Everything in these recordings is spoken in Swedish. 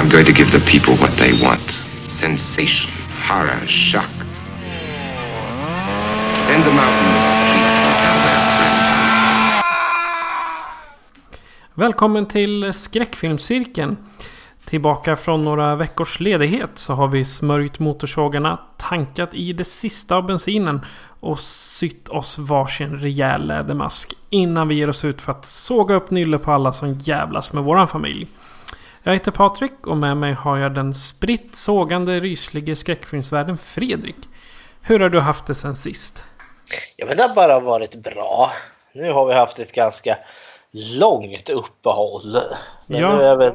I'm going to give the people what they want. Sensation, horror, shock. Send them out in the streets to tell their friends I'm Välkommen till Skräckfilmscirkeln. Tillbaka från några veckors ledighet så har vi smörjt motorsågarna, tankat i det sista av bensinen och sytt oss varsin rejäl lädermask innan vi ger oss ut för att såga upp nylle på alla som jävlas med våran familj. Jag heter Patrik och med mig har jag den spritt sågande ryslige skräckfilmsvärden Fredrik. Hur har du haft det sen sist? Ja, men det har bara varit bra. Nu har vi haft ett ganska långt uppehåll. Men Ja. nu är väl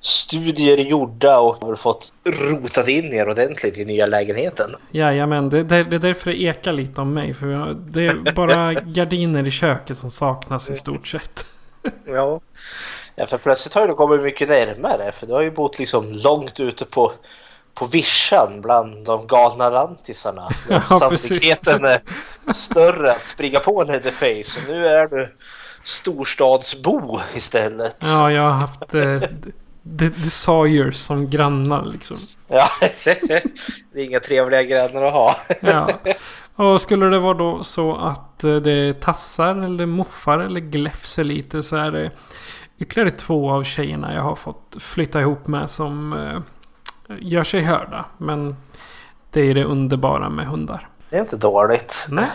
studier gjorda och har fått rotat in er ordentligt i nya lägenheten. Jajamän, det, det, det är därför det ekar lite om mig. För jag, det är bara gardiner i köket som saknas i stort sett. Ja. Ja, för plötsligt har du kommit mycket närmare för du har ju bott liksom långt ute på på vischan bland de galna lantisarna. Ja, Sannolikheten är större att springa på Leatherface. Och nu är du storstadsbo istället. Ja, jag har haft eh, The, Sawyers som grannar liksom. Ja, det är inga trevliga grannar att ha. Ja. Och skulle det vara då så att eh, det tassar eller moffar eller gläfser lite så är det ytterligare två av tjejerna jag har fått flytta ihop med som eh, gör sig hörda. Men det är det underbara med hundar. Det är inte dåligt. Nej.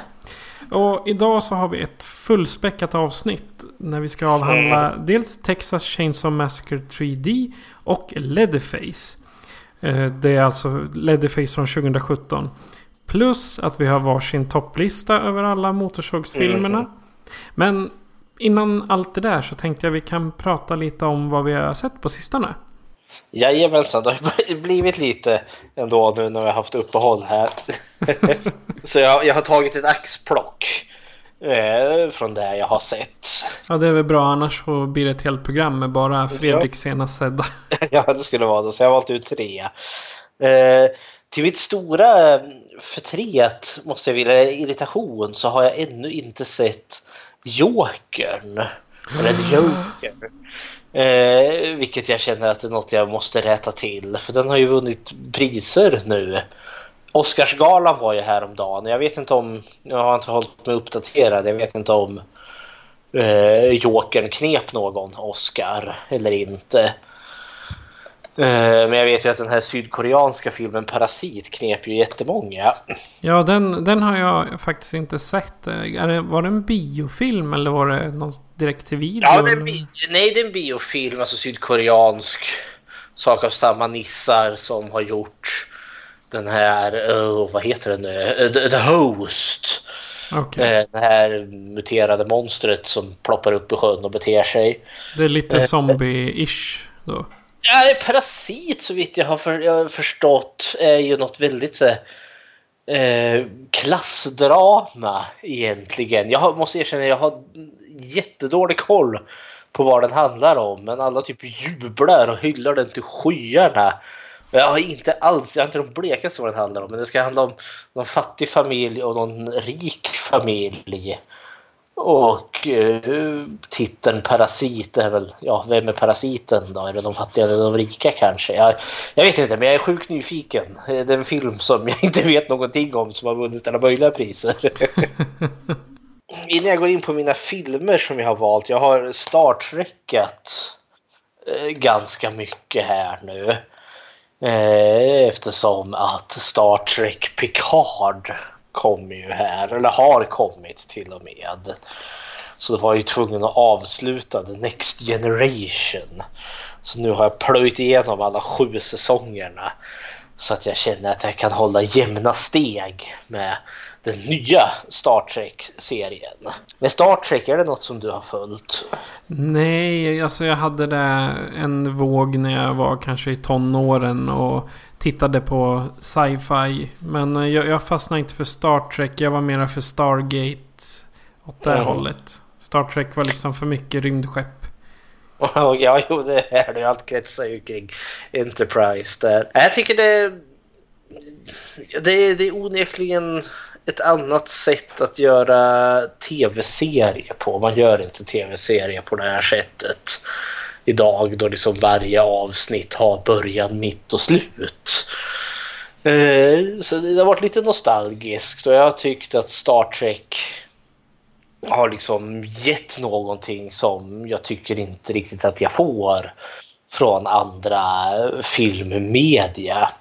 Och idag så har vi ett fullspäckat avsnitt. När vi ska avhandla dels Texas Chainsaw Massacre 3D och Leatherface. Eh, Det är alltså Leatherface från 2017. Plus att vi har varsin topplista över alla motorsågsfilmerna. Men innan allt det där så tänkte jag vi kan prata lite om vad vi har sett på sistone. Jajamensan, det har blivit lite ändå nu när vi har haft uppehåll här. Så jag, jag har tagit ett axplock eh, från det jag har sett. Ja det är väl bra annars så blir det ett helt program med bara Fredriks senast sedda. ja, det skulle vara så. Så jag har valt ut tre. Eh, till mitt stora förtret, måste jag vilja, irritation, så har jag ännu inte sett Jokern. Eller Joker. Eh, vilket jag känner att det är något jag måste rätta till. För den har ju vunnit priser nu. Oscarsgalan var ju häromdagen. Jag vet inte om... Jag har inte hållit mig uppdaterad. Jag vet inte om eh, Jokern knep någon Oscar eller inte. Eh, Men jag vet ju att den här sydkoreanska filmen Parasit knep ju jättemånga. Ja, den, den har jag faktiskt inte sett. Är det, var det en biofilm eller var det någon direkt till video? Ja, det bi- nej, det är en biofilm, alltså sydkoreansk. Sak av samma nissar som har gjort den här, oh, vad heter den nu? Eh, The, The Host. Eh, Det här muterade monstret som ploppar upp i sjön och beter sig. Det är lite eh, zombie-ish då. Ja, det är Parasit så vitt jag har, för, jag har förstått är ju något väldigt så, eh, klassdrama egentligen. Jag har, måste erkänna jag har jättedålig koll på vad den handlar om men alla typ jublar och hyllar den till skyarna. Jag har inte alls, jag har inte de blekaste vad den handlar om men det ska handla om någon fattig familj och någon rik familj. Och eh, titeln Parasit är väl, ja vem är parasiten då? Är det de fattiga eller de rika kanske? Jag, jag vet inte men jag är sjukt nyfiken. Det är en film som jag inte vet någonting om som har vunnit alla möjliga priser. Innan jag går in på mina filmer som jag har valt. Jag har Star Trekat eh, ganska mycket här nu. Eh, eftersom att Star Trek Picard kommer ju här, eller har kommit till och med. Så då var jag ju tvungen att avsluta The Next Generation. Så nu har jag plöjt igenom alla sju säsongerna. Så att jag känner att jag kan hålla jämna steg med den nya Star Trek-serien. Med Star Trek, är det något som du har följt? Nej, alltså jag hade det en våg när jag var kanske i tonåren och tittade på sci-fi. Men jag, jag fastnade inte för Star Trek. Jag var mera för Stargate åt det mm. hållet. Star Trek var liksom för mycket rymdskepp. ja, jo, det är det. Allt kretsar ju kring Enterprise där. Jag tycker det... Det, det är onekligen ett annat sätt att göra tv-serie på. Man gör inte tv-serie på det här sättet idag då liksom varje avsnitt har början, mitt och slut. Eh, så det har varit lite nostalgiskt och jag har tyckt att Star Trek har liksom gett någonting som jag tycker inte riktigt att jag får från andra filmmedia.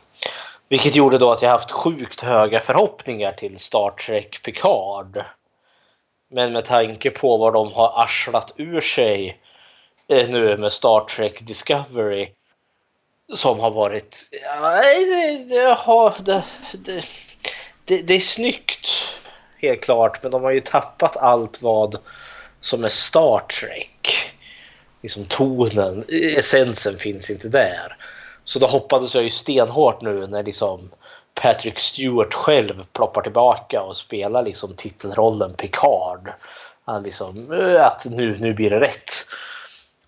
Vilket gjorde då att jag haft sjukt höga förhoppningar till Star Trek Picard. Men med tanke på vad de har arslat ur sig eh, Eh, nu med Star Trek Discovery som har varit... Ja, det, det, det, det, det, är snyggt, helt klart. Men de har ju tappat allt vad som är Star Trek. Liksom tonen, essensen finns inte där. Så då hoppades jag ju stenhårt nu när liksom Patrick Stewart själv ploppar tillbaka och spelar liksom titelrollen Picard. Att, liksom, äh, att nu, nu blir det rätt.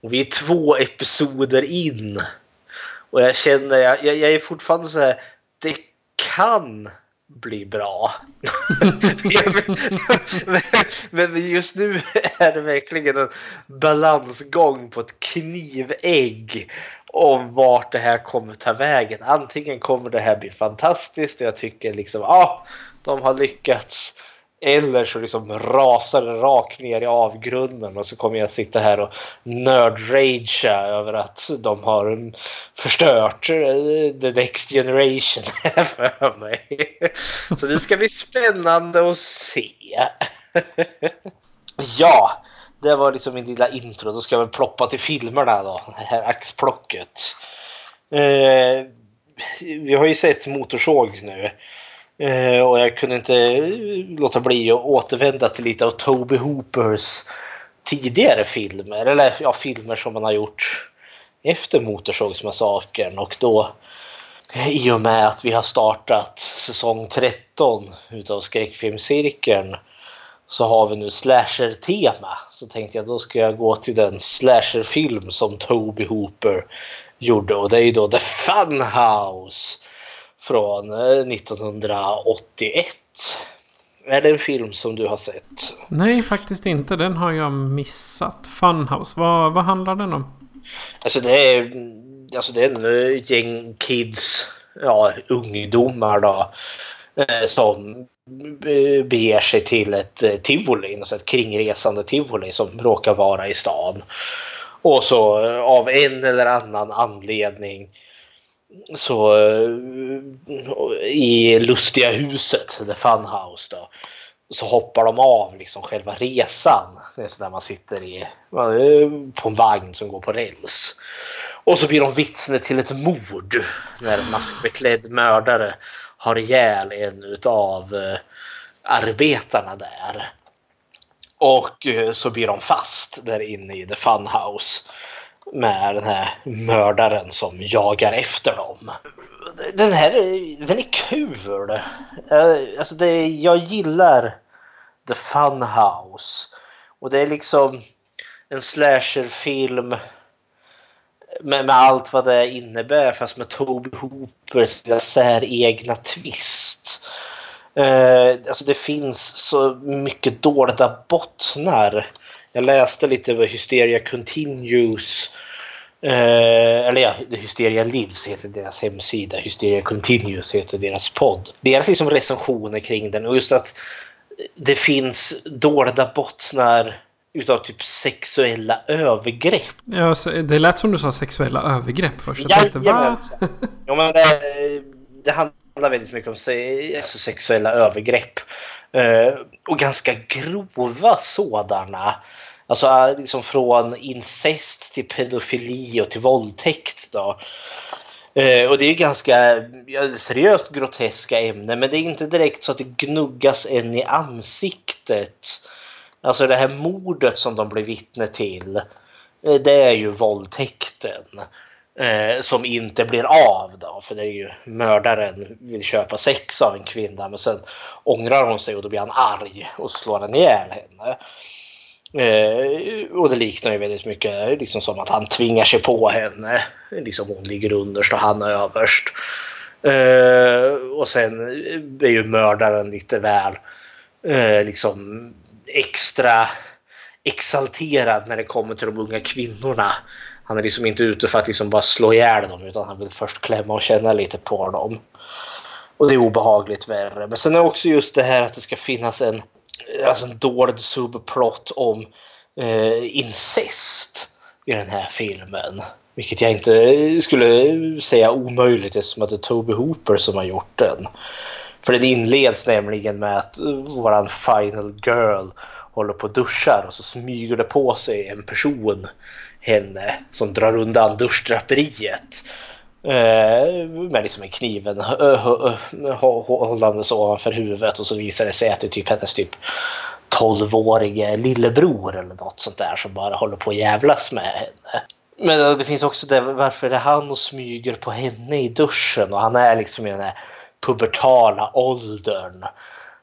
Och vi är två episoder in. Och jag känner, jag, jag är fortfarande så här, det kan bli bra. men, just nu är det verkligen en balansgång på ett knivägg om vart det här kommer ta vägen. Antingen kommer det här bli fantastiskt och jag tycker liksom ja, ah, de har lyckats. Eller så liksom rasar det rakt ner i avgrunden och så kommer jag sitta här och nördragea över att de har förstört eh, the next generation för mig. Så det ska bli spännande att se. Ja, det var liksom min lilla intro. Då ska jag väl ploppa till filmerna då. Det här axplocket. Eh, vi har ju sett Motorsåg nu. Eh, och jag kunde inte eh, låta bli att återvända till lite av Toby Hoopers tidigare filmer. Eller ja, filmer som man har gjort efter Motorsågsmassakern. Och då i och med att vi har startat säsong 13 utav skräckfilmscirkeln så har vi nu slasher-tema. Så tänkte jag då ska jag gå till den slasher-film som Toby Hooper gjorde och det är ju då The Funhouse från 1981. Eh, är det en film som du har sett? Nej, faktiskt inte. Den har jag missat. Funhouse, vad, vad handlar den om? Alltså det är, alltså det är en eh, gäng kids, ja ungdomar då, eh, som beger sig till ett tivoli, ett kringresande tivoli som råkar vara i stan. Och så av en eller annan anledning så eh, i lustiga huset, The Funhouse då, så hoppar de av liksom själva resan. Det är så där man sitter i, på en vagn som går på räls. Och så blir de vittne till ett mord när en maskbeklädd mördare har ihjäl en utav eh, arbetarna där. Och eh, så blir de fast där inne i The Funhouse med den här mördaren som jagar efter dem. Den här den är kul. Eh, alltså det, jag gillar The Funhouse. Och det är liksom en slasherfilm med, med allt vad det innebär fast med Toby Hoopers säregna twist. Eh, alltså det finns så mycket dolda bottnar. Jag läste lite vad Hysteria Continues Eh, eller ja, Hysteria Lives heter deras hemsida. Hysteria Continues heter deras podd. Deras liksom recensioner kring den och just att det finns dolda bottnar utav typ sexuella övergrepp. Ja, det lät som du sa sexuella övergrepp först. Jag tänkte, va? ja, men det, det handlar väldigt mycket om alltså sexuella övergrepp. Eh, och ganska grova sådana. Alltså eh, liksom från incest till pedofili och till våldtäkt. Då. Eh, och det är ganska ja, seriöst groteska ämnen men det är inte direkt så att det gnuggas en i ansiktet. Alltså det här mordet som de blir vittne till. Eh, det är ju våldtäkten. Eh, som inte blir av då, för det är ju mördaren vill köpa sex av en kvinna men sen ångrar hon sig och då blir han arg och slår han ihjäl henne. Eh, och det liknar ju väldigt mycket liksom som att han tvingar sig på henne. Liksom hon ligger underst och han är överst. Eh, och sen är ju mördaren lite väl eh, liksom extra exalterad när det kommer till de unga kvinnorna. Han är liksom inte ute för att liksom bara slå ihjäl dem utan han vill först klämma och känna lite på dem. Och det är obehagligt värre. Men sen är också just det här att det ska finnas en, alltså en dold subplot om eh, incest i den här filmen. Vilket jag inte skulle säga omöjligt eftersom att det är Toby Hooper som har gjort den. För den inleds nämligen med att eh, våran final girl håller på och duschar och så smyger det på sig en person henne som drar undan duschdraperiet. Eh, med liksom en kniven eh, eh, eh, hållandes ovanför huvudet och så visar det sig att det är typ hennes typ 12-årige lillebror eller något sånt där som bara håller på att jävlas med henne. Men det finns också det varför är han och smyger på henne i duschen och han är liksom i den här pubertala åldern.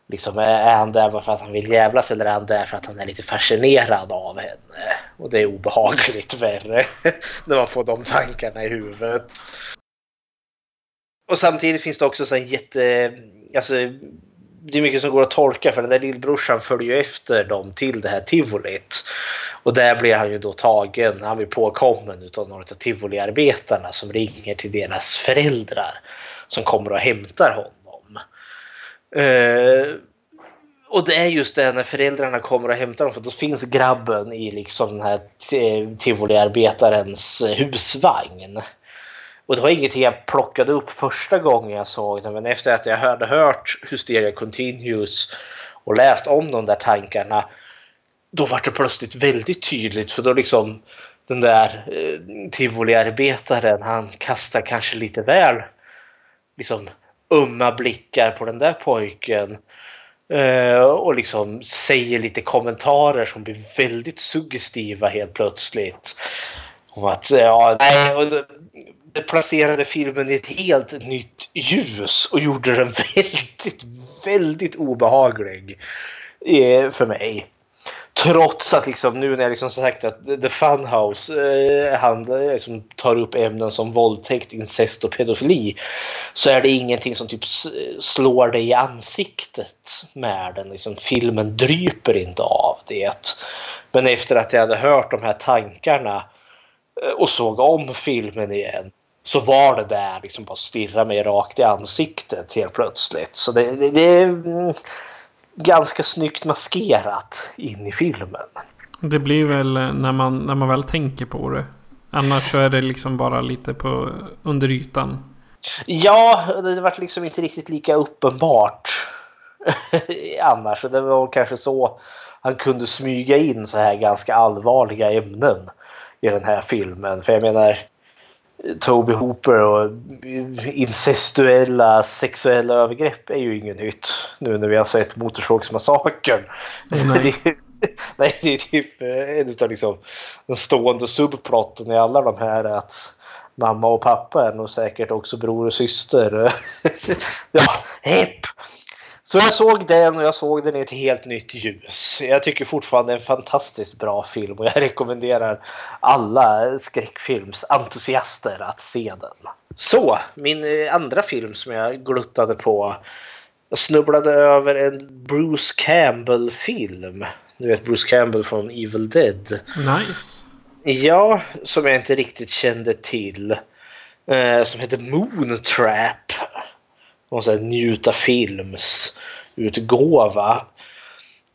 Liksom, är han där för att han vill jävlas eller är han där för att han är lite fascinerad av henne? Och det är obehagligt värre när man får de tankarna i huvudet. Och samtidigt finns det också så en jätte... Alltså, det är mycket som går att tolka för den där lillbrorsan följer ju efter dem till det här tivolit. Och där blir han ju då tagen, han blir påkommen av några av tivoliarbetarna som ringer till deras föräldrar som kommer och hämtar honom. Eh, och det är just det när föräldrarna kommer och hämtar dem för då finns grabben i liksom den här tivoliarbetarens husvagn. Och det var ingenting jag plockade upp första gången jag såg den men efter att jag hade hört Hysteria Continues och läst om de där tankarna då var det plötsligt väldigt tydligt för då liksom den där eh, tivoliarbetaren han kastar kanske lite väl liksom ömma blickar på den där pojken. Eh, och liksom säger lite kommentarer som blir väldigt suggestiva helt plötsligt. Om att, eh, ja, nej, och det, det placerade filmen i ett helt nytt ljus och gjorde den väldigt, väldigt obehaglig eh, för mig. Trots att liksom, nu när jag liksom sagt att The Funhouse eh, han liksom, tar upp ämnen som våldtäkt, incest och pedofili så är det ingenting som typ slår dig i ansiktet med den. Liksom, filmen dryper inte av det. Men efter att jag hade hört de här tankarna eh, och såg om filmen igen så var det där liksom bara stirra mig rakt i ansiktet helt plötsligt. Så det, det, det ganska snyggt maskerat in i filmen. Det blir väl när man, när man väl tänker på det. Annars så är det liksom bara lite på under ytan. Ja, det var liksom inte riktigt lika uppenbart annars. Det var kanske så han kunde smyga in så här ganska allvarliga ämnen i den här filmen. För jag menar, Toby Hooper och incestuella sexuella övergrepp är ju inget nytt nu när vi har sett Motorsågsmassakern. Nej. nej, det är typ eh, en av liksom, den stående subplotten i alla de här att mamma och pappa är nog säkert också bror och syster. ja, hepp! Så jag såg den och jag såg den i ett helt nytt ljus. Jag tycker fortfarande det är en fantastiskt bra film och jag rekommenderar alla skräckfilmsentusiaster att se den. Så, min eh, andra film som jag gluttade på. Jag snubblade över en Bruce Campbell-film. Du vet Bruce Campbell från Evil Dead. Nice. Ja, som jag inte riktigt kände till. Eh, som heter Moontrap någon sån här njuta films utgåva.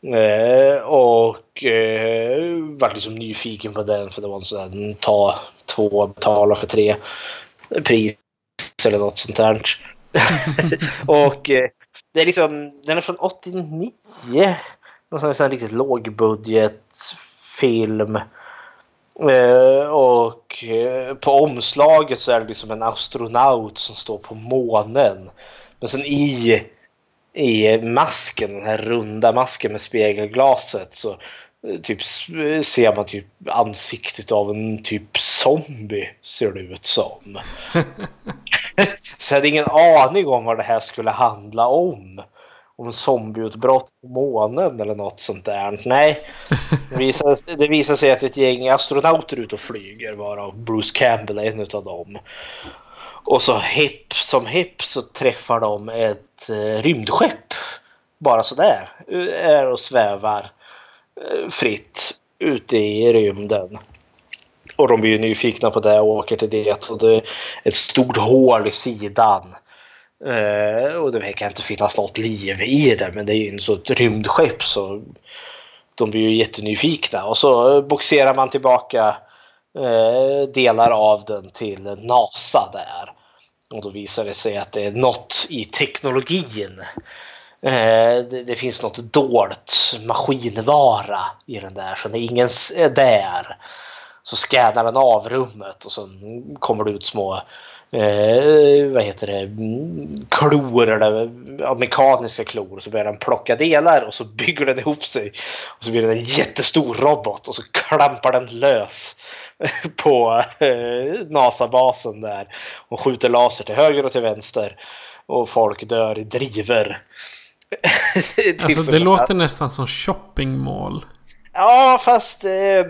Eh, och eh, var liksom nyfiken på den för det var en sån här ta två, betala för tre pris eller något sånt där. och eh, det är liksom, den är från 89. Någon sån här riktigt lågbudgetfilm. Eh, och eh, på omslaget så är det liksom en astronaut som står på månen. Men sen i, i masken, den här runda masken med spegelglaset så eh, typ ser man typ ansiktet av en typ zombie ser det ut som. så jag hade ingen aning om vad det här skulle handla om om zombieutbrott på månen eller något sånt där. Nej, det visar, det visar sig att ett gäng astronauter är ute och flyger varav Bruce Campbell är en av dem. Och så hipp som hipp så träffar de ett eh, rymdskepp. Bara sådär. Är och svävar eh, fritt ute i rymden. Och de blir ju nyfikna på det och åker till det. Och det är ett stort hål i sidan. Eh, och det verkar inte finnas något liv i det men det är ju så ett rymdskepp så de blir ju jättenyfikna och så boxerar man tillbaka eh, delar av den till NASA där. Och då visar det sig att det är något i teknologin. Eh, det, det, finns något dolt maskinvara i den där så när ingen är där så scannar den av rummet och sen kommer det ut små eh, vad heter det, klor eller ja, mekaniska klor. Så börjar den plocka delar och så bygger den ihop sig. Och så blir den en jättestor robot och så klampar den lös på eh, NASA-basen där och skjuter laser till höger och till vänster. Och folk dör i driver. alltså det låter nästan som shoppingmål. Ja, fast eh,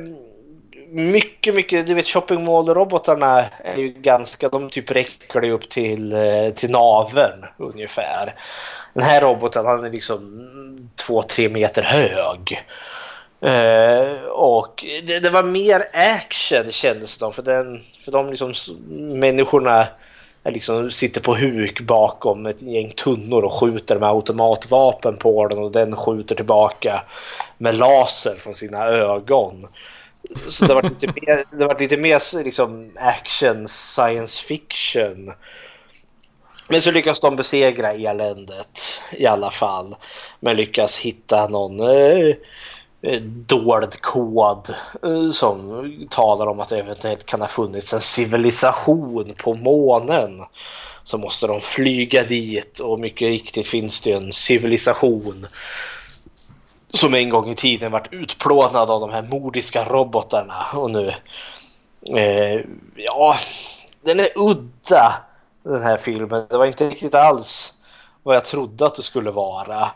mycket, mycket, du vet shopping mall-robotarna är ju ganska, de typ räcker det upp till, eh, till naveln ungefär. Den här roboten han är liksom två, tre meter hög. Uh, och det, det, var mer action kändes det för, den, för de liksom, människorna liksom sitter på huk bakom ett gäng tunnor och skjuter med automatvapen på den och den skjuter tillbaka med laser från sina ögon. Så det var lite mer, det var lite mer liksom action, science fiction. Men så lyckas de besegra eländet i alla fall. Men lyckas hitta någon eh, eh, Eh, dold kod eh, som talar om att det eventuellt kan ha funnits en civilisation på månen. Så måste de flyga dit och mycket riktigt finns det en civilisation som en gång i tiden varit utplånad av de här mordiska robotarna och nu eh, ja, den är udda den här filmen. Det var inte riktigt alls vad jag trodde att det skulle vara.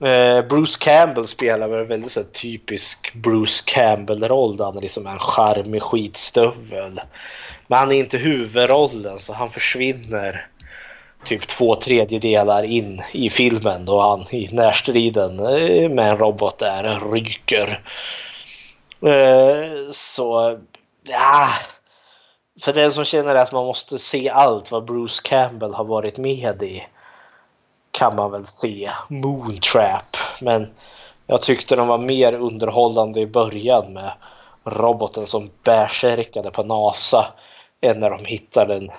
Eh, Bruce Campbell spelar väl en väldigt så typisk Bruce Campbell-roll där han liksom är liksom en charmig skitstövel. Men han är inte huvudrollen så han försvinner typ två tredjedelar in i filmen då han i närstriden eh, med en robot där ryker. Eh, så ja, för den som känner att man måste se allt vad Bruce Campbell har varit med i kan man väl se Moontrap. Men jag tyckte den var mer underhållande i början med roboten som bärsärkade på NASA än när de hittade en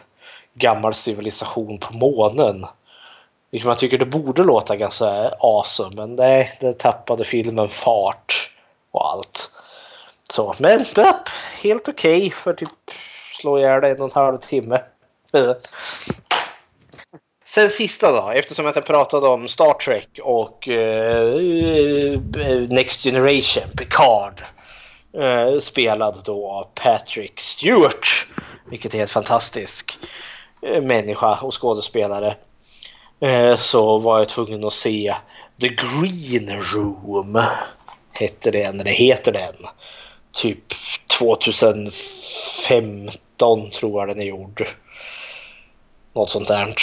gammal civilisation på månen. Vilket man tycker det borde låta ganska awesome, men nej, det tappade filmen fart och allt. Så, men upp, helt okej okay för typ slå ihjäl en och en halv timme. Sen sista då, eftersom jag pratade om Star Trek och uh, Next Generation, Picard. Uh, spelad då av Patrick Stewart. Vilket är en fantastisk Eh, människa och skådespelare så var jag tvungen att se The Green Room. Hette den, eller heter den. Typ 2015 tror jag den är gjord. Något sånt där.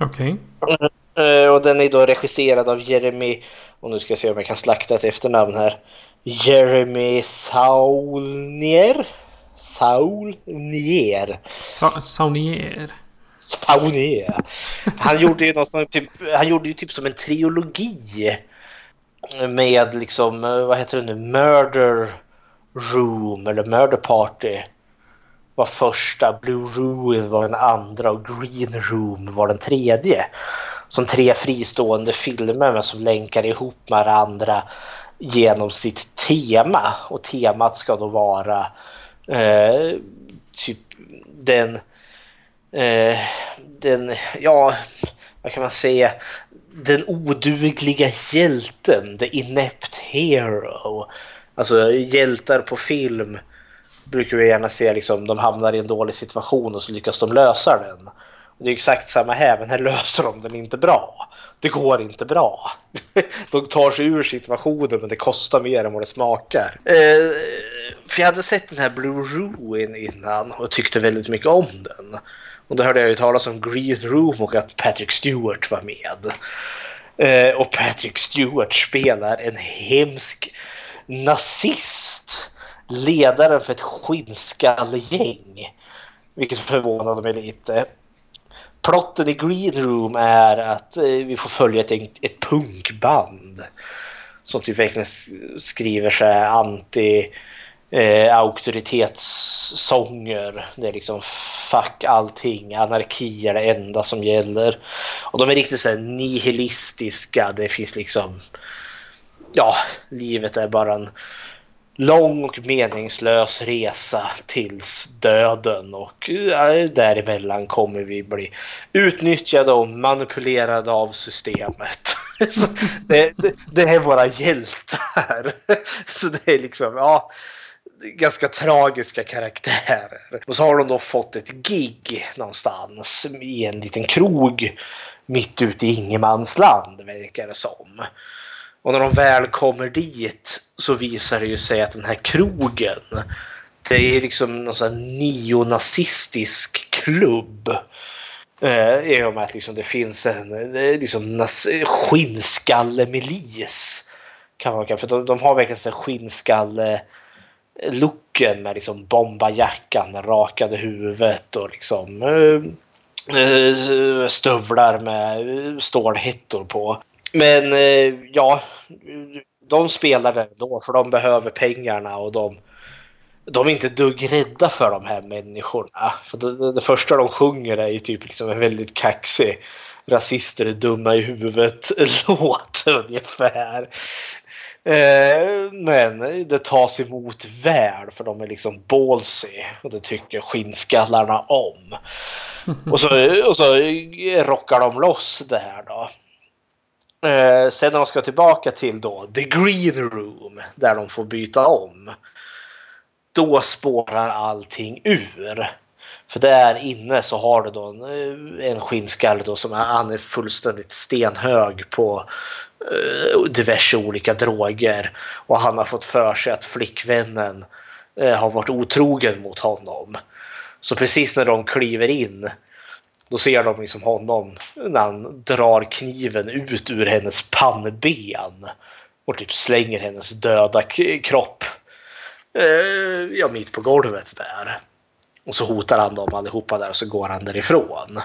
Okej. Okay. Eh, och den är då regisserad av Jeremy, och nu ska jag se om jag kan slakta ett efternamn här. Jeremy Saulnier. Saulnier. Sa Saunier. Saunier. Han gjorde ju något, typ, han gjorde ju typ som en trilogi med liksom, vad heter det nu, Murder Room eller Murder Party var första, Blue Ruin var den andra och Green Room var den tredje. Som tre fristående filmer men som länkar ihop med varandra genom sitt tema. Och temat ska då vara eh, typ den, eh, den, ja, vad kan man säga, den odugliga hjälten, the inept hero. Alltså hjältar på film brukar vi gärna se liksom, de hamnar i en dålig situation och så lyckas de lösa den. Det är exakt samma här, men här löser de den inte bra. Det går inte bra. De tar sig ur situationen men det kostar mer än vad det smakar. Eh, för jag hade sett den här Blue Ruin innan och tyckte väldigt mycket om den. Och då hörde jag ju talas om Green Room och att Patrick Stewart var med. Eh, och Patrick Stewart spelar en hemsk nazist. Ledaren för ett skinnskallegäng. Vilket förvånade mig lite plotten i Green Room är att eh, vi får följa ett, ett punkband som typ verkligen skriver sig anti eh, auktoritetssånger. Det är liksom fuck allting, anarki är det enda som gäller. Och de är riktigt så nihilistiska. Det finns liksom, ja, livet är bara en lång och meningslös resa tills döden och däremellan kommer vi bli utnyttjade och manipulerade av systemet. det, det, det, är våra hjältar. Så det är liksom, ja, ganska tragiska karaktärer. Och så har de då fått ett gig någonstans i en liten krog mitt ute i ingenmansland verkar det som. Och när de väl kommer dit så visar det ju sig att den här krogen det är liksom någon sån neonazistisk klubb. Eh, I och med att liksom det finns en liksom, skinnskallemilis. Kan man, för de, de har verkligen en skinnskalle looken med liksom bombajackan, rakade huvudet och liksom eh, eh stövlar med eh, stålhättor på. Men eh, ja, de spelar ändå då för de behöver pengarna och de, de är inte dugg rädda för de här människorna. För det, det första de sjunger är ju typ liksom en väldigt kaxig rasister är dumma i huvudet låt ungefär. Eh, men det tas emot väl för de är liksom ballsy och det tycker skinnskallarna om. Och så, och så rockar de loss det här då. Eh, sen när de ska tillbaka till då The Green Room där de får byta om. Då spårar allting ur. För där inne så har du då en, eh, en skinnskalle då som är, han är fullständigt stenhög på eh, diverse olika droger. Och han har fått för sig att flickvännen eh, har varit otrogen mot honom. Så precis när de kliver in då ser de liksom honom när han drar kniven ut ur hennes pannben och typ slänger hennes döda kropp eh, ja, mitt på golvet där. Och så hotar han dem allihopa där och så går han därifrån.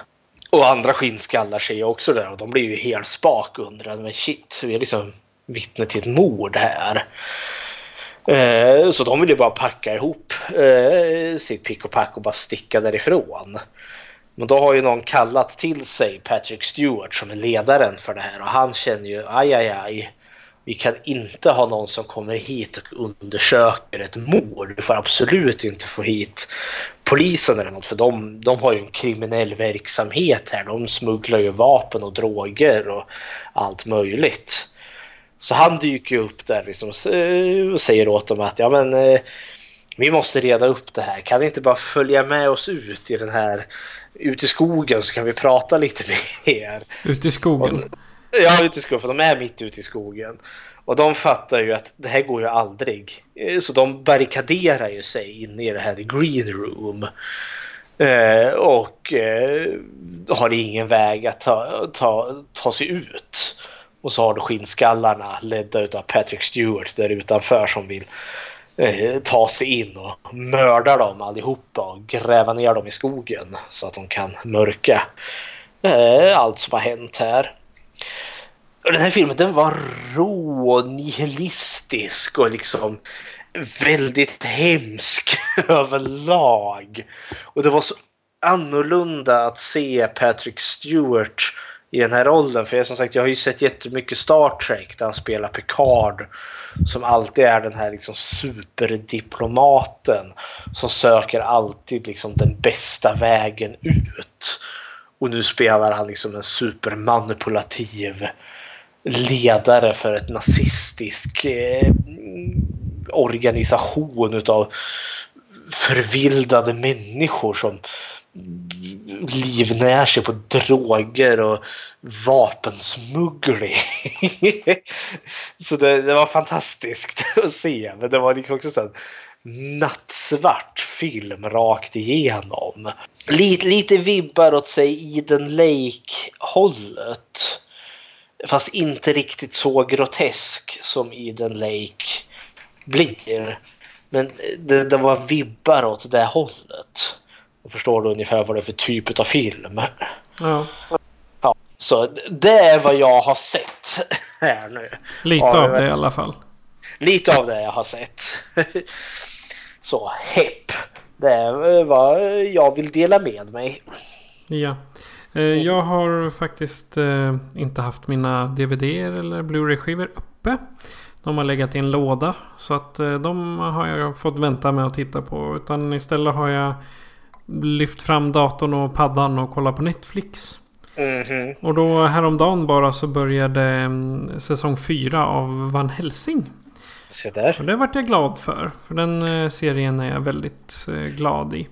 Och andra skinnskallar ser också där och de blir ju helt spak undrar men shit, vi är liksom vittne till ett mord här. Eh, så de vill ju bara packa ihop eh, sitt pick och pack och bara sticka därifrån. Men då har ju någon kallat till sig Patrick Stewart som är ledaren för det här och han känner ju aj, aj, aj. Vi kan inte ha någon som kommer hit och undersöker ett mord. Du får absolut inte få hit polisen eller något för de, de har ju en kriminell verksamhet här. De smugglar ju vapen och droger och allt möjligt. Så han dyker ju upp där liksom och säger åt dem att ja men eh, vi måste reda upp det här. Kan ni inte bara följa med oss ut i den här ute i skogen så kan vi prata lite mer. Ute i skogen? Och, ja, ute i skogen, för de är mitt ute i skogen. Och de fattar ju att det här går ju aldrig. Så de barrikaderar ju sig in i det här green room. Eh, och eh, har ingen väg att ta, ta, ta sig ut. Och så har du skinnskallarna ledda av Patrick Stewart där utanför som vill eh, ta sig in och mörda dem allihopa och gräva ner dem i skogen så att de kan mörka eh, allt som har hänt här. Den här filmen den var rå och nihilistisk och liksom väldigt hemsk överlag. Och det var så annorlunda att se Patrick Stewart i den här rollen. För jag, som sagt, jag har ju sett jättemycket Star Trek där han spelar Picard. Som alltid är den här liksom superdiplomaten. Som söker alltid liksom den bästa vägen ut. Och nu spelar han liksom en supermanipulativ ledare för ett nazistisk eh, organisation utav förvildade människor som livnär sig på droger och vapensmuggling. så det, det, var fantastiskt att se. Men det var liksom också så nattsvart film rakt igenom. Lite, lite vibbar åt sig Eden Lake-hållet. Fast inte riktigt så grotesk som Eden Lake blir. Men det, det var vibbar åt det hållet. Då förstår du ungefär vad det är för typ av film. Ja. ja. Så det är vad jag har sett här nu. Lite av det i alla fall. Lite av det jag har sett. Så hepp. Det är vad jag vill dela med mig. Ja. Eh, jag har faktiskt eh, inte haft mina DVD eller Blu-ray-skivor uppe. De har legat i en låda. Så att eh, de har jag fått vänta med att titta på. Utan istället har jag lyft fram datorn och paddan och kollat på Netflix. Mm -hmm. Och då häromdagen bara så började mm, säsong 4 av Van Helsing. Se där. Och det vart jag glad för. För den serien är jag väldigt glad i.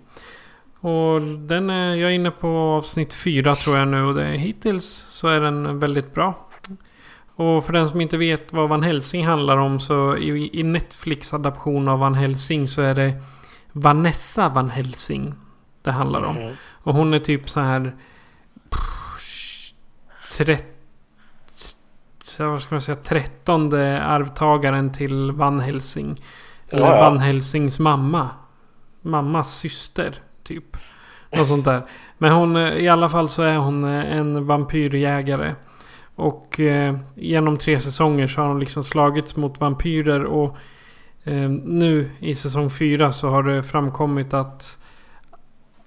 Och den är, jag är inne på avsnitt 4 tror jag nu och det, hittills så är den väldigt bra. Och för den som inte vet vad Van Helsing handlar om så i, i Netflix adaption av Van Helsing så är det Vanessa Van Helsing det handlar om. Mm. Och hon är typ så här... Trett, vad ska man säga? Trettonde arvtagaren till Van Helsing. Eller ja, ja. Van Helsings mamma. Mammas syster. Typ. Något sånt där. Men hon, i alla fall så är hon en vampyrjägare. Och eh, genom tre säsonger så har hon liksom slagits mot vampyrer. Och eh, nu i säsong fyra så har det framkommit att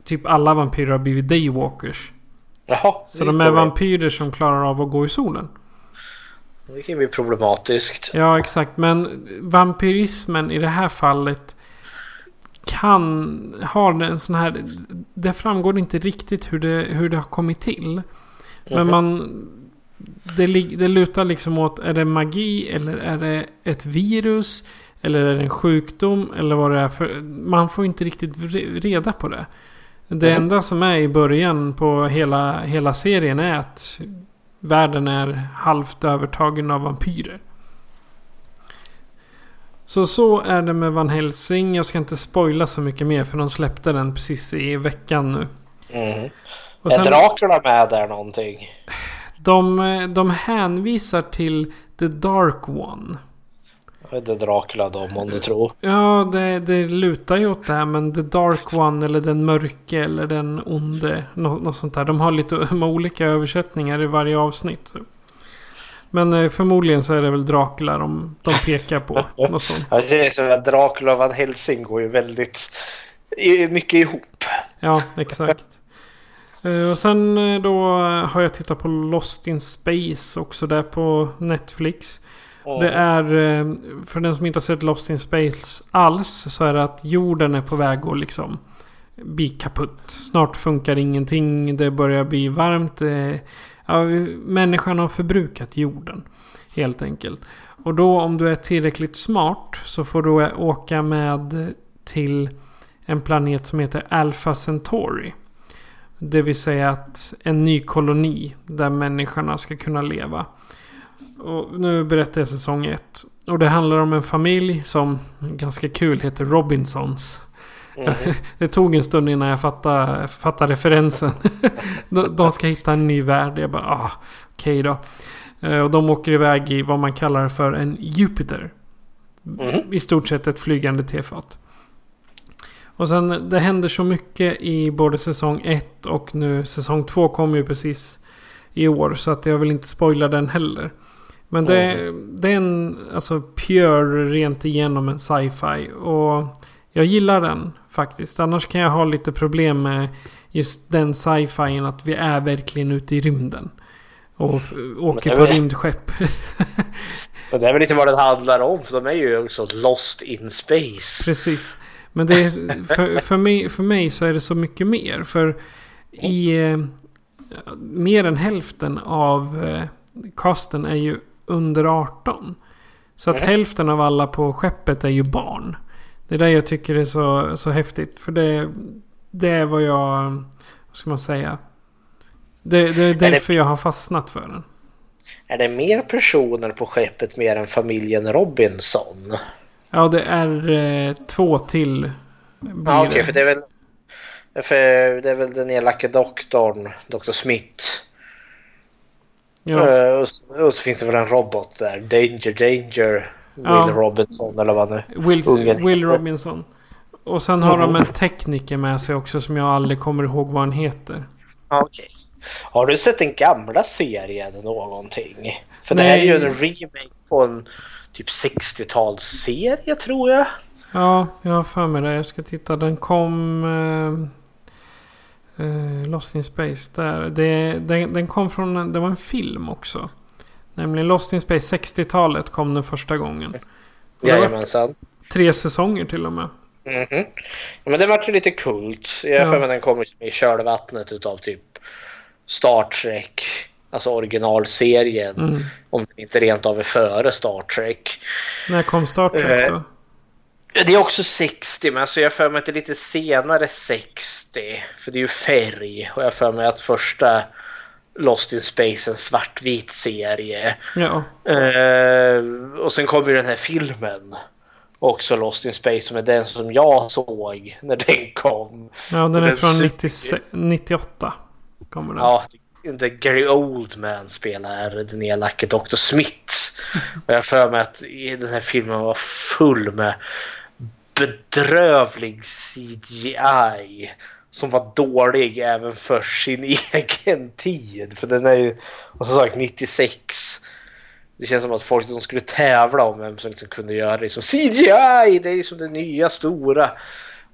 typ alla vampyrer har blivit daywalkers. Jaha. Så de är vampyrer som klarar av att gå i solen. Det kan bli problematiskt. Ja, exakt. Men vampyrismen i det här fallet kan ha en sån här... Det framgår inte riktigt hur det, hur det har kommit till. Men mhm. man... Det, det lutar liksom åt, är det magi eller är det ett virus? Eller är det en sjukdom? Eller vad det är för... Man får inte riktigt reda på det. Det mm. enda som är i början på hela, hela serien är att världen är halvt övertagen av vampyrer. Så så är det med Van Helsing. Jag ska inte spoila så mycket mer för de släppte den precis i veckan nu. Mm. Och sen, är Dracula med där någonting? De, de hänvisar till The Dark One. Det Dracula då, om du tror. Ja, det, det lutar ju åt det här. Men The Dark One eller Den Mörke eller Den Onde. Något, något sånt där. De har lite olika översättningar i varje avsnitt. Men eh, förmodligen så är det väl Dracula de, de pekar på. något sånt. Ja, det är så att Dracula och Van Helsing går ju väldigt mycket ihop. Ja, exakt. Eh, och sen eh, då har jag tittat på Lost in Space också där på Netflix. Mm. Det är, eh, för den som inte har sett Lost in Space alls, så är det att jorden är på väg att liksom bli kaputt. Snart funkar ingenting, det börjar bli varmt. Eh, ja, människan har förbrukat jorden. Helt enkelt. Och då om du är tillräckligt smart så får du åka med till en planet som heter Alpha Centauri. Det vill säga att en ny koloni där människorna ska kunna leva. Och nu berättar jag säsong 1. Och det handlar om en familj som ganska kul heter Robinsons. Mm. Det tog en stund innan jag fattade, fattade referensen. de, ska hitta en ny värld. Jag bara, ah, okej okay då. Eh, och de åker iväg i vad man kallar för en Jupiter. Mm. I stort sett ett flygande tefat. Och sen det händer så mycket i både säsong 1 och nu säsong 2 kommer ju precis i år. Så att jag vill inte spoila den heller. Men det, mm. det är en alltså pure rent igenom en sci-fi. Och jag gillar den faktiskt. Annars kan jag ha lite problem med just den sci-fi att vi är verkligen ute i rymden. Och åker på är rymdskepp. Och det är väl lite vad det handlar om, för de är ju också lost in space. Precis. Men det är, för, för, mig, för mig så är det så mycket mer. För i eh, mer än hälften av eh, casten är ju under 18. Så att Mhm. hälften av alla på skeppet är ju barn. Det är det jag tycker är så, så häftigt. För det, det är vad jag... Vad ska man säga? Det, det är därför jag har fastnat för den. Är det mer personer på skeppet mer än familjen Robinson? Ja, det är eh, två till. Ja, okej, det. för det är väl... För det är väl den elake doktorn, Dr. Smith. Ja. Eh, Och, så, och så finns det väl en robot där. Danger, Danger. Will Ja. Robinson eller vad nu. Will, Ungen Will. Robinson. Och sen har de en tekniker med sig också som jag aldrig kommer ihåg vad han heter. Ja, okej. Har du sett den gamla serien någonting? För det här är ju Nej. en remake på en typ 60-talsserie tror jag. Ja, jag har för mig det. Jag ska titta. Den kom... Eh, eh, Lost in Space där. Det, den, den kom från... Det var en film också. Nämligen Lost in Space. 60-talet kom den första gången. Var Jajamensan. tre säsonger till och med. Mhm. Ja, men det vart ju lite kult. Jag har Ja. för mig den kom liksom i kölvattnet utav typ Star Trek. Alltså originalserien. Mm. Om det inte rent av är före Star Trek. När kom Star Trek Eh, då? Det är också 60 men alltså jag för mig att det är lite senare 60. För det är ju färg. Och jag för mig att första Lost in Space är en svartvit serie. Ja. Eh, och sen kommer ju den här filmen. Också Lost in Space som är den som jag såg när den kom. Ja, den Och är den från suger. 96 98. Kommer den. Ja, där Gary Oldman spelar den elake Dr. Smith. Och jag för mig att den här filmen var full med bedrövlig CGI. Som var dålig även för sin egen tid. För den är ju, och som sagt 96. Det känns som att folk som skulle tävla om vem som liksom kunde göra det som CGI. Det är ju som det nya stora.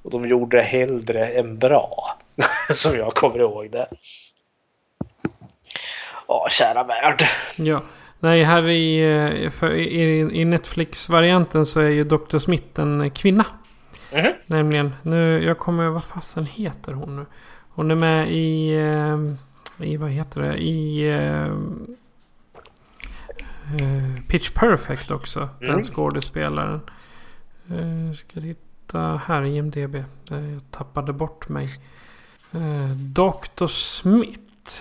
Och de gjorde det hellre än bra. som jag kommer ihåg det. Ja, kära värld. Ja. Nej, här i, eh, för, i, i Netflix-varianten så är ju Dr. Smith en kvinna. Mhm. Nämligen, nu, jag kommer, vad fasen heter hon nu? Hon är med i, eh, i vad heter det, i eh, Pitch Perfect också. Den Mm. skådespelaren. Eh, ska titta här i IMDB. Eh, Jag tappade bort mig. Eh, Dr. Smith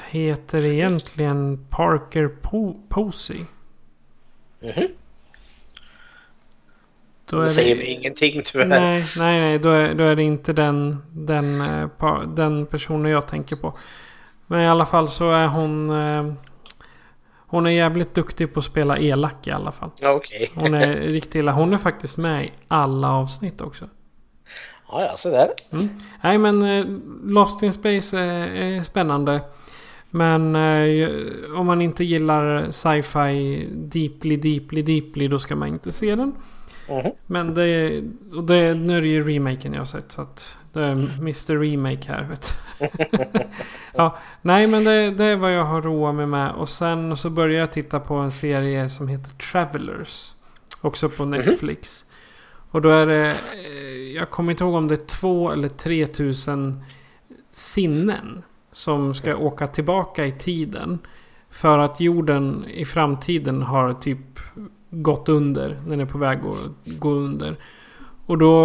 heter egentligen Parker po- Posey. Mhm. Då Det säger mig ingenting tyvärr. Nej, nej, nej. Då är, då är det inte den, den, eh, den personen jag tänker på. Men i alla fall så är hon... eh, Hon är jävligt duktig på att spela elak i alla fall. Okej. Hon är riktigt illa. Hon är faktiskt med i alla avsnitt också. Ja, ja, så där. Nej men eh, Lost in Space är, är spännande. Men eh, om man inte gillar sci-fi deeply, deeply, deeply då ska man inte se den. Mhm. Men det, och det, nu är det ju remaken jag har sett så att det är Mr Remake här vet ja, Nej men det, det är vad jag har roat mig med. Och sen så började jag titta på en serie som heter Travelers. Också på Netflix. Och då är det, eh, jag kommer inte ihåg om det är två eller tre tusen sinnen. Som ska åka tillbaka i tiden. För att jorden i framtiden har typ gått under. Den är på väg att gå under. Och då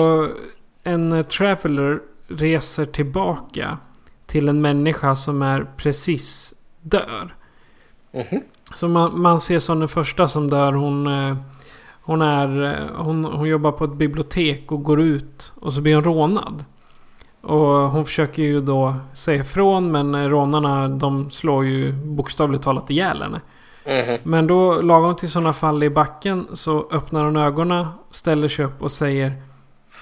en traveler reser tillbaka till en människa som är precis dör. Mhm. Så man, man ser som den första som dör. Hon, eh, hon, är, eh, hon, hon jobbar på ett bibliotek och går ut. Och så blir hon rånad. Och hon försöker ju då säga ifrån. Men eh, rånarna de slår ju bokstavligt talat ihjäl henne. Mhm. Men då lagom till sådana fall i backen så öppnar hon ögonen, ställer sig upp och säger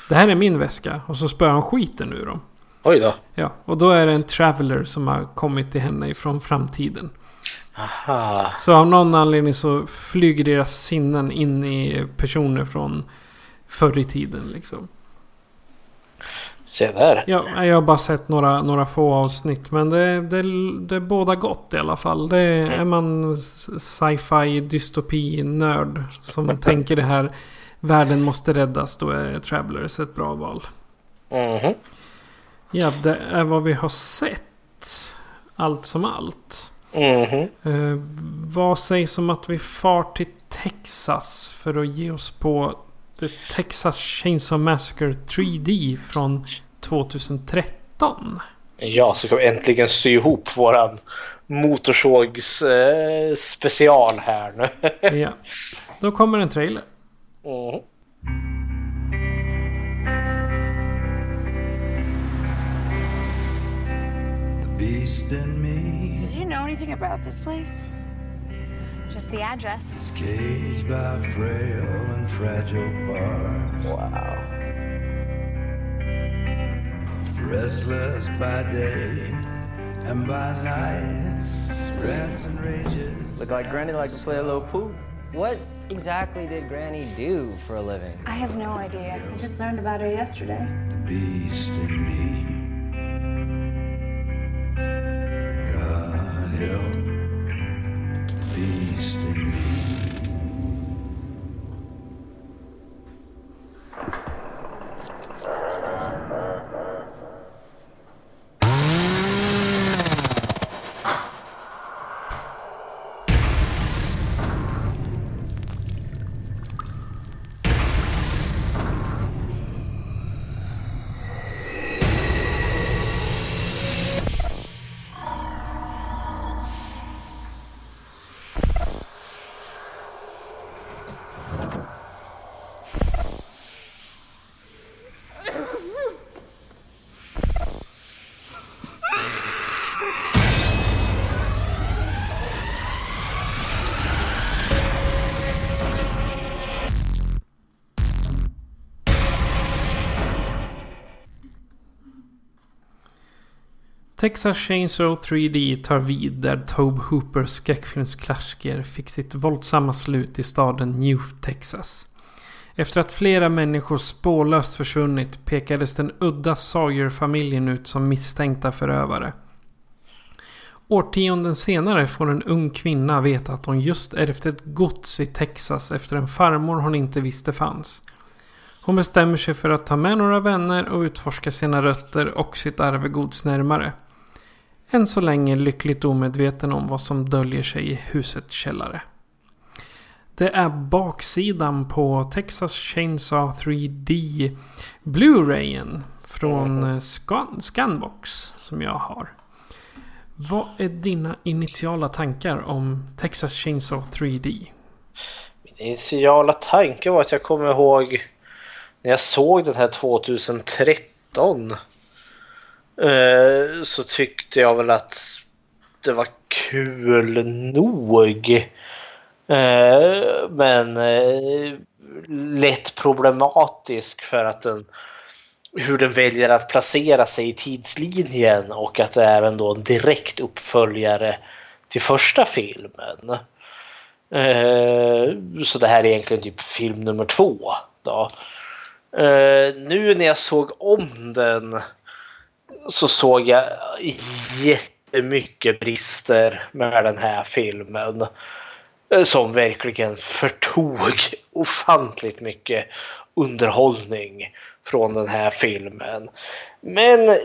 Det här är min väska. Och så spöar hon skiten ur dem. Oj då. Ja, och då är det en traveler som har kommit till henne ifrån framtiden. Aha. Så av någon anledning så flyger deras sinnen in i personer från förr i tiden liksom. Se där. Ja, jag har bara sett några, några få avsnitt. Men det, det, det är båda gott i alla fall. Det är, är man sci-fi dystopi-nörd som tänker det här världen måste räddas. Då är Travelers ett bra val. Mhm. Ja, det är vad vi har sett. Allt som allt. Mhm. Eh, vad sägs om att vi far till Texas för att ge oss på The Texas Chainsaw Massacre 3D från 2013? Ja, så kan vi äntligen sy ihop våran motorsågs eh, special här nu. Ja. Då kommer en trailer. Mhm. beast in me Did you know anything about this place? Just the address. is caged by frail and fragile bars. Wow. Restless by day and by night, rants and rages. Look like Granny likes to play a little pool. What exactly did Granny do for a living? I have no idea. I just learned about her yesterday. the beast in me. God help Texas Chainsaw 3D tar vid där Tobe Hoopers skräckfilmsklassiker fick sitt våldsamma slut i staden New Texas. Efter att flera människor spårlöst försvunnit pekades den udda Sawyer-familjen ut som misstänkta förövare. Årtionden senare får en ung kvinna veta att hon just ärvt ett gods i Texas efter en farmor hon inte visste fanns. Hon bestämmer sig för att ta med några vänner och utforska sina rötter och sitt arvegods närmare. Än så länge lyckligt omedveten om vad som döljer sig i husets källare. Det är baksidan på Texas Chainsaw 3D Blu-rayen från eh, Scan Scanbox som jag har. Vad är dina initiala tankar om Texas Chainsaw 3D? Min initiala tanke var att jag kommer ihåg när jag såg den här 2013 eh, så tyckte jag väl att det var kul nog. Eh, men eh, lätt problematisk för att den hur den väljer att placera sig i tidslinjen och att det är ändå en direkt uppföljare till första filmen. Eh, så det här är egentligen typ film nummer två. Då. Eh, nu när jag såg om den så såg jag jättemycket brister med den här filmen. Eh, som verkligen förtog ofantligt mycket underhållning från den här filmen. Men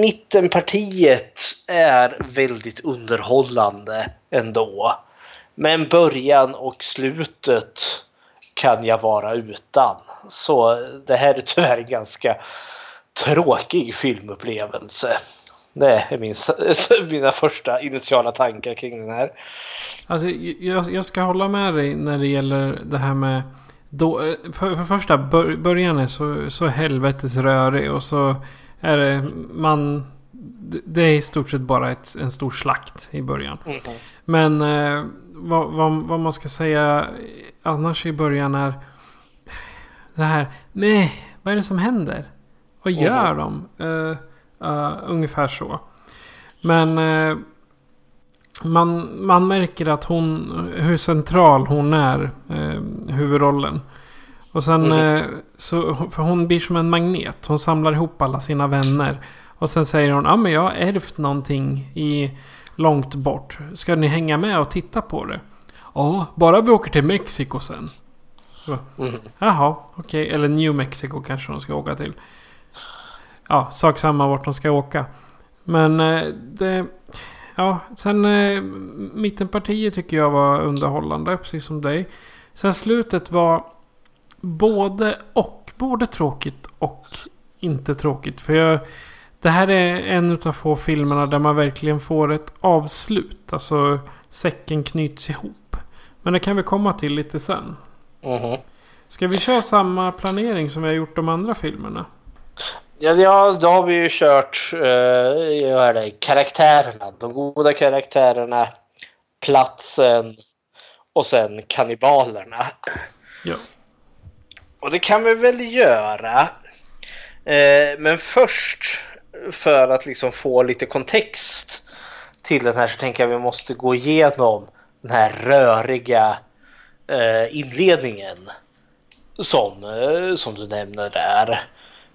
mittenpartiet är väldigt underhållande ändå. Men början och slutet kan jag vara utan. Så det här är tyvärr ganska tråkig filmupplevelse. Det är min, mina första initiala tankar kring den här. Alltså, jag, jag ska hålla med dig när det gäller det här med... Då, för, för det första, bör, början är så, så helvetes rörig och så är det... Man... Det är i stort sett bara ett, en stor slakt i början. Men eh, vad, vad, vad man ska säga annars i början är... Det här... Nej, vad är det som händer? Vad gör de? Eh, eh, ungefär så. Men... eh, man, man märker att hon, hur central hon är, huvudrollen. Och sen eh, så, för hon blir som en magnet. Hon samlar ihop alla sina vänner. Och sen säger hon, ja men jag har ärvt någonting i långt bort. Ska ni hänga med och titta på det? Ja, bara vi åker till Mexiko sen. Så, Jaha, okej. Eller New Mexico kanske de ska åka till. Ja, sak samma vart de ska åka. Men eh, det... Ja, sen eh, mittenpartiet tycker jag var underhållande, precis som dig. Sen slutet var både och. Både tråkigt och inte tråkigt. För jag, det här är en av få filmerna där man verkligen får ett avslut. Alltså säcken knyts ihop. Men det kan vi komma till lite sen. Mhm. Ska vi köra samma planering som vi har gjort de andra filmerna? Ja, ja, då har vi ju kört eh, det, karaktärerna. De goda karaktärerna, platsen och sen kannibalerna. Ja. Och det kan vi väl göra. Eh, men först för att liksom få lite kontext till den här så tänker jag vi måste gå igenom den här röriga eh, inledningen som, eh, som du nämner där.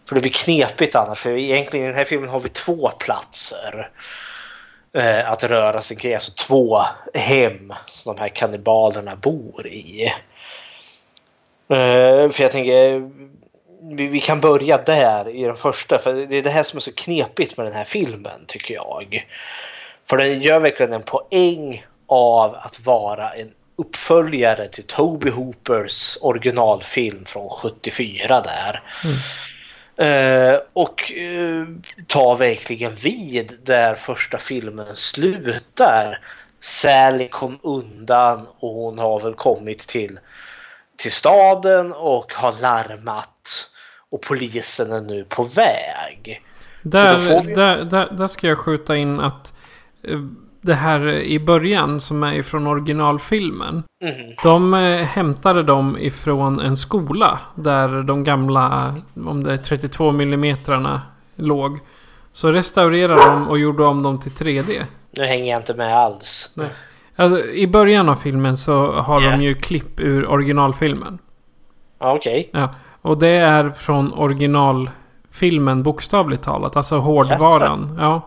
För det blir knepigt annars. För egentligen i den här filmen har vi två platser eh, att röra sig kring. Alltså två hem som de här kannibalerna bor i. Eh, för jag tänker vi, vi kan börja där i den första. För det är det här som är så knepigt med den här filmen tycker jag. För den gör verkligen en poäng av att vara en uppföljare till Toby Hoopers originalfilm från 74 där. Mm. Eh, och uh, tar verkligen vid där första filmen slutar. Sally kom undan och hon har väl kommit till, till staden och har larmat. Och polisen är nu på väg. Där, vi- där, där, där ska jag skjuta in att eh, det här i början som är ifrån originalfilmen. Mhm. De eh, hämtade dem ifrån en skola där de gamla, om det är 32 millimetrarna låg. Så restaurerade de och gjorde om dem till 3D. Nu hänger jag inte med alls. Nej. Alltså, I början av filmen så har Ja. de ju klipp ur originalfilmen. Okej. Ja, och det är från originalfilmen bokstavligt talat. Alltså hårdvaran. Ja.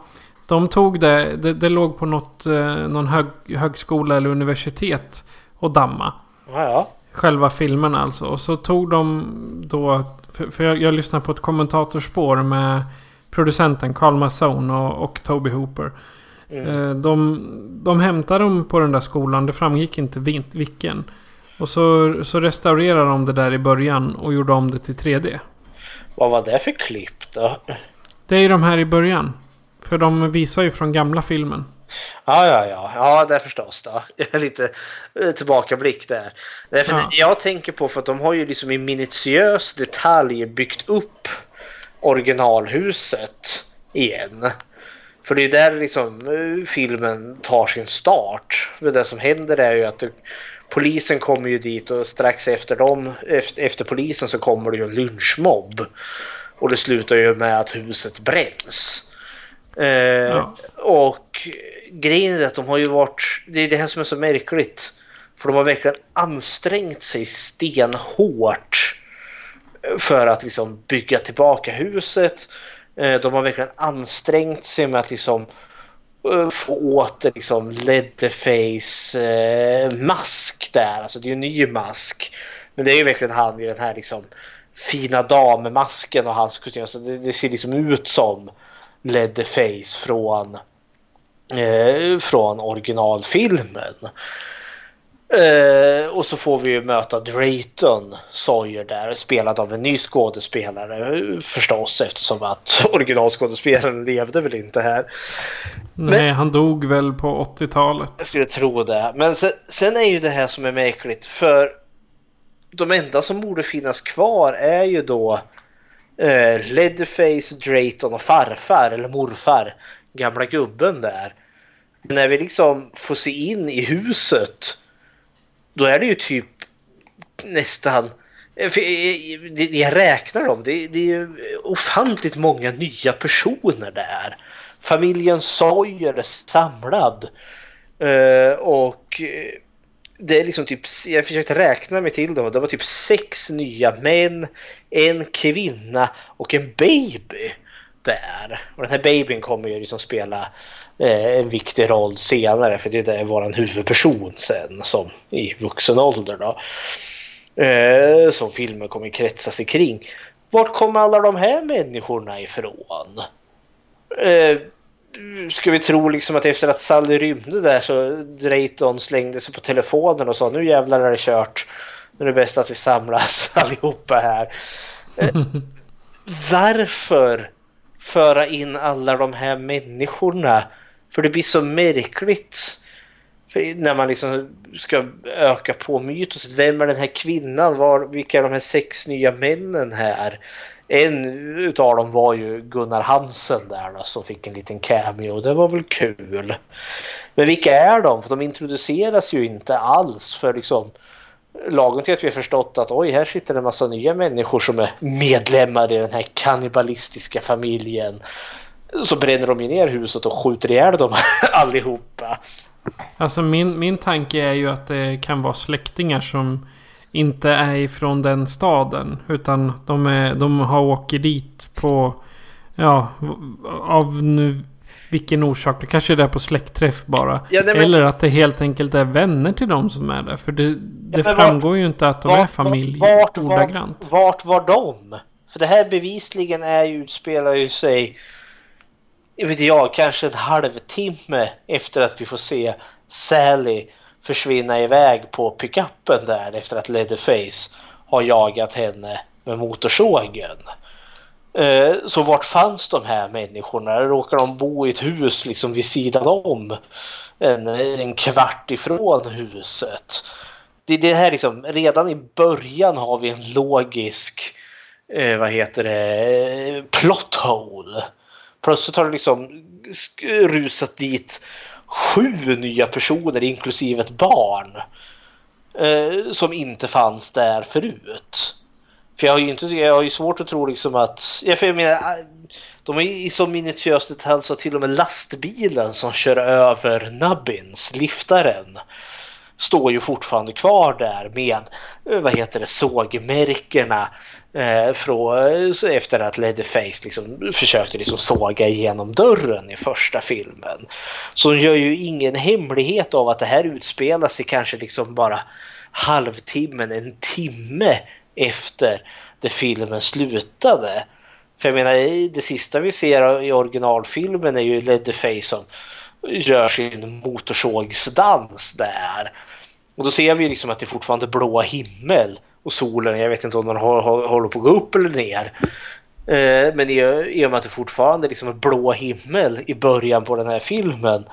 De tog det, det, det låg på något, eh, någon hög, högskola eller universitet och damma. Ja. Själva filmerna alltså. Och så tog de då, för, för jag, jag lyssnade på ett kommentatorspår med producenten Carl Mazzone och, och Toby Hooper. Eh, De, de hämtade dem på den där skolan, det framgick inte vil- vilken. Och så, så restaurerade de det där i början och gjorde om det till 3D. Vad var det för klipp då? Det är ju de här i början. För de visar ju från gamla filmen. Ja, ja, ja, ja, det förstås då. Är lite eh, tillbakablick där. Därför Ja. jag tänker på för att de har ju liksom i minutiös detalj byggt upp originalhuset igen. För det är där liksom eh, filmen tar sin start. För det som händer är ju att det, polisen kommer ju dit och strax efter dem, efter, efter polisen så kommer det ju en lynchmobb. Och det slutar ju med att huset bränns. Eh, Ja. Och grejen är att de har ju varit, det är det här som är så märkligt. För de har verkligen ansträngt sig stenhårt för att liksom bygga tillbaka huset. Eh, De har verkligen ansträngt sig med att liksom eh, få åter liksom Leatherface eh, där. Alltså det är ju en ny mask. Men det är ju verkligen han i den här liksom fina dammasken och hans kostym. Så det, det ser liksom ut som Leatherface från, eh, från originalfilmen. Eh, och så får vi ju möta Drayton Sawyer där, spelad av en ny skådespelare förstås eftersom att originalskådespelaren levde väl inte här. Nej, han dog väl på 80-talet. Jag skulle tro det. Men sen, sen är ju det här som är märkligt för de enda som borde finnas kvar är ju då eh, Leatherface, Drayton och farfar eller morfar. Gamla gubben där. Men när vi liksom får se in i huset då är det ju typ nästan eh, eh, Jag räknar dem. Det, det är ju ofantligt många nya personer där. Familjen Sawyer är samlad. Eh, och det är liksom typ, jag försökte räkna mig till dem det var typ sex nya män, en kvinna och en baby där. Och den här babyn kommer ju liksom spela eh, en viktig roll senare för det är våran huvudperson sen som i vuxen ålder då. Eh, som filmen kommer kretsa sig kring. Vart kommer alla de här människorna ifrån? Eh, ska vi tro liksom att efter att Sally rymde där så Drayton slängde sig på telefonen och sa nu jävlar är det kört. Nu är det bäst att vi samlas allihopa här. Eh, varför föra in alla de här människorna? För det blir så märkligt. För när man liksom ska öka på mytoset. Vem är den här kvinnan? Var, vilka är de här sex nya männen här? En utav dem var ju Gunnar Hansen där då, som fick en liten cameo. Det var väl kul. Men vilka är de? För de introduceras ju inte alls för liksom lagom till att vi har förstått att oj, här sitter en massa nya människor som är medlemmar i den här kannibalistiska familjen. Så bränner de ju ner huset och skjuter ihjäl dem allihopa. Alltså min, min tanke är ju att det kan vara släktingar som inte är ifrån den staden. Utan de, är, de har åkt dit på... Ja, av nu vilken orsak. Det kanske är där på släktträff bara. Ja, nej, men... Eller att det helt enkelt är vänner till dem som är där. För det, det ja, framgår vart, ju inte att de vart, är familj vart, ordagrant. Vart, vart var de? För det här bevisligen är ju, utspelar ju sig, jag vet jag, kanske en halvtimme efter att vi får se Sally försvinna iväg på pickuppen där efter att Leatherface har jagat henne med motorsågen. Eh, så vart fanns de här människorna? Råkar de bo i ett hus liksom vid sidan om? En, en kvart ifrån huset. Det, det här liksom, redan i början har vi en logisk, eh, vad heter det, plot hole. Plötsligt har det liksom rusat dit sju nya personer inklusive ett barn. Eh, som inte fanns där förut. För jag har ju, inte, jag har ju svårt att tro liksom att... Jag, för jag menar, de är i så minutiös detalj så till och med lastbilen som kör över Nubbins, liftaren, står ju fortfarande kvar där med vad heter det, sågmärkena eh, från, efter att Leatherface liksom försökte liksom såga igenom dörren i första filmen. Så hon gör ju ingen hemlighet av att det här utspelar sig kanske liksom bara halvtimmen, en timme efter det filmen slutade. För jag menar, det sista vi ser i originalfilmen är ju Leatherface som gör sin motorsågsdans där. Och då ser vi liksom att det är fortfarande blå himmel och solen, jag vet inte om den håller på att gå upp eller ner. Eh, men i och med att det fortfarande liksom är blå himmel i början på den här filmen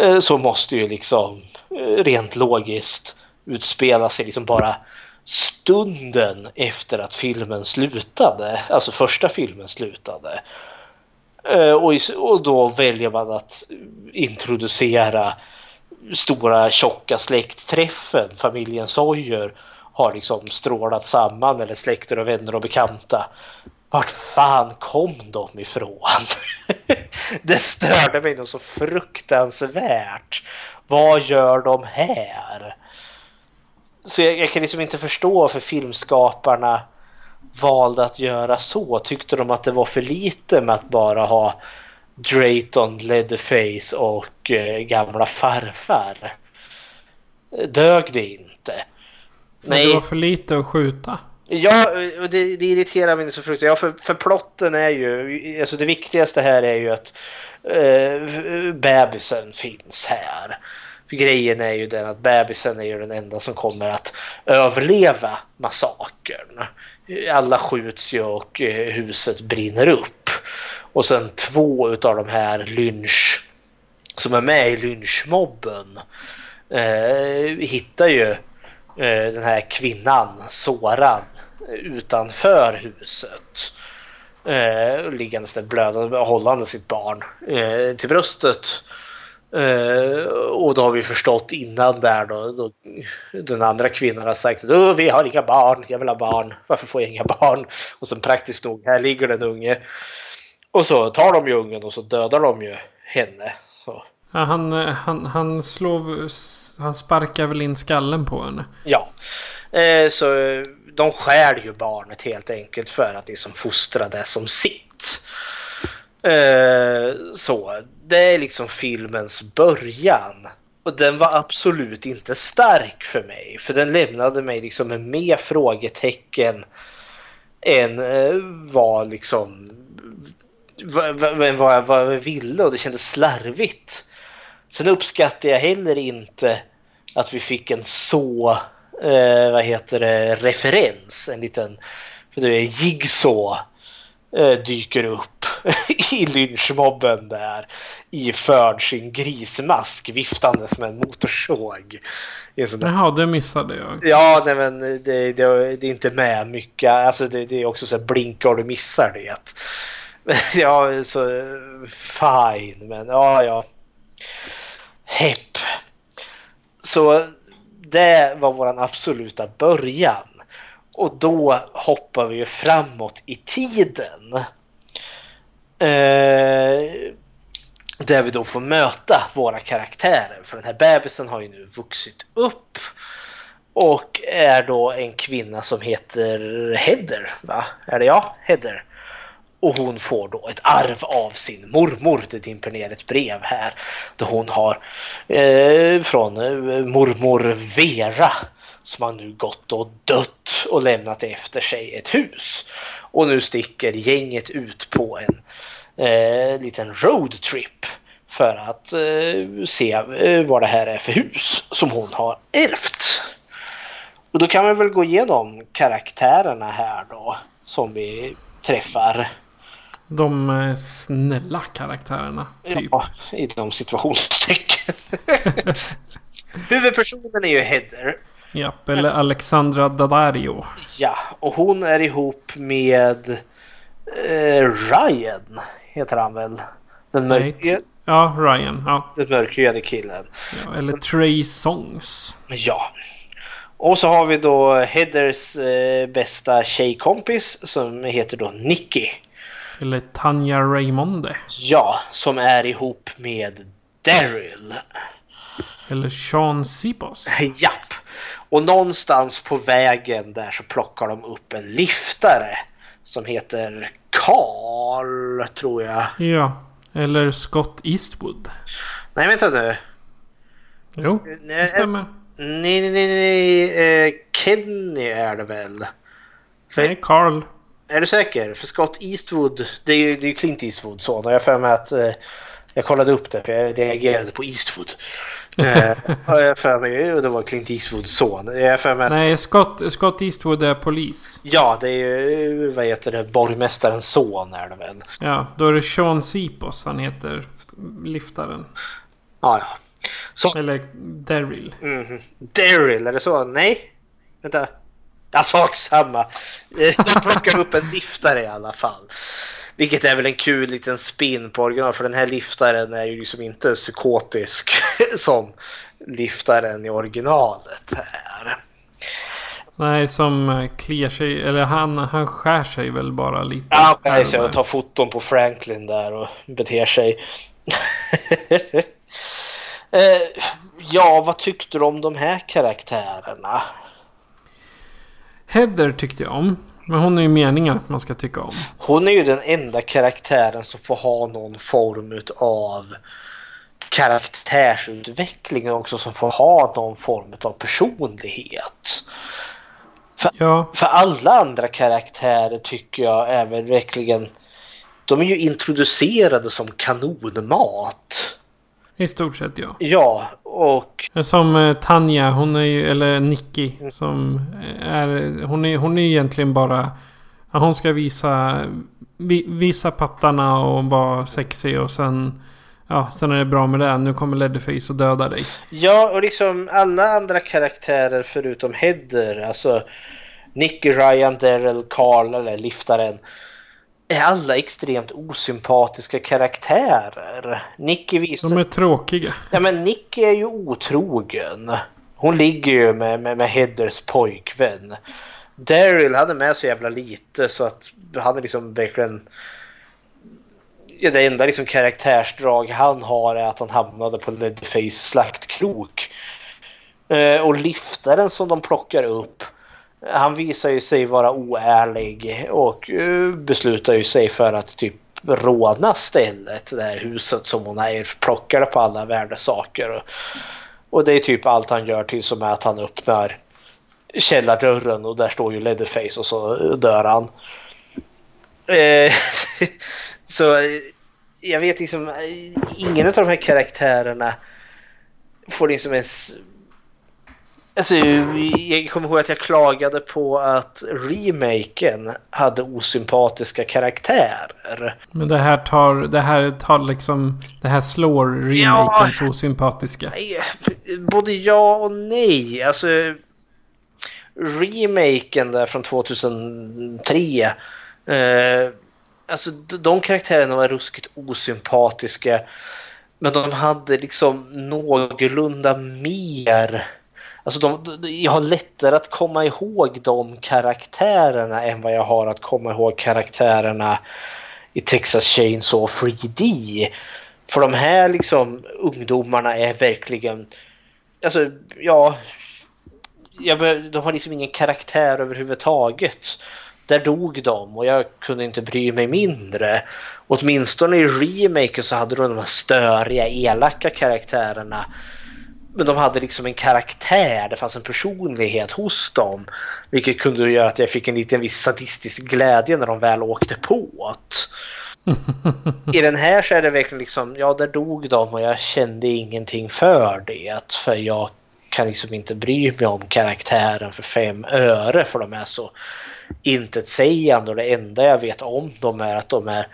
eh, så måste ju liksom eh, rent logiskt utspela sig liksom bara stunden efter att filmen slutade, alltså första filmen slutade. Eh, och, och då väljer man att introducera stora tjocka släktträffen, familjen Sawyer har liksom strålat samman eller släkter och vänner och bekanta. Vart fan kom de ifrån? det störde mig nog så fruktansvärt. Vad gör de här? Så jag, jag, kan liksom inte förstå varför filmskaparna valde att göra så. Tyckte de att det var för lite med att bara ha Drayton, Leatherface och eh, gamla farfar? Dög det inte? Nej. Det var för lite att skjuta. Ja, det, det irriterar mig så fruktansvärt. Ja, för, för plotten är ju, alltså det viktigaste här är ju att eh, bebisen finns här. Grejen är ju den att bebisen är ju den enda som kommer att överleva massakern. Alla skjuts ju och eh, huset brinner upp. Och sen två utav de här lynch som är med i lynchmobben eh, hittar ju eh, den här kvinnan sårad utanför huset. Eh, liggandes där blödande och hållande sitt barn eh, till bröstet. Uh, och då har vi förstått innan där då, då den andra kvinnan har sagt att vi har inga barn, jag vill ha barn, varför får jag inga barn? Och sen praktiskt nog, här ligger den unge. Och så tar de ju ungen och så dödar de ju henne. Så. Ja, han, han, han slår, Han sparkar väl in skallen på henne. Ja. Eh, så de skär ju barnet helt enkelt för att liksom fostra det som sitt. Eh, så det är liksom filmens början. Och den var absolut inte stark för mig. För den lämnade mig liksom med mer frågetecken än eh, vad liksom vad, vad, vad, vad jag ville och det kändes slarvigt. Sen uppskattar jag heller inte att vi fick en så, eh, vad heter det, referens. En liten, för det är Jigsaw eh, dyker upp i lynchmobben där iförd sin grismask viftandes med en motorsåg. Jaha, det missade jag. Ja, nej, men det, det, det är inte med mycket. Alltså det, det är också så att blinkar du missar det. ja, så fine, men ja, ja. Hepp. Så det var våran absoluta början. Och då hoppar vi ju framåt i tiden. Eh, där vi då får möta våra karaktärer. För den här bebisen har ju nu vuxit upp. Och är då en kvinna som heter Heather. Va? Är det jag? Heather. Och hon får då ett arv av sin mormor. Det dimper ner ett brev här. Då hon har eh, från eh, mormor Vera som har nu gått och dött och lämnat efter sig ett hus. Och nu sticker gänget ut på en eh, liten roadtrip för att eh, se eh, vad det här är för hus som hon har ärvt. Och då kan vi väl gå igenom karaktärerna här då som vi träffar. De eh, snälla karaktärerna. Typ. Ja, i de situationstecken. Huvudpersonen är ju Heather. Japp, eller Alexandra Daddario. Ja, och hon är ihop med eh, Ryan, heter han väl? Den mörkhyade, Ja, Ryan. Ja. den mörkhyade killen. ja. Eller Trey Songs. Ja. Och så har vi då Heathers eh, bästa tjejkompis som heter då Nicky. Eller Tanja Raymonde. Ja, som är ihop med Daryl. Eller Sean Sipos. Japp. Och någonstans på vägen där så plockar de upp en liftare som heter Carl, tror jag. Ja. Eller Scott Eastwood. Nej, vänta nu. Jo, det stämmer. Nej, nej, nej, nej. Eh, Kenny är det väl? För, Nej, Carl. Är du säker? För Scott Eastwood, det är ju det är Clint Eastwood son. Och jag för mig att eh, jag kollade upp det för jag reagerade på Eastwood. Eh, och jag för mig och det var Clint Eastwoods son. Jag har för mig att, Nej, Scott, Scott Eastwood är polis. Ja, det är ju vad heter det, borgmästarens son är det väl. Ja, då är det Sean Sipos han heter. Liftaren. Ja, ja. Så, Eller Daryl. mhm. Daryl, är det så? Nej? Vänta. Ja, sak samma. Eh, De plockar upp en liftare i alla fall. Vilket är väl en kul liten spin på original för den här liftaren är ju liksom inte psykotisk som liftaren i originalet är. Nej, som kliar sig. Eller han, han skär sig väl bara lite. Ja, här okay, och så där. jag tar foton på Franklin där och beter sig. eh, ja, vad tyckte du om de här karaktärerna? Heather tyckte jag om. Men hon är ju meningen att man ska tycka om. Hon är ju den enda karaktären som får ha någon form av karaktärsutveckling också som får ha någon form av personlighet. För, Ja, för alla andra karaktärer tycker jag är väl verkligen de är ju introducerade som kanonmat. I stort sett ja. Ja, och Som eh, Tanja, hon är ju, eller Nicky, som är, hon är, hon är egentligen bara, hon ska visa, vi, visa pattarna och vara sexig och sen, ja, sen är det bra med det. Nu kommer Leatherface och dödar dig. Ja, och liksom alla andra karaktärer förutom Heather, alltså Nicky, Ryan, Daryl, Carl eller liftaren är alla extremt osympatiska karaktärer. Nicky visar... De är tråkiga. Ja, men Nicky är ju otrogen. Hon ligger ju med, med, med Heathers pojkvän. Daryl hade med så jävla lite så att han är liksom verkligen... Ja, det enda liksom karaktärsdrag han har är att han hamnade på Leatherface slaktkrok. Eh, och liftaren som de plockar upp han visar ju sig vara oärlig och eh, beslutar ju sig för att typ råna stället, det här huset som hon har plockat på alla värdesaker. Och, och det är typ allt han gör till som är att han öppnar källardörren och där står ju Leatherface och så dör han. Eh, så eh, jag vet liksom, eh, ingen av de här karaktärerna får liksom ens Alltså, jag kommer ihåg att jag klagade på att remaken hade osympatiska karaktärer. Men det här tar, det här tar liksom, det här slår remakens ja, osympatiska. Både ja och nej. Alltså, remaken där från 2003. Eh, alltså de karaktärerna var ruskigt osympatiska. Men de hade liksom någorlunda mer Alltså de, jag har lättare att komma ihåg de karaktärerna än vad jag har att komma ihåg karaktärerna i Texas Chainsaw 3D. För de här liksom ungdomarna är verkligen, alltså ja, jag, de har liksom ingen karaktär överhuvudtaget. Där dog de och jag kunde inte bry mig mindre. Åtminstone i remaken så hade de de här störiga, elaka karaktärerna men de hade liksom en karaktär, det fanns en personlighet hos dem. Vilket kunde göra att jag fick en liten viss sadistisk glädje när de väl åkte på I den här så är det verkligen liksom, ja där dog de och jag kände ingenting för det. För jag kan liksom inte bry mig om karaktären för fem öre för de är så intetsägande och det enda jag vet om dem är att de är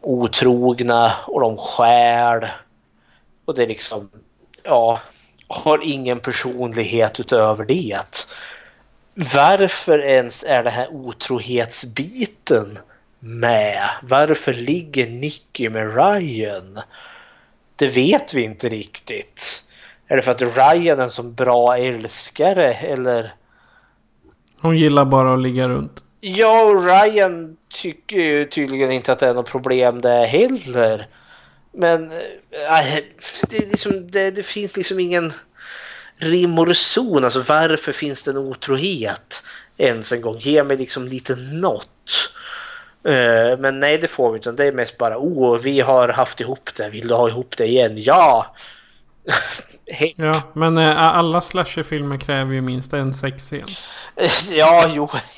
otrogna och de skär. Och det är liksom ja, har ingen personlighet utöver det. Varför ens är det här otrohetsbiten med? Varför ligger Nicky med Ryan? Det vet vi inte riktigt. Är det för att Ryan är en så bra älskare eller? Hon gillar bara att ligga runt. Ja, och Ryan tycker ju tydligen inte att det är något problem det heller. Men äh, det, liksom, det, det, finns liksom ingen rim och reson. Alltså varför finns det en otrohet ens en gång? Ge mig liksom lite något. Uh, men nej, det får vi inte. Det är mest bara oh, vi har haft ihop det. Vill du ha ihop det igen? Ja! ja, men äh, alla slasherfilmer kräver ju minst en sexscen. ja, jo,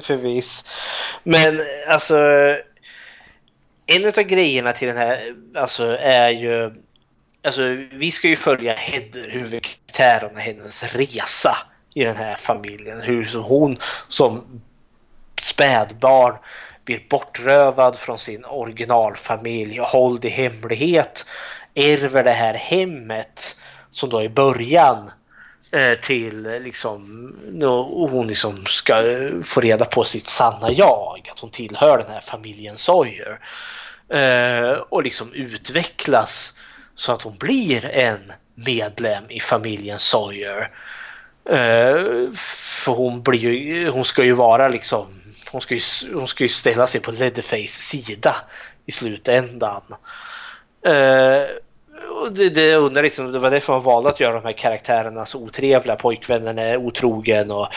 förvis. Men alltså en av grejerna till den här alltså, är ju... Alltså, vi ska ju följa Heather, huvudkaraktären och hennes resa i den här familjen. Hur som hon som spädbarn blir bortrövad från sin originalfamilj och hålld i hemlighet. Ärver det här hemmet som då i början eh, till eh, liksom hon liksom ska eh, få reda på sitt sanna jag. Att hon tillhör den här familjen Sawyer. Eh, och liksom utvecklas så att hon blir en medlem i familjen Sawyer. Eh, för hon, blir ju, hon ska ju vara liksom, hon ska ju, hon ska ju ställa sig på Leatherface sida i slutändan. Eh, och det, det, undrar liksom, det var därför man valde att göra de här karaktärerna så otrevliga. Pojkvännen är otrogen och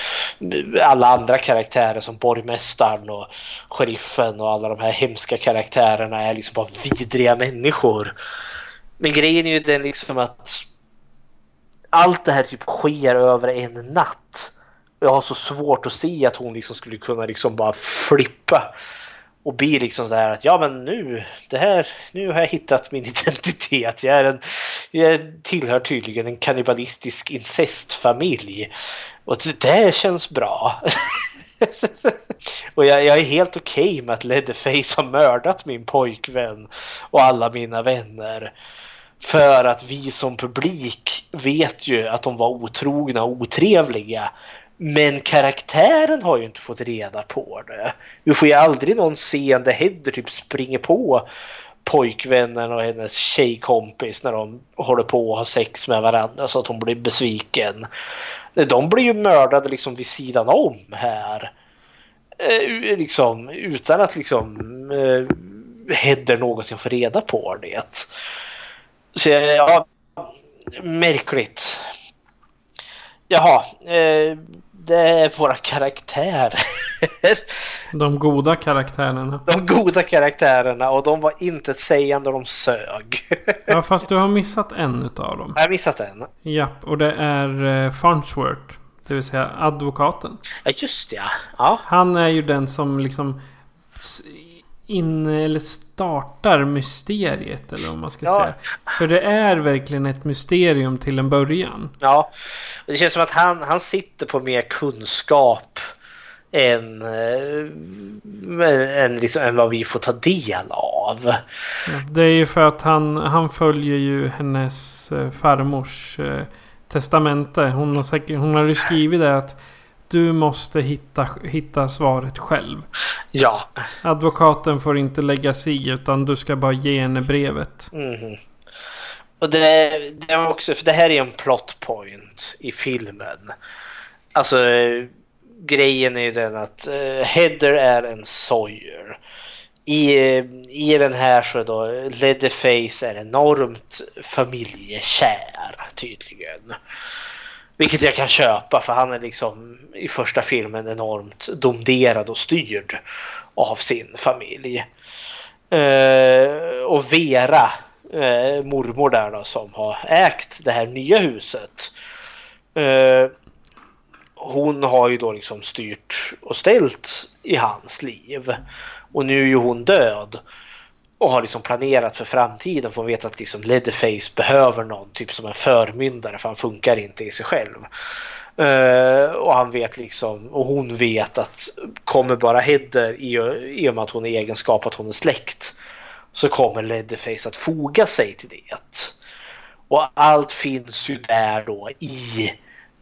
alla andra karaktärer som borgmästaren och sheriffen och alla de här hemska karaktärerna är liksom bara vidriga människor. Men grejen är ju den liksom att allt det här typ sker över en natt. Jag har så svårt att se att hon liksom skulle kunna liksom bara flippa och blir liksom så här att ja men nu, det här, nu har jag hittat min identitet. Jag, är en, jag tillhör tydligen en kannibalistisk incestfamilj. Och det känns bra. och jag, jag, är helt okej okay med att Leatherface har mördat min pojkvän och alla mina vänner. För att vi som publik vet ju att de var otrogna och otrevliga. Men karaktären har ju inte fått reda på det. Vi får ju aldrig någon scen där Hedder typ springer på pojkvännen och hennes tjejkompis när de håller på att ha sex med varandra så att hon blir besviken. De blir ju mördade liksom vid sidan om här. Eh, liksom, utan att liksom eh, Hedder någonsin får reda på det. Så ja, märkligt. Jaha, eh, det är våra karaktärer. De goda karaktärerna. De goda karaktärerna och de var inte sägande och de sög. Ja, fast du har missat en utav dem. Jag har missat en. Japp, och det är eh, Farnsworth. Det vill säga advokaten. Ja, just det, ja. ja. Han är ju den som liksom in, eller startar mysteriet eller vad man ska Ja. säga. För det är verkligen ett mysterium till en början. Ja, det känns som att han, han sitter på mer kunskap än, eh, än, liksom, än vad vi får ta del av. Ja, Det är ju för att han, han följer ju hennes eh, farmors eh, testamente. Hon har, säkert, hon har ju skrivit det att du måste hitta, hitta svaret själv. Ja. Advokaten får inte lägga sig utan du ska bara ge henne brevet. Mhm. Och det, det är också, för det här är en plot point i filmen. Alltså eh, grejen är ju den att uh, Heather är en Sawyer. I, eh, I den här så då Leatherface är enormt familjekär tydligen. Vilket jag kan köpa för han är liksom i första filmen enormt domderad och styrd av sin familj. Eh, och Vera, eh, mormor där då som har ägt det här nya huset. Eh, hon har ju då liksom styrt och ställt i hans liv. Och nu är ju hon död. Och har liksom planerat för framtiden för hon vet att liksom Leatherface behöver någon typ som en förmyndare för han funkar inte i sig själv. Eh, och han vet liksom, och hon vet att kommer bara Heather i, i och med att hon är egenskap att hon är släkt så kommer Leatherface att foga sig till det. Och allt finns ju där då i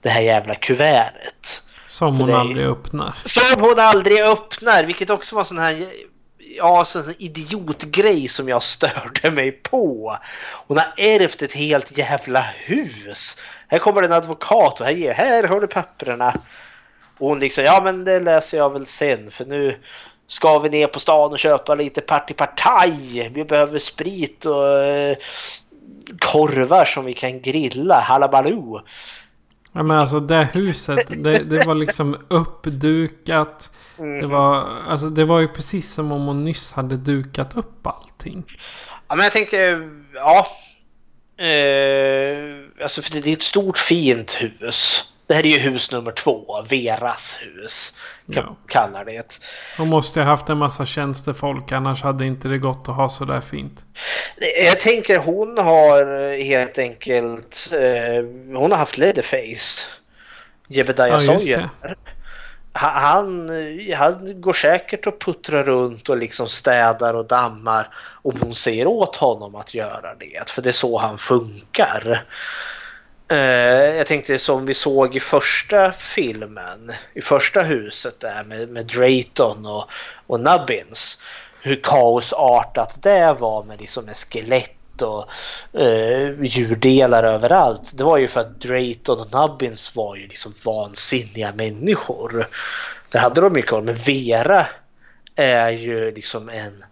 det här jävla kuvertet. Som hon aldrig öppnar. Som hon aldrig öppnar, vilket också var sån här ja, så en idiotgrej som jag störde mig på. Hon har ärvt ett helt jävla hus. Här kommer en advokat och här, här har du papperna. Och hon liksom, ja men det läser jag väl sen för nu ska vi ner på stan och köpa lite partipartaj. Vi behöver sprit och eh, korvar som vi kan grilla. Halabaloo. Ja men alltså det huset, det, det var liksom uppdukat. Det var, alltså, det var ju precis som om hon nyss hade dukat upp allting. Ja, men jag tänkte, ja. Eh, alltså för det är ett stort fint hus. Det här är ju hus nummer två, Veras hus. Kan, Ja. Kallar det. Hon måste ha haft en massa tjänstefolk annars hade inte det gått att ha så där fint. Jag tänker hon har helt enkelt, eh, hon har haft Leatherface. Jebediah Ja, Sawyer. Ha- Han, han går säkert och puttrar runt och liksom städar och dammar om hon säger åt honom att göra det. För det är så han funkar. Eh, jag tänkte som vi såg i första filmen, i första huset där med, med Drayton och, och Nubbins. Hur kaosartat det var med, liksom med skelett och eh, djurdelar överallt. Det var ju för att Drayton och Nubbins var ju liksom vansinniga människor. Där hade de ju koll. Men Vera är ju liksom en...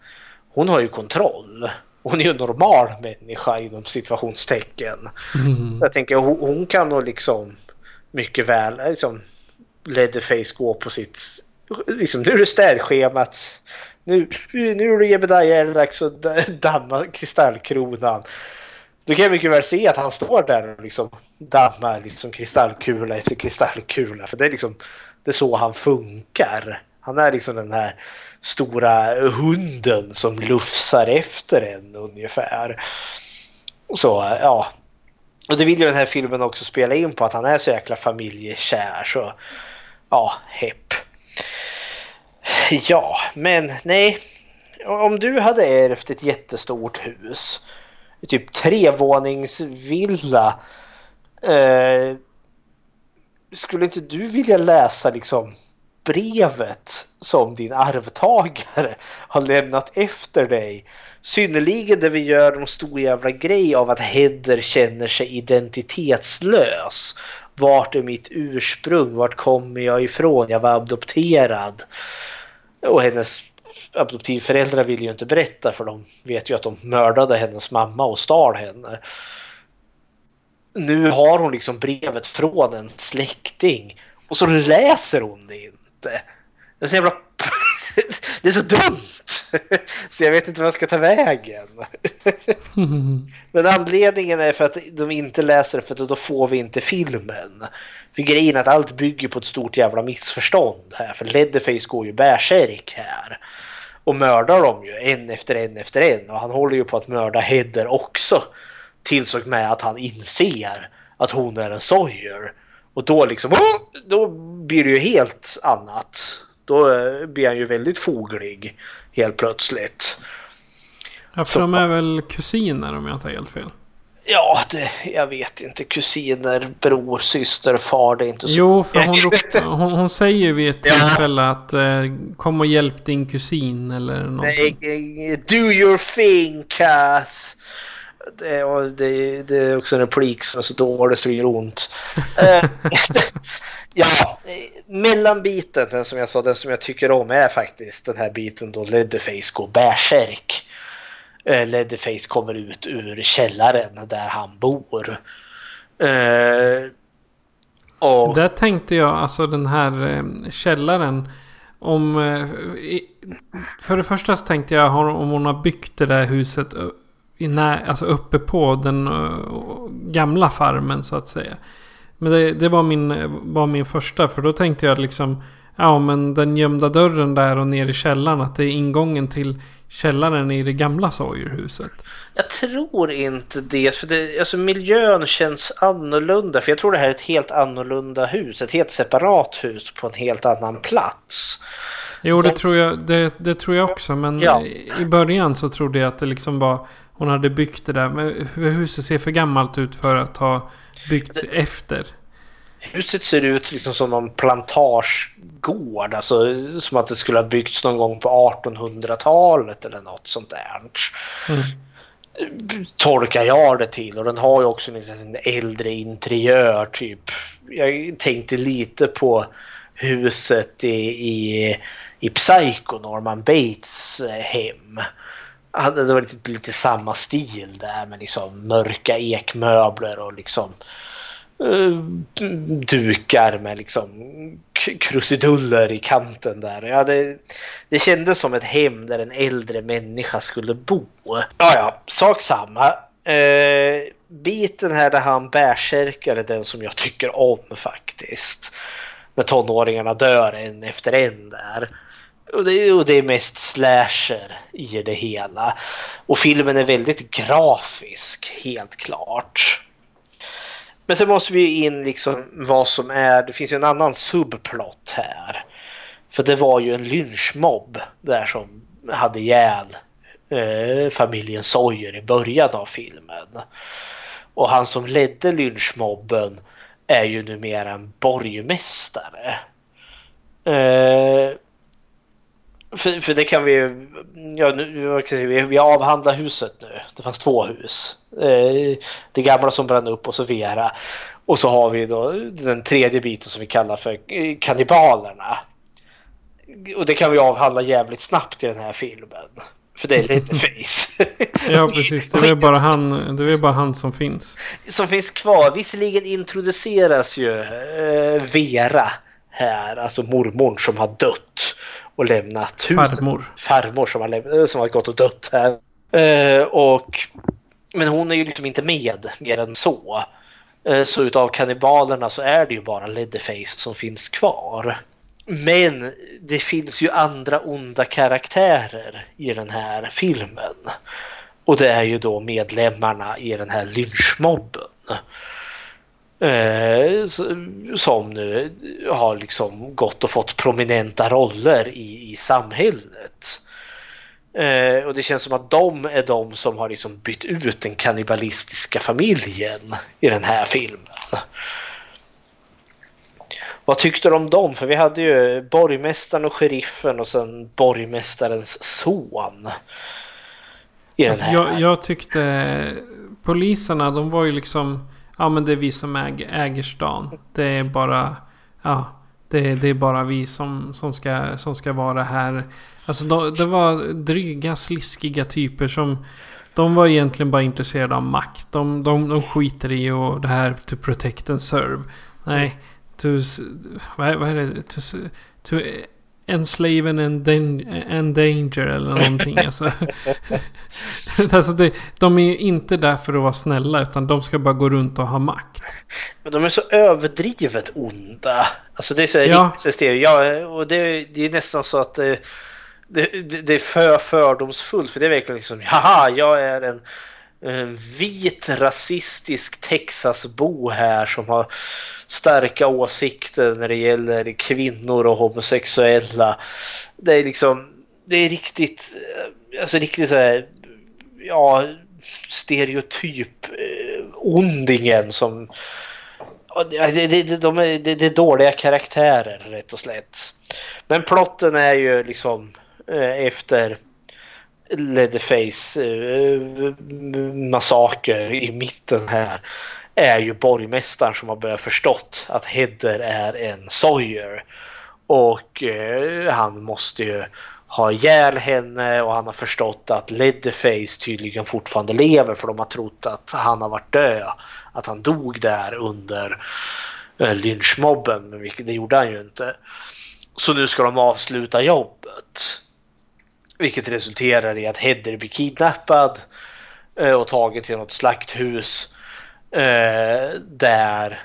Hon har ju kontroll. Hon är ju en normal människa inom situationstecken. Jag tänker hon, hon kan nog liksom mycket väl liksom Leatherface gå på sitt... Liksom, nu är det städschemat. Nu, nu är det är det dags att damma kristallkronan. Du kan mycket väl se att han står där och liksom dammar liksom kristallkula efter kristallkula. För det är liksom det är så han funkar. Han är liksom den här stora hunden som lufsar efter en ungefär. Så ja. Och det vill ju den här filmen också spela in på att han är så jäkla familjekär så ja, hepp. Ja, men nej. Om du hade ärvt ett jättestort hus, typ trevåningsvilla. Eh, skulle inte du vilja läsa liksom brevet som din arvtagare har lämnat efter dig? Synnerligen där vi gör en stor jävla grej av att Heather känner sig identitetslös. Vart är mitt ursprung? Vart kommer jag ifrån? Jag var adopterad. Och hennes adoptivföräldrar vill ju inte berätta för de vet ju att de mördade hennes mamma och stal henne. nu har hon liksom brevet från en släkting och så läser hon det inte. Det är så jävla... Det är så dumt! Så jag vet inte vad jag ska ta vägen. Men anledningen är för att de inte läser det för att då får vi inte filmen. För grejen är att allt bygger på ett stort jävla missförstånd här. För Leatherface går ju bärsärk här. Och mördar dem ju en efter en efter en. Och han håller ju på att mörda Heather också. Tills och med att han inser att hon är en Sawyer. Och då liksom, oh! då blir det ju helt annat. Då eh, blir han ju väldigt foglig helt plötsligt. Ja, för de är väl kusiner om jag inte har helt fel. Ja, det, jag vet inte. Kusiner, bror, syster, far. Det är inte så. Jo, för hon, hon, hon säger ju vid ett tillfälle att eh, kom och hjälp din kusin eller någonting. Nej, do your thing, Cass. Det, och det, det är också en replik som är så dålig så det gör ont. Eh, ja, mellanbiten, den som jag sa, den som jag tycker om är faktiskt den här biten då Leatherface går bärsärk. Eh, Leatherface kommer ut ur källaren där han bor. Eh, och... Där tänkte jag, alltså den här källaren. Om... För det första så tänkte jag om hon har byggt det där huset i när, alltså uppe på den uh, gamla farmen så att säga. Men det, det, var, min, var min första. För då tänkte jag liksom. Ja men den gömda dörren där och ner i källaren. Att det är ingången till källaren i det gamla Sawyerhuset. Jag tror inte det. För det, alltså miljön känns annorlunda. För jag tror det här är ett helt annorlunda hus. Ett helt separat hus på en helt annan plats. Jo det, tror, jag, det, det tror jag också. Men Ja. i början så trodde jag att det liksom var. Hon hade byggt det där. Men huset ser för gammalt ut för att ha byggts efter. Huset ser ut liksom som någon plantagegård. Alltså som att det skulle ha byggts någon gång på 1800-talet eller något sånt där. Mm. Tolkar jag det till. Och den har ju också liksom en äldre interiör typ. Jag tänkte lite på huset i, i, i Psycho, Norman Bates eh, hem. Det var lite, lite samma stil där med liksom mörka ekmöbler och liksom uh, dukar med liksom krusiduller i kanten där. Ja, det, det kändes som ett hem där en äldre människa skulle bo. Ja, ja, sak samma. Uh, biten här där han bärsärkar är den som jag tycker om faktiskt. När tonåringarna dör en efter en där. Och det, är- och det är mest slasher i det hela. Och filmen är väldigt grafisk, helt klart. Men sen måste vi ju in liksom vad som är, det finns ju en annan subplot här. För det var ju en lynchmobb där som hade ihjäl eh, familjen Sawyer i början av filmen. Och han som ledde lynchmobben är ju numera en borgmästare. Eh, för, för det kan vi ju- ja, nu, vi, vi avhandlar huset nu. Det fanns två hus. Eh, det gamla som brann upp och så Vera. Och så har vi då den tredje biten som vi kallar för eh, kannibalerna. Och det kan vi avhandla jävligt snabbt i den här filmen. För det är Leatherface. Ja precis. Det är bara han, det är bara han som finns. som finns kvar. Visserligen introduceras ju eh, Vera här, alltså mormor som har dött och lämnat huset. Farmor. Farmor som har, eh, som har gått och dött här. Eh, och, men hon är ju liksom inte med mer än så. Eh, så utav kannibalerna så är det ju bara Leatherface som finns kvar. Men det finns ju andra onda karaktärer i den här filmen. Och det är ju då medlemmarna i den här lynchmobben. Eh, som nu har liksom gått och fått prominenta roller i, i samhället. Eh, och det känns som att de är de som har liksom bytt ut den kannibalistiska familjen i den här filmen. Vad tyckte du om dem? För vi hade ju borgmästaren och sheriffen och sen borgmästarens son. I den Alltså, här. jag, jag tyckte poliserna de var ju liksom. Ja men det är vi som äger, äger stan. Det är bara. Ja. Det, det är bara vi som, som, ska, som ska vara här. Alltså de, det var dryga sliskiga typer som. De var egentligen bara intresserade av makt. De, de, de skiter i och det här to protect and serve. Nej, to... Vad, vad är det? To, to enslave and endan- endanger eller någonting. alltså. alltså det, de är ju inte där för att vara snälla utan de ska bara gå runt och ha makt. Men de är så överdrivet onda. Alltså det är så här Ja. riktigt. Ja, och det, det är nästan så att det, det, det är för fördomsfullt. För det är verkligen liksom, haha, jag är en Eh, vit rasistisk Texasbo här som har starka åsikter när det gäller kvinnor och homosexuella. Det är liksom, det är riktigt, eh, alltså riktigt så här, ja, stereotyp-ondingen eh, som det, det, de är, det, det är dåliga karaktärer rätt och slätt. Men plotten är ju liksom efter Leatherface-massaker eh, eh, i mitten här är ju borgmästaren som har börjat förstått att Heather är en Sawyer. Och eh, han måste ju ha ihjäl henne och han har förstått att Leatherface tydligen fortfarande lever för de har trott att han har varit död. Att han dog där under eh, lynchmobben, men det gjorde han ju inte. Så nu ska de avsluta jobbet. Vilket resulterar i att Heather blir kidnappad eh, och tagen till något slakthus. eh, Där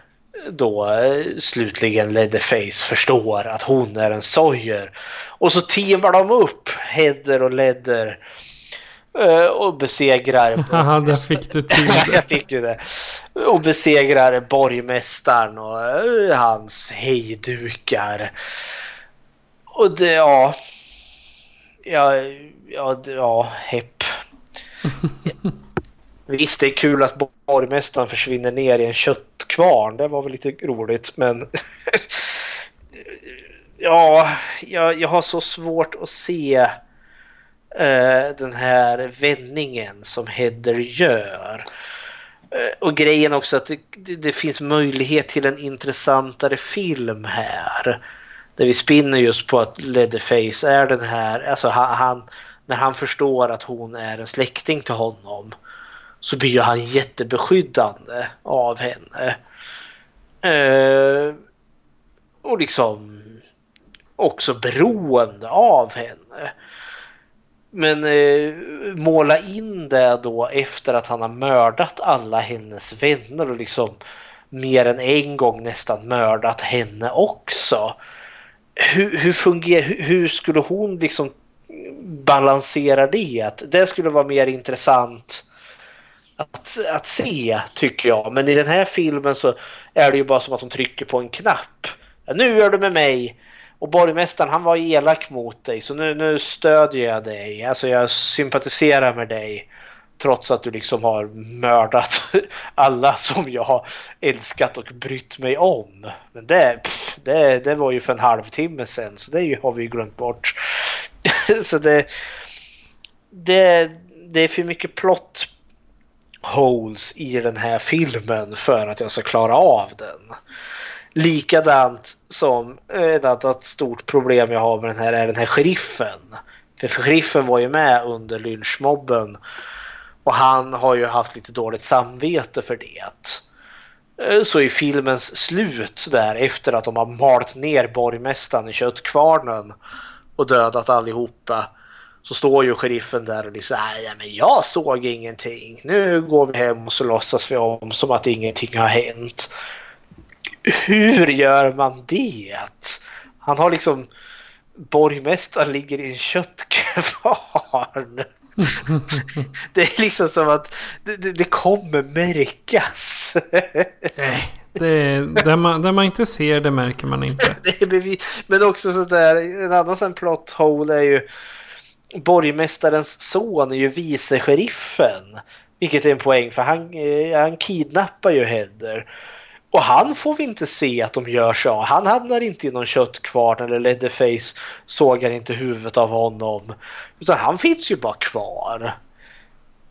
då eh, slutligen Leatherface förstår att hon är en Sawyer. Och så teamar de upp Heather och Leather och besegrar Haha, där fick du till jag fick ju det. Och besegrar borgmästaren och hans hejdukar. Och det, ja... Ja, ja, ja hepp. Visst, det är kul att borgmästaren försvinner ner i en köttkvarn. Det var väl lite roligt, men... ja, jag, jag har så svårt att se eh, den här vändningen som Heather gör. Eh, och grejen också att det, det, det finns möjlighet till en intressantare film här. Där vi spinner just på att Leatherface är den här, alltså han, när han förstår att hon är en släkting till honom så blir han jättebeskyddande av henne. Eh, och liksom också beroende av henne. Men eh, måla in det då efter att han har mördat alla hennes vänner och liksom mer än en gång nästan mördat henne också. Hur, hur fungerar, hur, skulle hon liksom balansera det? Att det skulle vara mer intressant att, att se tycker jag. Men i den här filmen så är det ju bara som att hon trycker på en knapp. Nu är du med mig. Och borgmästaren han var elak mot dig så nu, nu stödjer jag dig. Alltså jag sympatiserar med dig. Trots att du liksom har mördat alla som jag har älskat och brytt mig om. Men det, pff, det, det var ju för en halvtimme sedan så det har vi ju glömt bort. så det, det, det är för mycket plot holes i den här filmen för att jag ska klara av den. Likadant som ett annat stort problem jag har med den här är den här sheriffen. För sheriffen var ju med under lynchmobben och han har ju haft lite dåligt samvete för det. Eh, så i filmens slut där efter att de har malt ner borgmästaren i köttkvarnen och dödat allihopa så står ju sheriffen där och liksom nej men jag såg ingenting. Nu går vi hem och så låtsas vi om som att ingenting har hänt. Hur gör man det? Han har liksom borgmästaren ligger i en köttkvarn. Det är liksom som att det, det, kommer märkas. Nej, det, där, man, där man inte ser det märker man inte. Men också sådär, en annan sån plot hole är ju borgmästarens son är ju vice sheriffen. Vilket är en poäng för han, eh, han kidnappar ju Heather. Och han får vi inte se att de gör så. Han hamnar inte i någon köttkvarn eller Leatherface sågar inte huvudet av honom. Utan han finns ju bara kvar.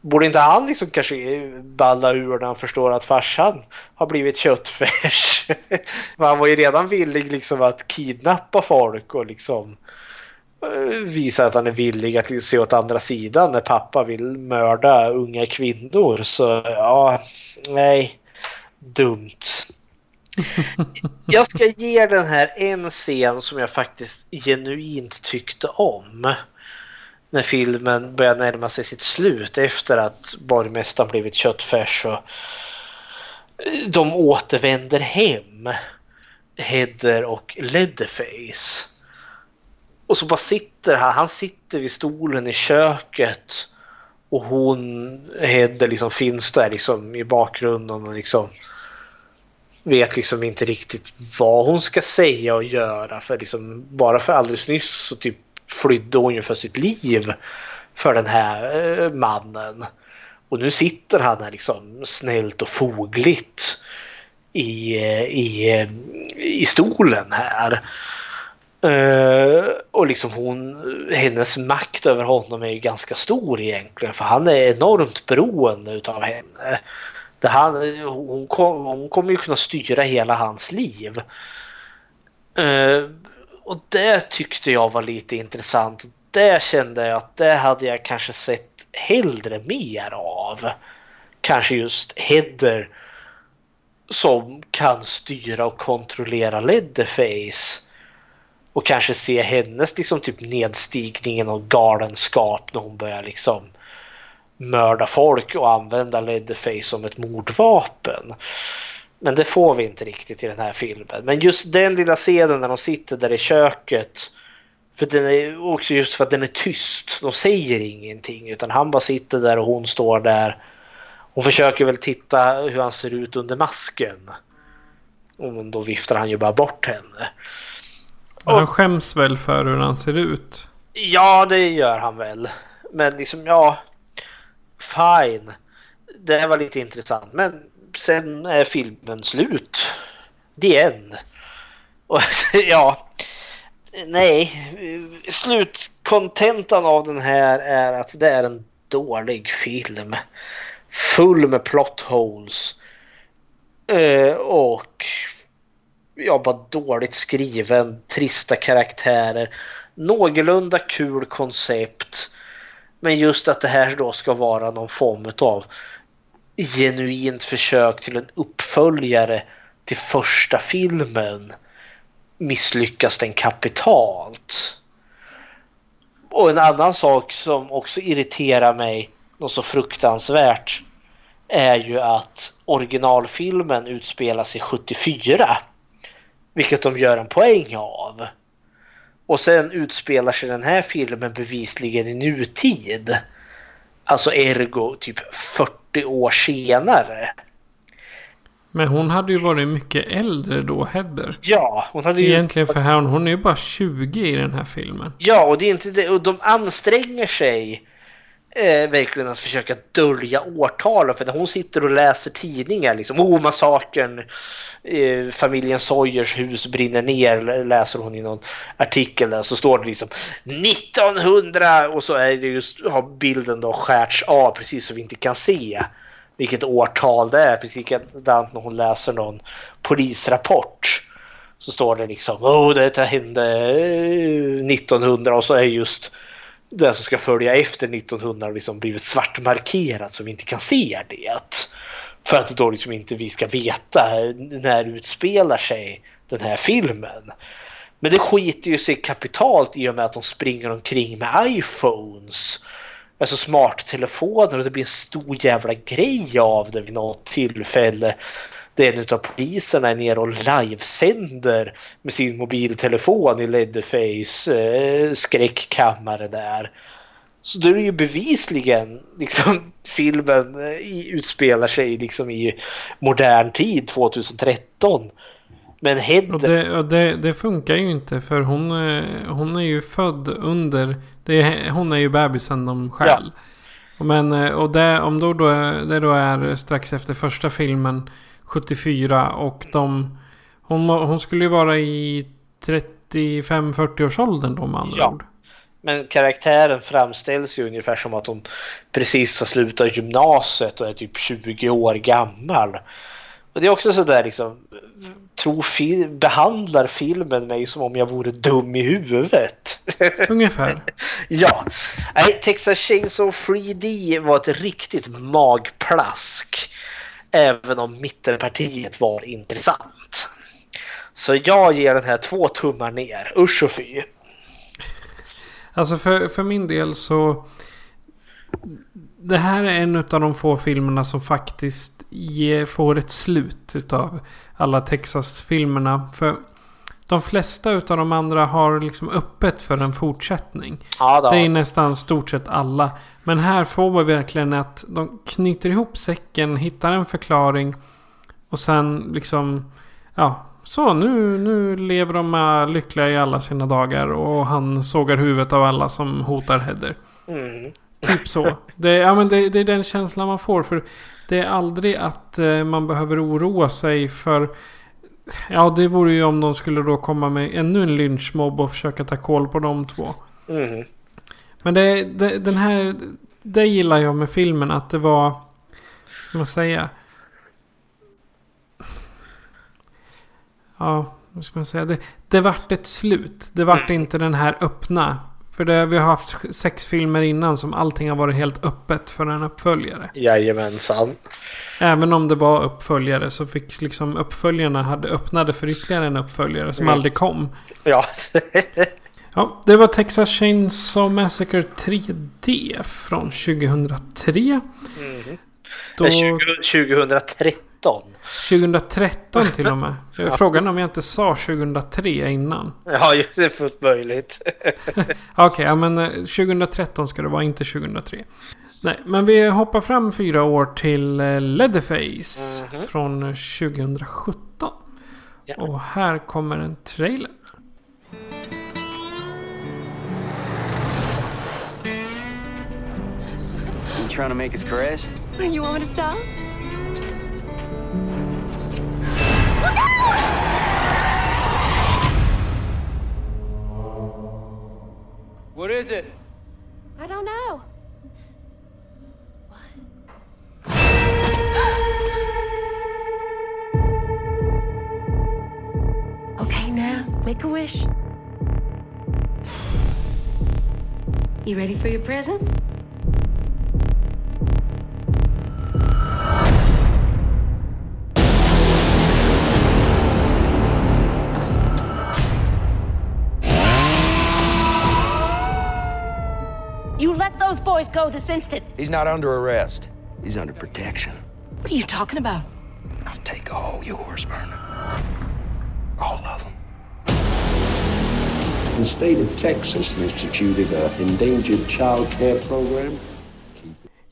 Borde inte han liksom kanske balla ur när han förstår att farsan har blivit köttfärs? Han var ju redan villig liksom att kidnappa folk och liksom eh, visa att han är villig att se åt andra sidan när pappa vill mörda unga kvinnor. Så ja, nej, dumt. Jag ska ge den här en scen som jag faktiskt genuint tyckte om. När filmen börjar närma sig sitt slut efter att borgmästaren blivit köttfärs och de återvänder hem. Heather och Leatherface. Och så bara sitter han, han sitter vid stolen i köket och hon, Hedde, liksom finns där liksom i bakgrunden och liksom vet liksom inte riktigt vad hon ska säga och göra. För liksom, bara för alldeles nyss så typ flydde hon ju för sitt liv för den här eh, mannen. Och nu sitter han här liksom snällt och fogligt i, eh, i, eh, i stolen här. Uh, och liksom hon, hennes makt över honom är ju ganska stor egentligen för han är enormt beroende utav henne. Det han, hon, kom, hon kommer ju kunna styra hela hans liv. Uh, och det tyckte jag var lite intressant. Det kände jag att det hade jag kanske sett hellre mer av. Kanske just Heather som kan styra och kontrollera Leatherface. Och kanske se hennes liksom typ nedstigningen och galenskap när hon börjar liksom mörda folk och använda Leatherface som ett mordvapen. Men det får vi inte riktigt i den här filmen. Men just den lilla scenen när de sitter där i köket. För den är också just för att den är tyst. De säger ingenting utan han bara sitter där och hon står där. Hon försöker väl titta hur han ser ut under masken. Och då viftar han ju bara bort henne. Han skäms väl för hur han ser ut? Ja, det gör han väl. Men liksom, ja. Fine. Det var lite intressant. Men sen är filmen slut. The end. Och ja. Nej. Slutkontentan av den här är att det är en dålig film. Full med plot holes. Uh, och ja, bara dåligt skriven, trista karaktärer. Någorlunda kul koncept. Men just att det här då ska vara någon form av genuint försök till en uppföljare till första filmen misslyckas den kapitalt. Och en annan sak som också irriterar mig något så fruktansvärt är ju att originalfilmen utspelar sig 74. Vilket de gör en poäng av. Och sen utspelar sig den här filmen bevisligen i nutid. Alltså ergo typ 40 år senare. Men hon hade ju varit mycket äldre då, Heather. Ja, hon hade ju... Egentligen för här, hon är ju bara 20 i den här filmen. Ja, och det är inte det. Och de anstränger sig eh, verkligen att försöka dölja årtalen. För när hon sitter och läser tidningar, liksom, oh massakern, eh, familjen Sawyers hus brinner ner, läser hon i någon artikel där, så står det liksom 1900 och så är det just, har bilden då skärts av precis så vi inte kan se vilket årtal det är. Precis likadant när hon läser någon polisrapport. Så står det liksom, oh det hände eh, 1900 och så är just det som ska följa efter 1900 liksom blivit svartmarkerat så vi inte kan se det. För att då liksom inte vi ska veta när utspelar sig den här filmen. Men det skiter ju sig kapitalt i och med att de springer omkring med iPhones. Alltså smarttelefoner och det blir en stor jävla grej av det vid något tillfälle. Där en av poliserna är nere och livesänder med sin mobiltelefon i Leatherface eh, skräckkammare där. Så då är det ju bevisligen liksom filmen eh, utspelar sig liksom i modern tid 2013. Men Heather... Och, det, och det, det, funkar ju inte för hon, eh, hon är ju född under... Det, hon är ju bebisen de stjäl. Ja. Men och det, om då, då, det då är strax efter första filmen 74 och de... Hon, hon skulle ju vara i 35-40 års åldern då med andra ja. ord. Men karaktären framställs ju ungefär som att hon precis har slutat gymnasiet och är typ 20 år gammal. Och det är också sådär liksom, tror fi- behandlar filmen mig som om jag vore dum i huvudet. Ungefär. ja. Nej, Texas Chainsaw 3D var ett riktigt magplask. Även om mittenpartiet var intressant. Så jag ger den här två tummar ner. Usch och fy. Alltså för, för min del så... Det här är en av de få filmerna som faktiskt ge, får ett slut utav alla Texas-filmerna. För de flesta utav de andra har liksom öppet för en fortsättning. Ja. Det är nästan stort sett alla. Men här får vi verkligen att de knyter ihop säcken, hittar en förklaring. Och sen liksom... Ja, så nu, nu lever de lyckliga i alla sina dagar. Och han sågar huvudet av alla som hotar Heather. Mm. Typ så. Det, ja, men det, det är den känslan man får. För det är aldrig att eh, man behöver oroa sig för... Ja, det vore ju om de skulle då komma med ännu en lynchmobb och försöka ta koll på de två. Mm. Men det, det, den här... Det gillar jag med filmen. Att det var... Ska man säga? Ja, vad ska man säga? Det, det vart ett slut. Det vart inte den här öppna. För det, vi har haft sex filmer innan som allting har varit helt öppet för en uppföljare. Jajamensan. Även om det var uppföljare så fick liksom uppföljarna hade öppnade för ytterligare en uppföljare som Mm. aldrig kom. Ja. Ja, det var Texas Chainsaw Massacre 3D från 2003. Mhm. Då, 20, 2013. 2013 till och med. Frågan om jag inte sa 2003 innan. Ja, just det är fullt möjligt. Okej, ja men eh, 2013 ska det vara, inte 2003. Nej, men vi hoppar fram fyra år till eh, Leatherface Mhm. från eh, 2017. Ja. Och här kommer en trailer. You trying to make us crash? You want me to stop? What is it? I don't know. Okay, now, make a wish. You ready for your present? You let those boys go this instant. He's not under arrest. He's under protection. What are you talking about? I'll take all yours, Vernon. All of them. The state of Texas instituted an endangered child care program.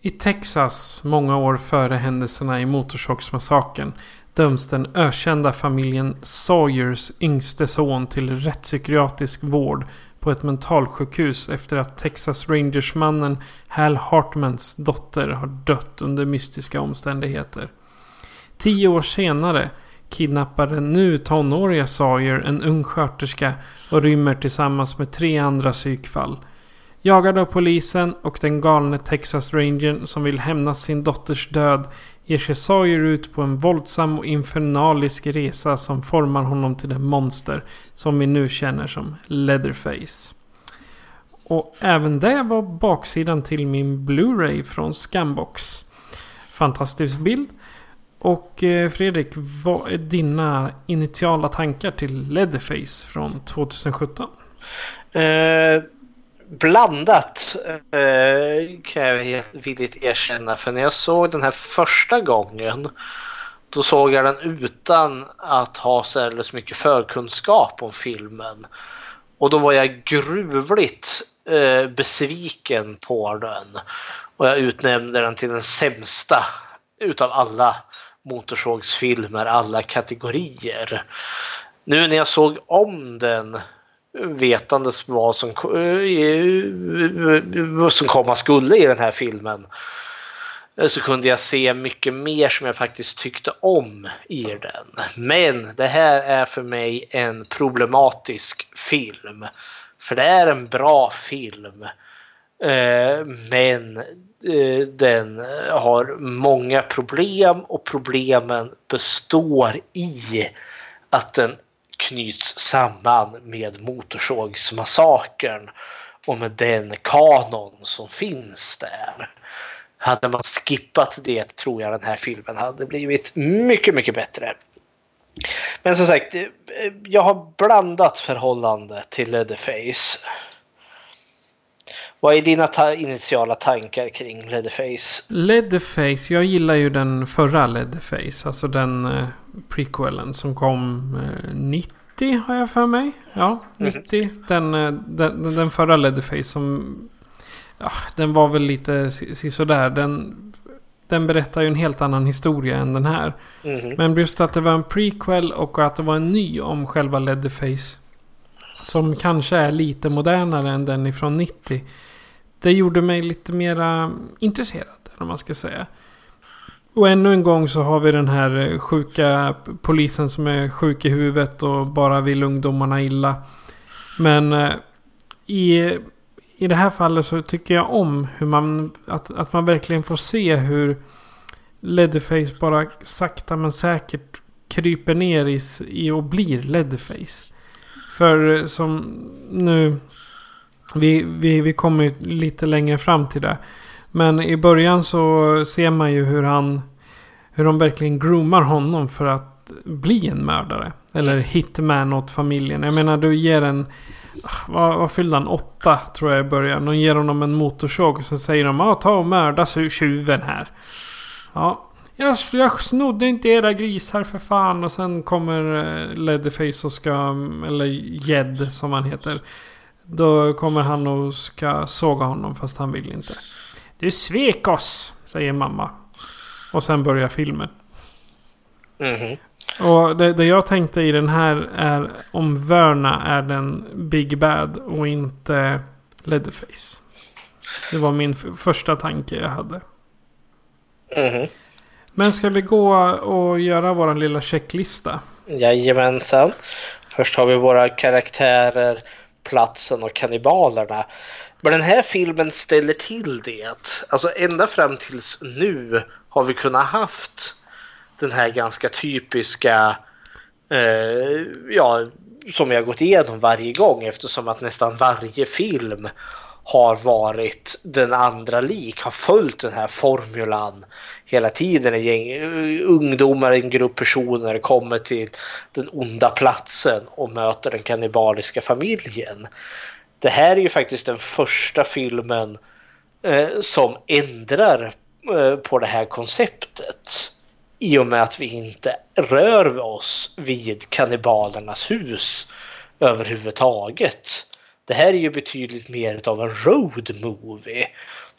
I Texas, många år före händelserna i Motorsågsmassakern, döms den ökända familjen Sawyers yngste son till rättspsykiatrisk vård på ett mentalsjukhus efter att Texas Rangers-mannen Hal Hartmans dotter har dött under mystiska omständigheter. Tio år senare kidnappar den nu tonåriga Sawyer en ung sköterska och rymmer tillsammans med tre andra psykfall. Jagad av polisen och den galne Texas Rangern som vill hämnas sin dotters död ger sig Sawyer ut på en våldsam och infernalisk resa som formar honom till det monster som vi nu känner som Leatherface. Och även det var baksidan till min Blu-ray från Scambox. Fantastisk bild. Och eh, Fredrik, vad är dina initiala tankar till Leatherface från 2017? Eh, blandat eh, kan jag villigt erkänna. För när jag såg den här första gången då såg jag den utan att ha särskilt mycket förkunskap om filmen. Och då var jag gruvligt eh, besviken på den. Och jag utnämnde den till den sämsta utav alla motorsågsfilmer, alla kategorier. Nu när jag såg om den vetandes vad som, vad eh, eh, som komma skulle i den här filmen eh, så kunde jag se mycket mer som jag faktiskt tyckte om i den. Men det här är för mig en problematisk film. För det är en bra film. Men den har många problem och problemen består i att den knyts samman med Motorsågsmassakern och med den kanon som finns där. Hade man skippat det tror jag den här filmen hade blivit mycket, mycket bättre. Men som sagt, eh, jag har blandat förhållande till Leatherface. Vad är dina ta initiala tankar kring Leatherface? Leatherface, jag gillar ju den förra Leatherface. Alltså den eh, prequelen som kom eh, 90 har jag för mig. Ja, 90. Mm. Den, eh, den, den förra Leatherface som... Ja, den var väl lite sisådär. Den, den berättar ju en helt annan historia än den här. Mm. Men just att det var en prequel och att det var en ny om själva Leatherface. Som kanske är lite modernare än den ifrån 90 det gjorde mig lite mera intresserad. Om man ska säga. Och ännu en gång så har vi den här eh, sjuka polisen som är sjuk i huvudet och bara vill ungdomarna illa. Men eh, i, i det här fallet så tycker jag om hur man, att, att man verkligen får se hur Leatherface bara sakta men säkert kryper ner i, i och blir Leatherface. För eh, som nu vi, vi, vi kommer ju lite längre fram till det. Men i början så ser man ju hur han... Hur de verkligen groomar honom för att bli en mördare. Eller hitman åt familjen. Jag menar du ger en... Ah, vad, vad fyllde han? Åtta tror jag i början. De ger honom en motorsåg och så säger de ja ta och mörda tjuven här. Ja. Jag, jag snodde inte era grisar för fan. Och sen kommer Leddyface Leatherface och ska... Mm, eller Jed som han heter. Då kommer han och ska såga honom fast han vill inte. Du svek oss, säger mamma. Och sen börjar filmen. Mm -hmm. Och det, det, jag tänkte i den här är om Verna är den Big Bad och inte Leatherface. Det var min första tanke jag hade. Mm -hmm. Men ska vi gå och göra vår lilla checklista? Jajamensan. Först har vi våra karaktärer platsen och kannibalerna. Men den här filmen ställer till det. Alltså ända fram tills nu har vi kunnat haft den här ganska typiska, eh, ja, som jag gått igenom varje gång eftersom att nästan varje film har varit den andra lik, har följt den här formulan hela tiden. En gäng ungdomar, en grupp personer kommer till den onda platsen och möter den kannibaliska familjen. Det här är ju faktiskt den första filmen eh, som ändrar eh, på det här konceptet. I och med att vi inte rör oss vid kannibalernas hus överhuvudtaget. Det här är ju betydligt mer av en road movie.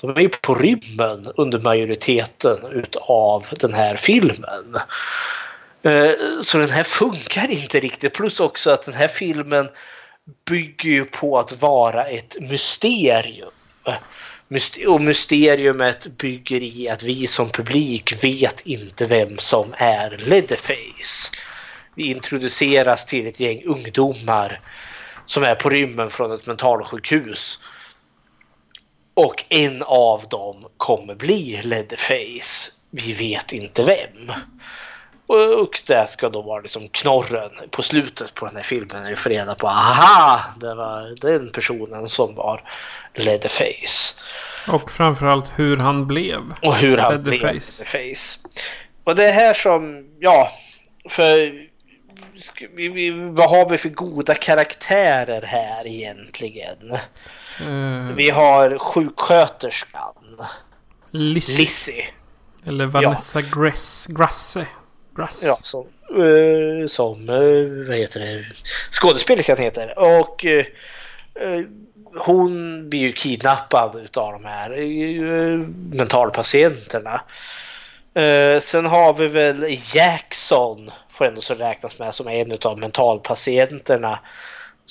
De är ju på rymmen under majoriteten utav den här filmen. Eh, så den här funkar inte riktigt. Plus också att den här filmen bygger ju på att vara ett mysterium. Och mysteriumet bygger i att vi som publik vet inte vem som är Leatherface. Vi introduceras till ett gäng ungdomar som är på rymmen från ett mentalsjukhus. Och en av dem kommer bli Leatherface. Vi vet inte vem. Och det ska då vara liksom knorren på slutet på den här filmen. När vi får reda på aha, det var den personen som var Leatherface. Och framförallt hur han blev Och hur han Leatherface. blev Leatherface. Och det är här som, ja, för vi, vi, vad har vi för goda karaktärer här egentligen? Mm. Vi har sjuksköterskan. Lizzie. Lizzie. Eller Vanessa ja. Gress, Grasse. Grass. Ja, som, uh, som uh, vad heter det? skådespelerskan heter. Och uh, hon blir ju kidnappad av de här mentalpatienterna. sen har vi väl Jackson får ändå så räknas med som en av mentalpatienterna.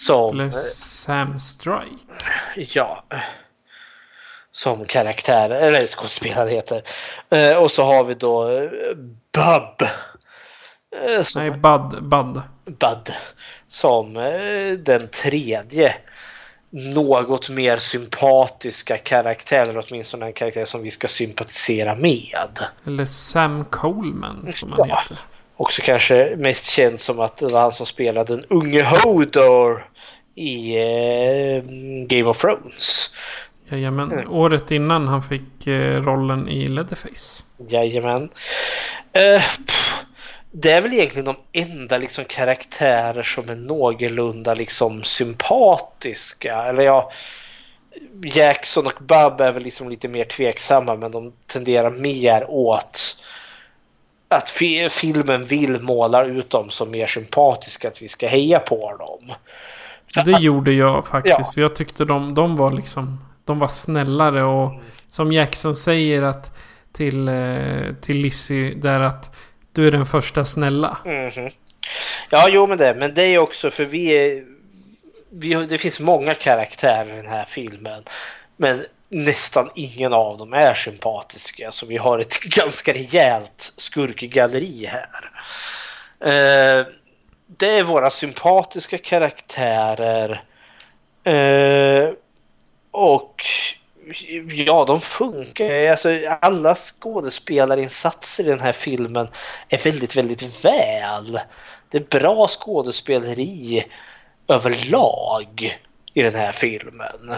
Som... Eller Sam Strike. Ja. Som karaktär, eller skådespelare heter. Eh, och så har vi då eh, Bub. Eh, som, Nej, Bud. Bud. Bud. Som den tredje något mer sympatiska karaktärer, åtminstone en karaktär som vi ska sympatisera med. Eller Sam Coleman som han Ja. heter. Också kanske mest känd som att det var han som spelade den unge Hodor i eh, Game of Thrones. Jajamän. Mm. Året innan han fick eh, rollen i Leatherface. Jajamän. Eh, pff, det är väl egentligen de enda liksom, karaktärer som är någorlunda liksom, sympatiska. Eller ja, Jackson och Bub är väl liksom lite mer tveksamma men de tenderar mer åt att fi- filmen vill måla ut dem som mer sympatiska, att vi ska heja på dem. Så det gjorde jag faktiskt. Ja. För jag tyckte de, de var liksom... De var snällare och som Jackson säger att till, eh, till Lizzie där att du är den första snälla. Mhm. Ja, jo men det. Men det är också för vi är... Vi, det finns många karaktärer i den här filmen. Men nästan ingen av dem är sympatiska. Så vi har ett ganska rejält skurkgalleri här. Eh, det är våra sympatiska karaktärer. Eh, och ja, de funkar. Alltså, alla skådespelarinsatser i den här filmen är väldigt, väldigt väl. Det är bra skådespeleri överlag i den här filmen.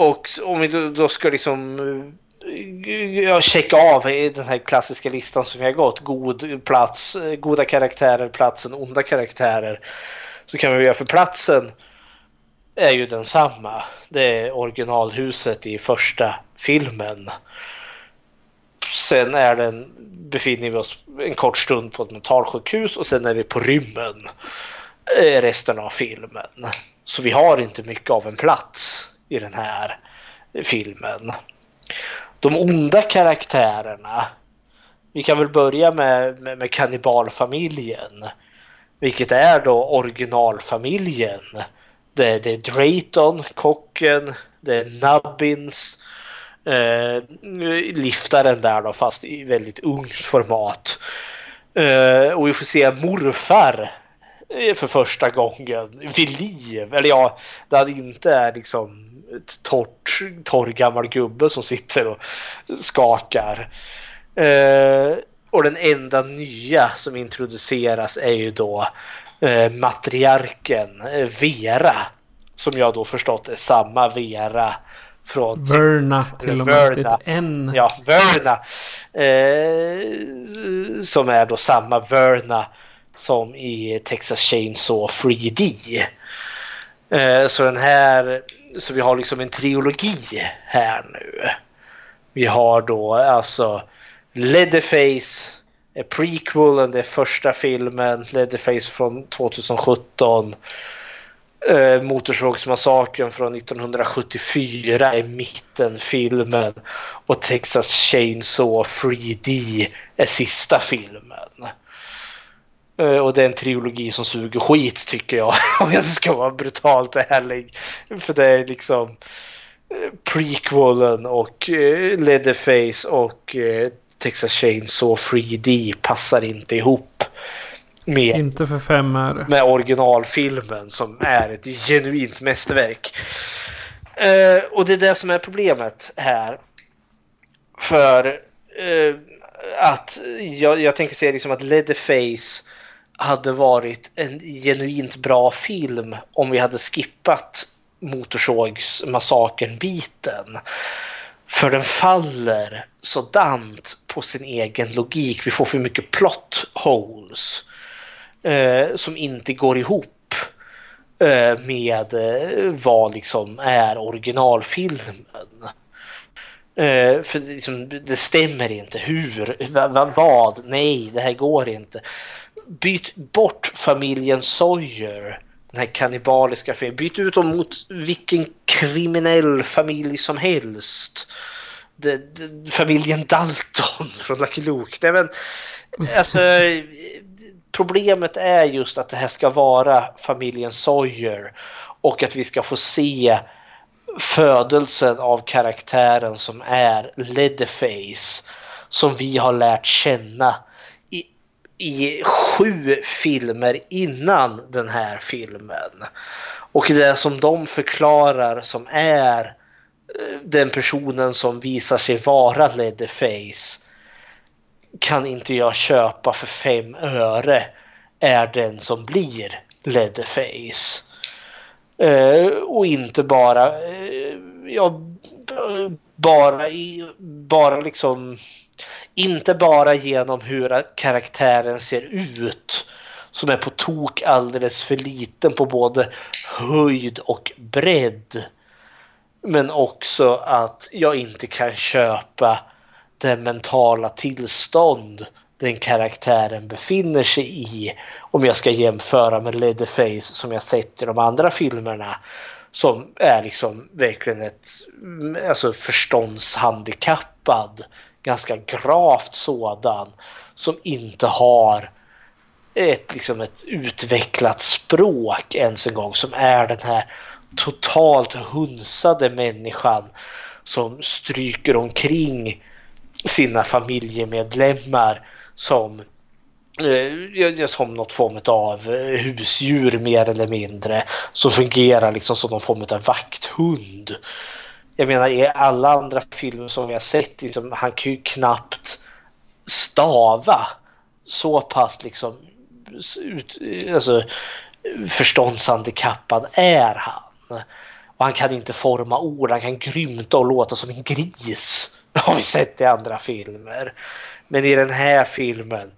Och om vi då, ska liksom eh, checka av den här klassiska listan som vi har gått. God plats, eh, goda karaktärer, platsen, onda karaktärer. Så kan vi göra för platsen är ju densamma. Det är originalhuset i första filmen. Sen är den, befinner vi oss en kort stund på ett mentalsjukhus och sen är vi på rymmen eh, resten av filmen. Så vi har inte mycket av en plats i den här filmen. De onda karaktärerna. Vi kan väl börja med, med, med kannibalfamiljen. Vilket är då originalfamiljen. Det, det är Drayton, kocken, det är Nubbins, eh, liftaren där då fast i väldigt ungt format. Eh, och vi får se morfar eh, för första gången vid liv. Eller ja, där han inte är liksom torrt, torr gammal gubbe som sitter och skakar. Eh, och den enda nya som introduceras är ju då eh, matriarken eh, Vera. Som jag då förstått är samma Vera från Verna till och med. N. Ja, Verna. Eh, som är då samma Verna som i Texas Chainsaw 3D. Eh, så den här, så vi har liksom en trilogi här nu. Vi har då alltså Leatherface, är prequelen, det är första filmen, Leatherface från 2017. Eh, Motorsågsmassakern från 1974 är mittenfilmen och Texas Chainsaw 3D är sista filmen. Eh, och det är en trilogi som suger skit tycker jag. Om jag ska vara brutalt ärlig. För det är liksom eh, prequelen och eh, Leatherface och Texas Chainsaw 3D passar inte ihop. Med Inte för fem öre. med originalfilmen som är ett genuint mästerverk. Och det är det som är problemet här. För att jag, jag tänker säga liksom att Leatherface hade varit en genuint bra film om vi hade skippat Motorsågsmassakern-biten. För den faller sådant på sin egen logik. Vi får för mycket plot holes eh, som inte går ihop eh, med eh, vad liksom är originalfilmen. Eh, för det, liksom, det stämmer inte. Hur? Va, va, vad? Nej, det här går inte. Byt bort familjen Sawyer. Den här kannibaliska familjen. Byt ut dem mot vilken kriminell familj som helst. De, de, familjen Dalton från Lucky Luke. Det är väl, alltså, problemet är just att det här ska vara familjen Sawyer och att vi ska få se födelsen av karaktären som är Leatherface som vi har lärt känna i sju filmer innan den här filmen. Och det som de förklarar som är eh, den personen som visar sig vara Leatherface kan inte jag köpa för fem öre är den som blir Leatherface. Eh, och inte bara, eh, ja, bara, i, bara liksom, inte bara genom hur karaktären ser ut som är på tok alldeles för liten på både höjd och bredd. Men också att jag inte kan köpa det mentala tillstånd den karaktären befinner sig i. Om jag ska jämföra med Leatherface som jag sett i de andra filmerna. Som är liksom verkligen ett alltså förståndshandikappad, ganska gravt sådan. Som inte har ett, liksom ett utvecklat språk ens en gång. Som är den här totalt hunsade människan som stryker omkring sina familjemedlemmar som, eh, som något form av eh, husdjur mer eller mindre. Som fungerar liksom som någon form av vakthund. Jag menar i alla andra filmer som vi har sett, liksom, han kan ju knappt stava. Så pass liksom ut, alltså, förståndshandikappad är han. Och han kan inte forma ord, han kan grymta och låta som en gris. Det har vi sett i andra filmer. Men i den här filmen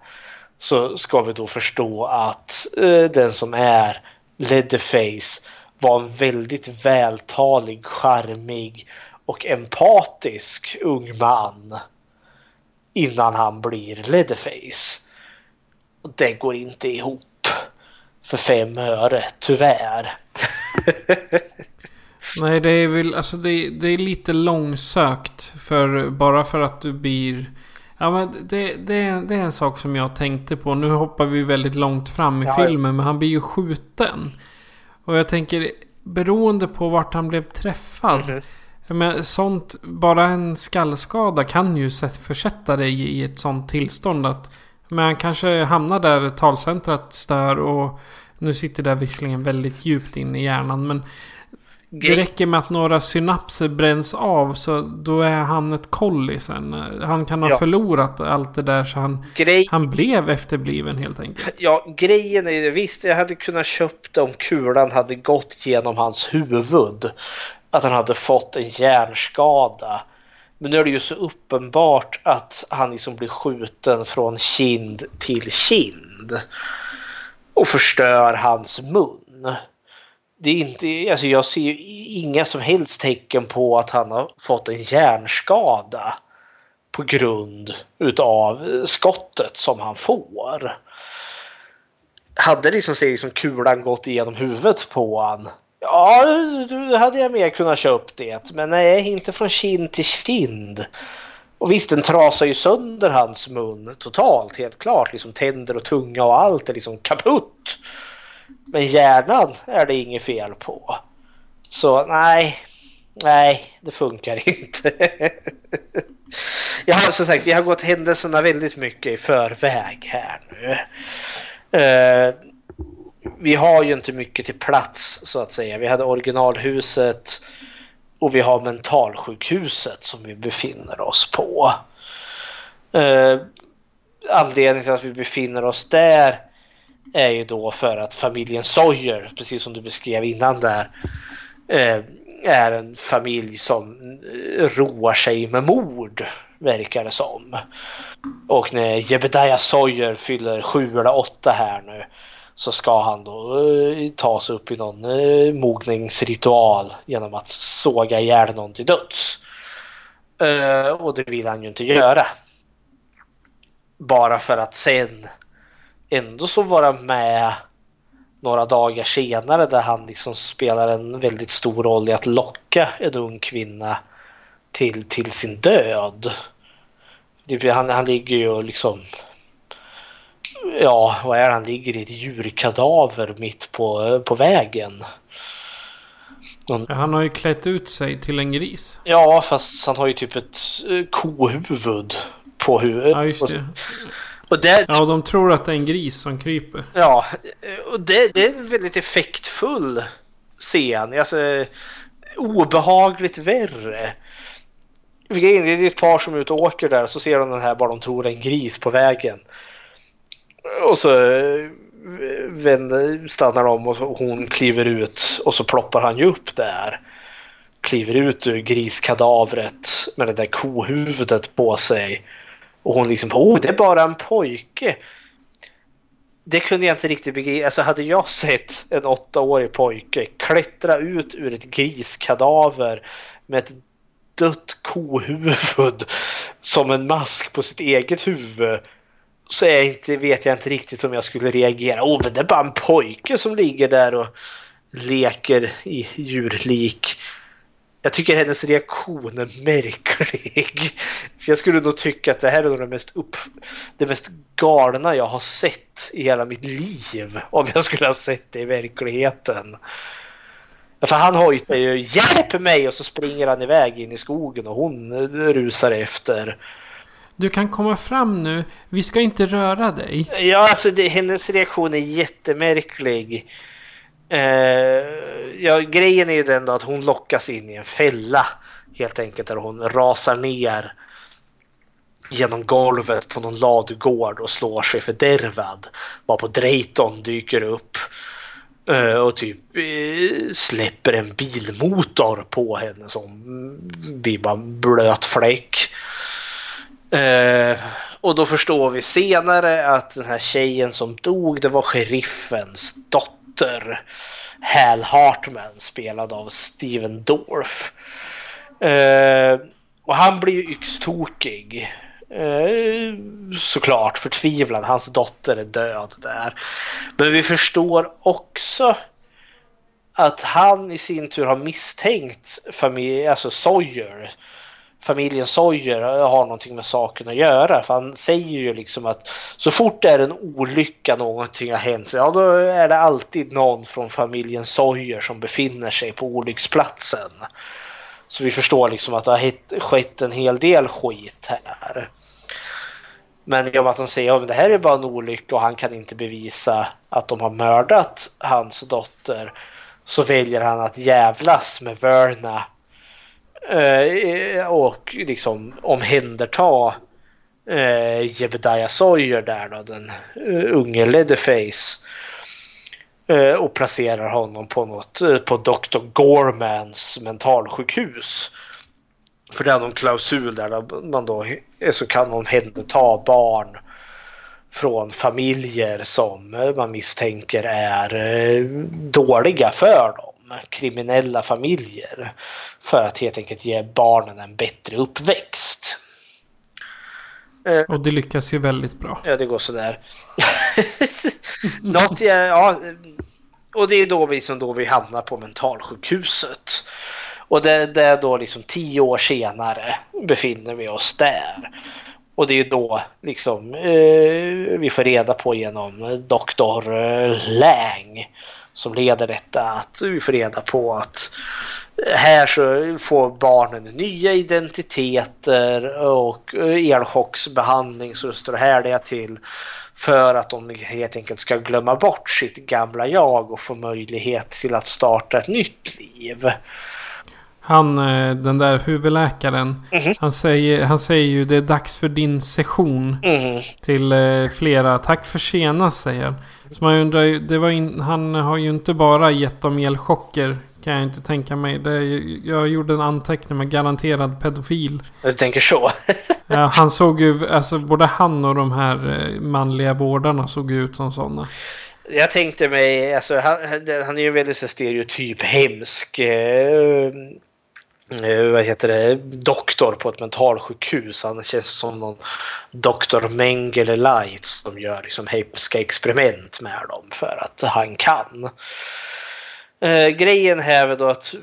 så ska vi då förstå att eh, den som är Leatherface var en väldigt vältalig, charmig och empatisk ung man innan han blir Leatherface. Det går inte ihop för fem öre, tyvärr. Nej, det är väl alltså det, det, är lite långsökt. För bara för att du blir... Ja, men det, det, det är en sak som jag tänkte på. Nu hoppar vi väldigt långt fram i ja, filmen. Men han blir ju skjuten. Och jag tänker, beroende på vart han blev träffad. Mm -hmm. Men sånt, bara en skallskada kan ju försätta dig i ett sånt tillstånd att men han kanske hamnar där talcentrat stör och nu sitter det visserligen väldigt djupt in i hjärnan men det räcker med att några synapser bränns av så då är han ett kolli sen. Han kan ha ja. förlorat allt det där så han, Grej... han blev efterbliven helt enkelt. Ja, grejen är ju visst jag hade kunnat köpt om kulan hade gått genom hans huvud. Att han hade fått en hjärnskada. Men nu är det ju så uppenbart att han liksom blir skjuten från kind till kind. Och förstör hans mun det är inte, alltså jag ser ju inga som helst tecken på att han har fått en hjärnskada på grund utav eh, skottet som han får. Hade liksom, liksom kulan gått igenom huvudet på han Ja, då hade jag mer kunnat köpa det. Men nej, inte från kind till kind. Och visst, den trasar ju sönder hans mun totalt, helt klart. Liksom tänder och tunga och allt är liksom kaputt. Men hjärnan är det inget fel på. Så nej, nej, det funkar inte. Jag har som sagt, vi har gått händelserna väldigt mycket i förväg här nu. Uh, vi har ju inte mycket till plats så att säga. Vi hade originalhuset och vi har mentalsjukhuset som vi befinner oss på. Eh, anledningen till att vi befinner oss där är ju då för att familjen Sawyer, precis som du beskrev innan där, eh, är en familj som eh, roar sig med mord, verkar det som. Och när Jebediah Sawyer fyller sju eller åtta här nu så ska han då eh, sig upp i någon eh, mogningsritual genom att såga ihjäl någon till döds. Och det vill han ju inte göra. Bara för att sen ändå så vara med några dagar senare där han liksom spelar en väldigt stor roll i att locka en ung kvinna till, till sin död. Han, han ligger ju liksom... Ja, vad är det? Han ligger i ett djurkadaver mitt på, på vägen. Han har ju klätt ut sig till en gris. Ja, fast han har ju typ ett eh, kohuvud på huvudet. Ja, just det. Och det, ja, de tror att det är en gris som kryper. Ja, och det, det är en väldigt effektfull scen. Alltså, obehagligt värre. Det är ett par som är ute och åker där så ser de den här bara de tror är en gris på vägen. Och så eh, vänder, stannar de och hon kliver ut och så ploppar han ju upp där. Kliver ut ur griskadavret med det där kohuvudet på sig. Och hon liksom, åh det är bara en pojke. Det kunde jag inte riktigt begripa. Alltså hade jag sett en åttaårig pojke klättra ut ur ett griskadaver med ett dött kohuvud som en mask på sitt eget huvud så är inte, vet jag inte riktigt om jag skulle reagera. Åh, men det är bara en pojke som ligger där och leker i djurlik. Jag tycker hennes reaktion är märklig. För jag skulle nog tycka att det här är nog det mest, upp, det mest galna jag har sett i hela mitt liv. Om jag skulle ha sett det i verkligheten. För han hojtar ju “Hjälp mig!” och så springer han iväg in i skogen och hon rusar efter. Du kan komma fram nu. Vi ska inte röra dig. Ja, alltså det, hennes reaktion är jättemärklig. Eh, ja, grejen är ju den då att hon lockas in i en fälla. Helt enkelt där hon rasar ner genom golvet på någon ladugård och slår sig fördärvad. Bara på Drayton dyker upp eh, och typ eh, släpper en bilmotor på henne som blir bara blöt fläck. Eh, och då förstår vi senare att den här tjejen som dog det var sheriffens dotter. Hal Hartman spelad av Steven Dorff. Eh, och han blir ju yxtokig. Eh, såklart förtvivlad. Hans dotter är död där. Men vi förstår också att han i sin tur har misstänkt familj, alltså Sawyer familjen Sawyer har någonting med saken att göra. För han säger ju liksom att så fort det är en olycka, någonting har hänt, ja då är det alltid någon från familjen Sawyer som befinner sig på olycksplatsen. Så vi förstår liksom att det har skett en hel del skit här. Men i och med att de säger att det här är bara en olycka och han kan inte bevisa att de har mördat hans dotter så väljer han att jävlas med Verna Eh, och liksom omhänderta eh, Jebediah Sawyer där då, den uh, unge Leatherface. Eh, och placerar honom på något, eh, på Dr. Gormans mentalsjukhus. För det är någon klausul där man då så kan omhänderta barn från familjer som man misstänker är dåliga för dem kriminella familjer för att helt enkelt ge barnen en bättre uppväxt. Och det lyckas ju väldigt bra. Ja, det går sådär. Något, ja, och det är då vi, som då vi hamnar på mentalsjukhuset. Och det, det är då liksom tio år senare befinner vi oss där. Och det är då liksom eh, vi får reda på genom doktor Lang som leder detta att vi får reda på att här så får barnen nya identiteter och elchocksbehandling så står här det till för att de helt enkelt ska glömma bort sitt gamla jag och få möjlighet till att starta ett nytt liv. Han, eh, den där huvudläkaren, mm -hmm. han, säger, han säger ju det är dags för din session. Mm -hmm. Till eh, flera. Tack för senast säger han. Så man undrar ju, det var in, han har ju inte bara gett dem elchocker. Kan jag inte tänka mig. Det, jag gjorde en anteckning med garanterad pedofil. Du tänker så? ja, han såg ju, alltså både han och de här eh, manliga vårdarna såg ut som sådana. Jag tänkte mig, alltså han, han är ju väldigt stereotyp hemsk. Eh, Eh, vad heter det, doktor på ett mentalsjukhus. Han känns som någon doktor Mengele Light som gör liksom hemska experiment med dem för att han kan. Eh, grejen här är då att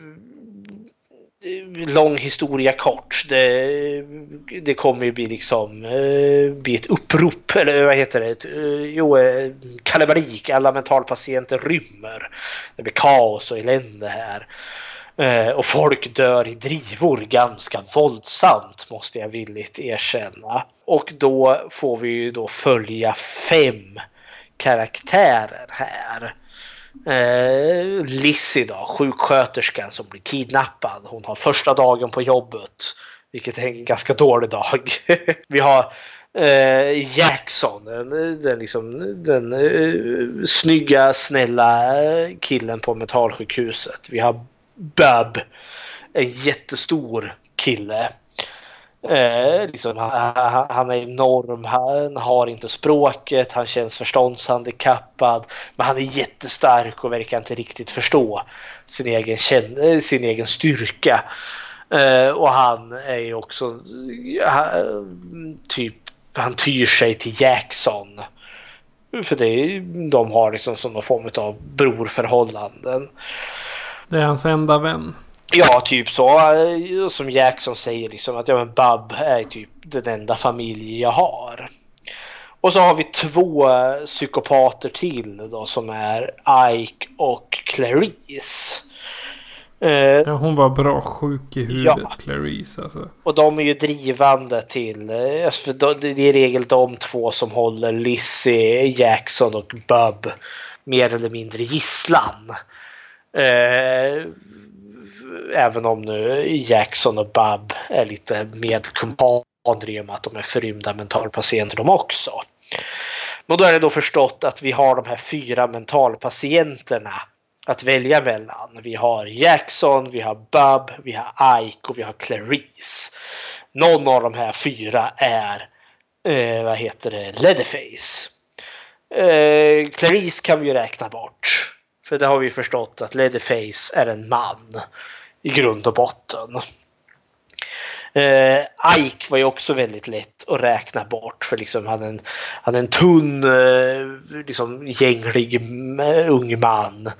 eh, lång historia kort. Det, det kommer ju bli liksom eh, bli ett upprop eller vad heter det? Ett, eh, jo, eh, kalabalik. Alla mentalpatienter rymmer. Det blir kaos och elände här. Eh, och folk dör i drivor ganska våldsamt måste jag villigt erkänna. Och då får vi ju då följa fem karaktärer här. Eh, Lizzie då, sjuksköterskan som blir kidnappad. Hon har första dagen på jobbet. Vilket är en ganska dålig dag. Vi har eh, Jackson, den, den, liksom, den eh, snygga, snälla killen på mentalsjukhuset. Vi har Bub, en jättestor kille. Eh, liksom, han, han, är enorm, han har inte språket, han känns förståndshandikappad. Men han är jättestark och verkar inte riktigt förstå sin egen, sin egen styrka. Eh, och han är ju också eh, han, typ, han tyr sig till Jackson. För det, de har liksom som någon form av brorförhållanden. Det är hans enda vän. Ja, typ så. Som Jackson säger liksom att ja, men Bub är typ den enda familj jag har. Och så har vi två psykopater till då som är Ike och Clarice. Uh, ja, hon var bra sjuk i huvudet, ja. Clarice. Alltså. Och de är ju drivande till, för det är i regel de två som håller Lizzie, Jackson och Bub mer eller mindre gisslan. Eh, även om nu Jackson och Bub är lite medkumpaner i och med att de är förrymda mentalpatienter de också. Men då är det då förstått att vi har de här fyra mentalpatienterna att välja mellan. Vi har Jackson, vi har Bub, vi har Ike och vi har Clarice. Någon av de här fyra är eh, vad heter det, Leatherface. Eh, Clarice kan vi ju räkna bort. För det har vi förstått att Leatherface är en man i grund och botten. Eh, Ike var ju också väldigt lätt att räkna bort för liksom han är en, han en tunn, eh, liksom gänglig eh, ung man.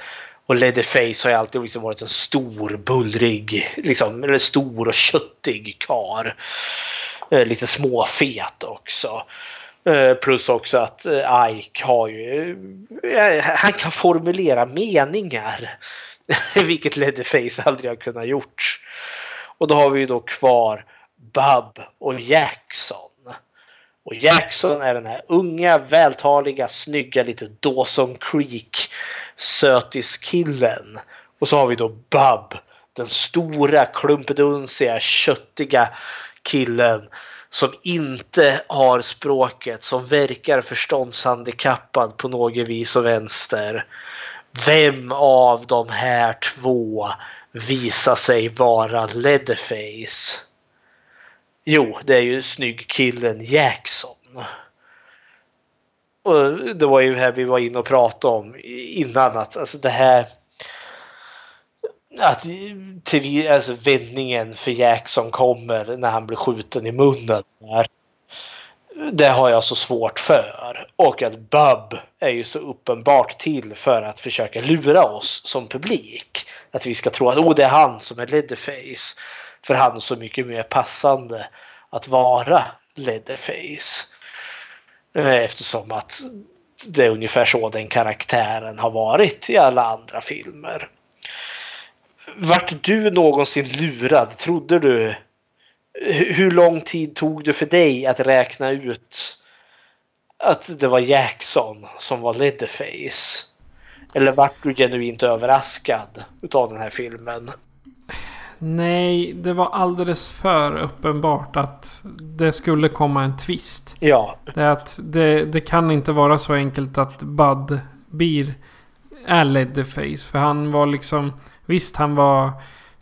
Och Leatherface har ju alltid liksom varit en stor, bullrig, liksom, eller stor och köttig kar. Eh, lite småfet också. Eh, plus också att eh, Ike har ju, eh, han kan formulera meningar. Vilket Leatherface aldrig har kunnat gjort. Och då har vi ju då kvar Bub och Jackson. Och Jackson är den här unga, vältaliga, snygga, lite Dawson Creek sötiskillen. Och så har vi då Bub, den stora, klumpedunsiga, köttiga killen som inte har språket, som verkar förståndshandikappad på något vis och vänster. Vem av de här två visar sig vara Leatherface? Jo, det är ju snyggkillen Jackson. Och det var ju här vi var inne och pratade om innan att alltså det här att till, alltså vändningen för Jackson kommer när han blir skjuten i munnen. Där. Det har jag så svårt för. Och att Bub är ju så uppenbart till för att försöka lura oss som publik. Att vi ska tro att oh, det är han som är Leatherface. För han är så mycket mer passande att vara Leatherface. Eh, eftersom att det är ungefär så den karaktären har varit i alla andra filmer. Vart du någonsin lurad? Trodde du? Hur lång tid tog det för dig att räkna ut att det var Jackson som var Leatherface? Eller vart du genuint överraskad utav den här filmen? Nej, det var alldeles för uppenbart att det skulle komma en twist. Ja. Det, att det, det kan inte vara så enkelt att Bud blir är Leatherface. För han var liksom... Visst, han var...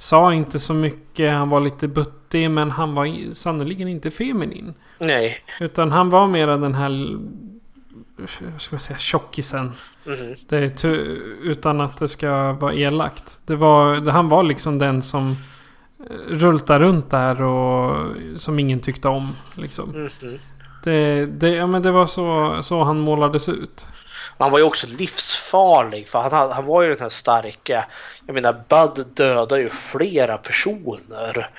Sa inte så mycket, han var lite buttig, men han var sannoliken inte feminin. Nej. Utan han var mera den här... Ska jag säga tjockisen. Mm. Det utan att det ska vara elakt. Det var, han var liksom den som rultade runt där och som ingen tyckte om. Liksom. Mm. Det, det, ja, men det var så, så han målades ut. Han var ju också livsfarlig för han, han var ju den här starka. Jag menar Bud dödade ju flera personer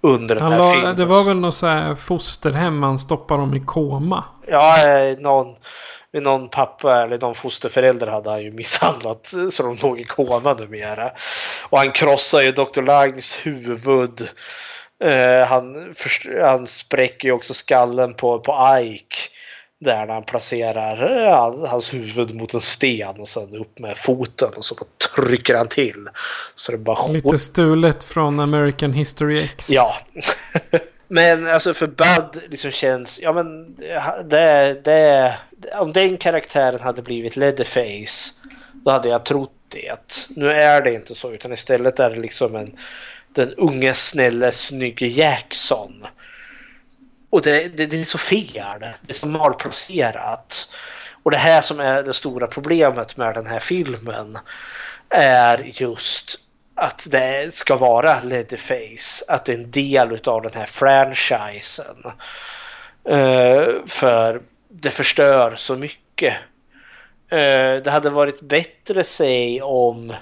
under den han här la, filmen. Det var väl något så här fosterhem han stoppade dem i koma. Ja, eh, någon, någon pappa eller någon fosterförälder hade han ju misshandlat så de låg i koma numera. Och han krossade ju Dr. Langs huvud. Uh, han, han spräcker ju också skallen på, på Ike. Där han placerar ja, hans huvud mot en sten och sen upp med foten och så trycker han till. Så det bara Lite stulet från American History X. Ja. men alltså för Bud liksom känns, ja men det, det, om den karaktären hade blivit Leatherface då hade jag trott det. Nu är det inte så utan istället är det liksom en den unge snälla snygge Jackson. Och det, det, det är så fel. Det är så malplacerat. Och det här som är det stora problemet med den här filmen är just att det ska vara Leatherface. Att det är en del av den här franchisen. Uh, för det förstör så mycket. Uh, det hade varit bättre säg om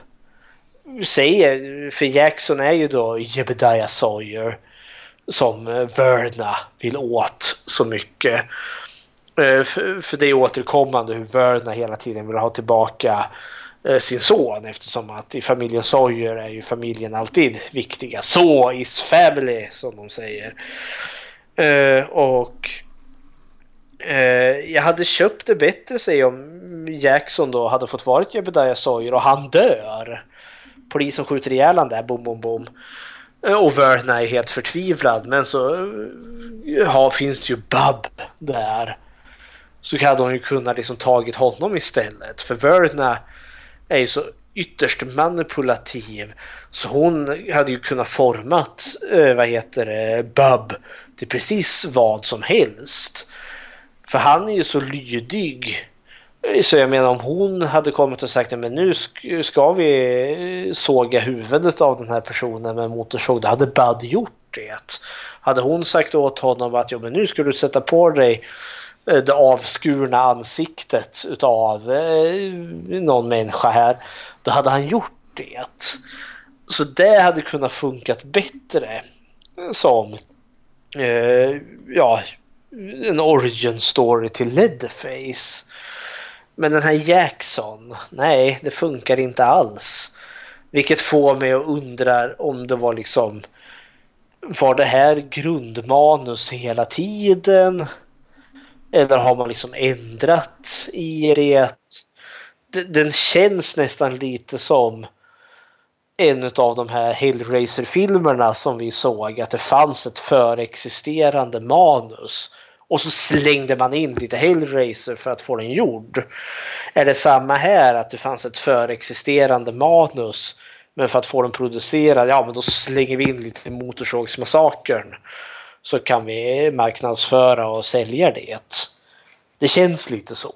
Säg, för Jackson är ju då Jebediah Sawyer som eh, Verna vill åt så mycket. Eh, för det är återkommande hur Verna hela tiden vill ha tillbaka eh, sin son eftersom att i familjen Sawyer är ju familjen alltid viktiga. Så is family som de säger. Och jag hade köpt det bättre säger om Jackson då hade fått vara Jebediah Sawyer och han dör polisen skjuter ihjäl han där, bom, bom, bom. Eh, och Verna är helt förtvivlad men så eh, ja, finns ju Bub där. Så hade hon ju kunnat liksom tagit honom istället. För Verna är ju så ytterst manipulativ. Så hon hade ju kunnat format, eh, vad heter det, Bub till precis vad som helst. För han är ju så lydig Eh, så jag menar om hon hade kommit och sagt att nu ska vi eh, såga huvudet av den här personen med motorsåg, då hade Bud gjort det. Hade hon sagt åt honom att jo, men nu ska du sätta på dig eh, det avskurna ansiktet utav någon människa här, då hade han gjort det. Så det hade kunnat funkat bättre som ja, en origin story till Leatherface. Men den här Jackson, nej det funkar inte alls. Vilket får mig att undra om det var liksom var det här grundmanus hela tiden? Eller har man liksom ändrat i det? Den känns nästan lite som en av de här Hellraiser-filmerna som vi såg. Att det fanns ett förexisterande manus och så slängde man in lite Hellraiser för att få den gjord. Är det samma här att det fanns ett förexisterande manus men för att få den producerad, ja men då slänger vi in lite Motorsågsmassakern. Så kan vi marknadsföra och sälja det. Det känns lite så.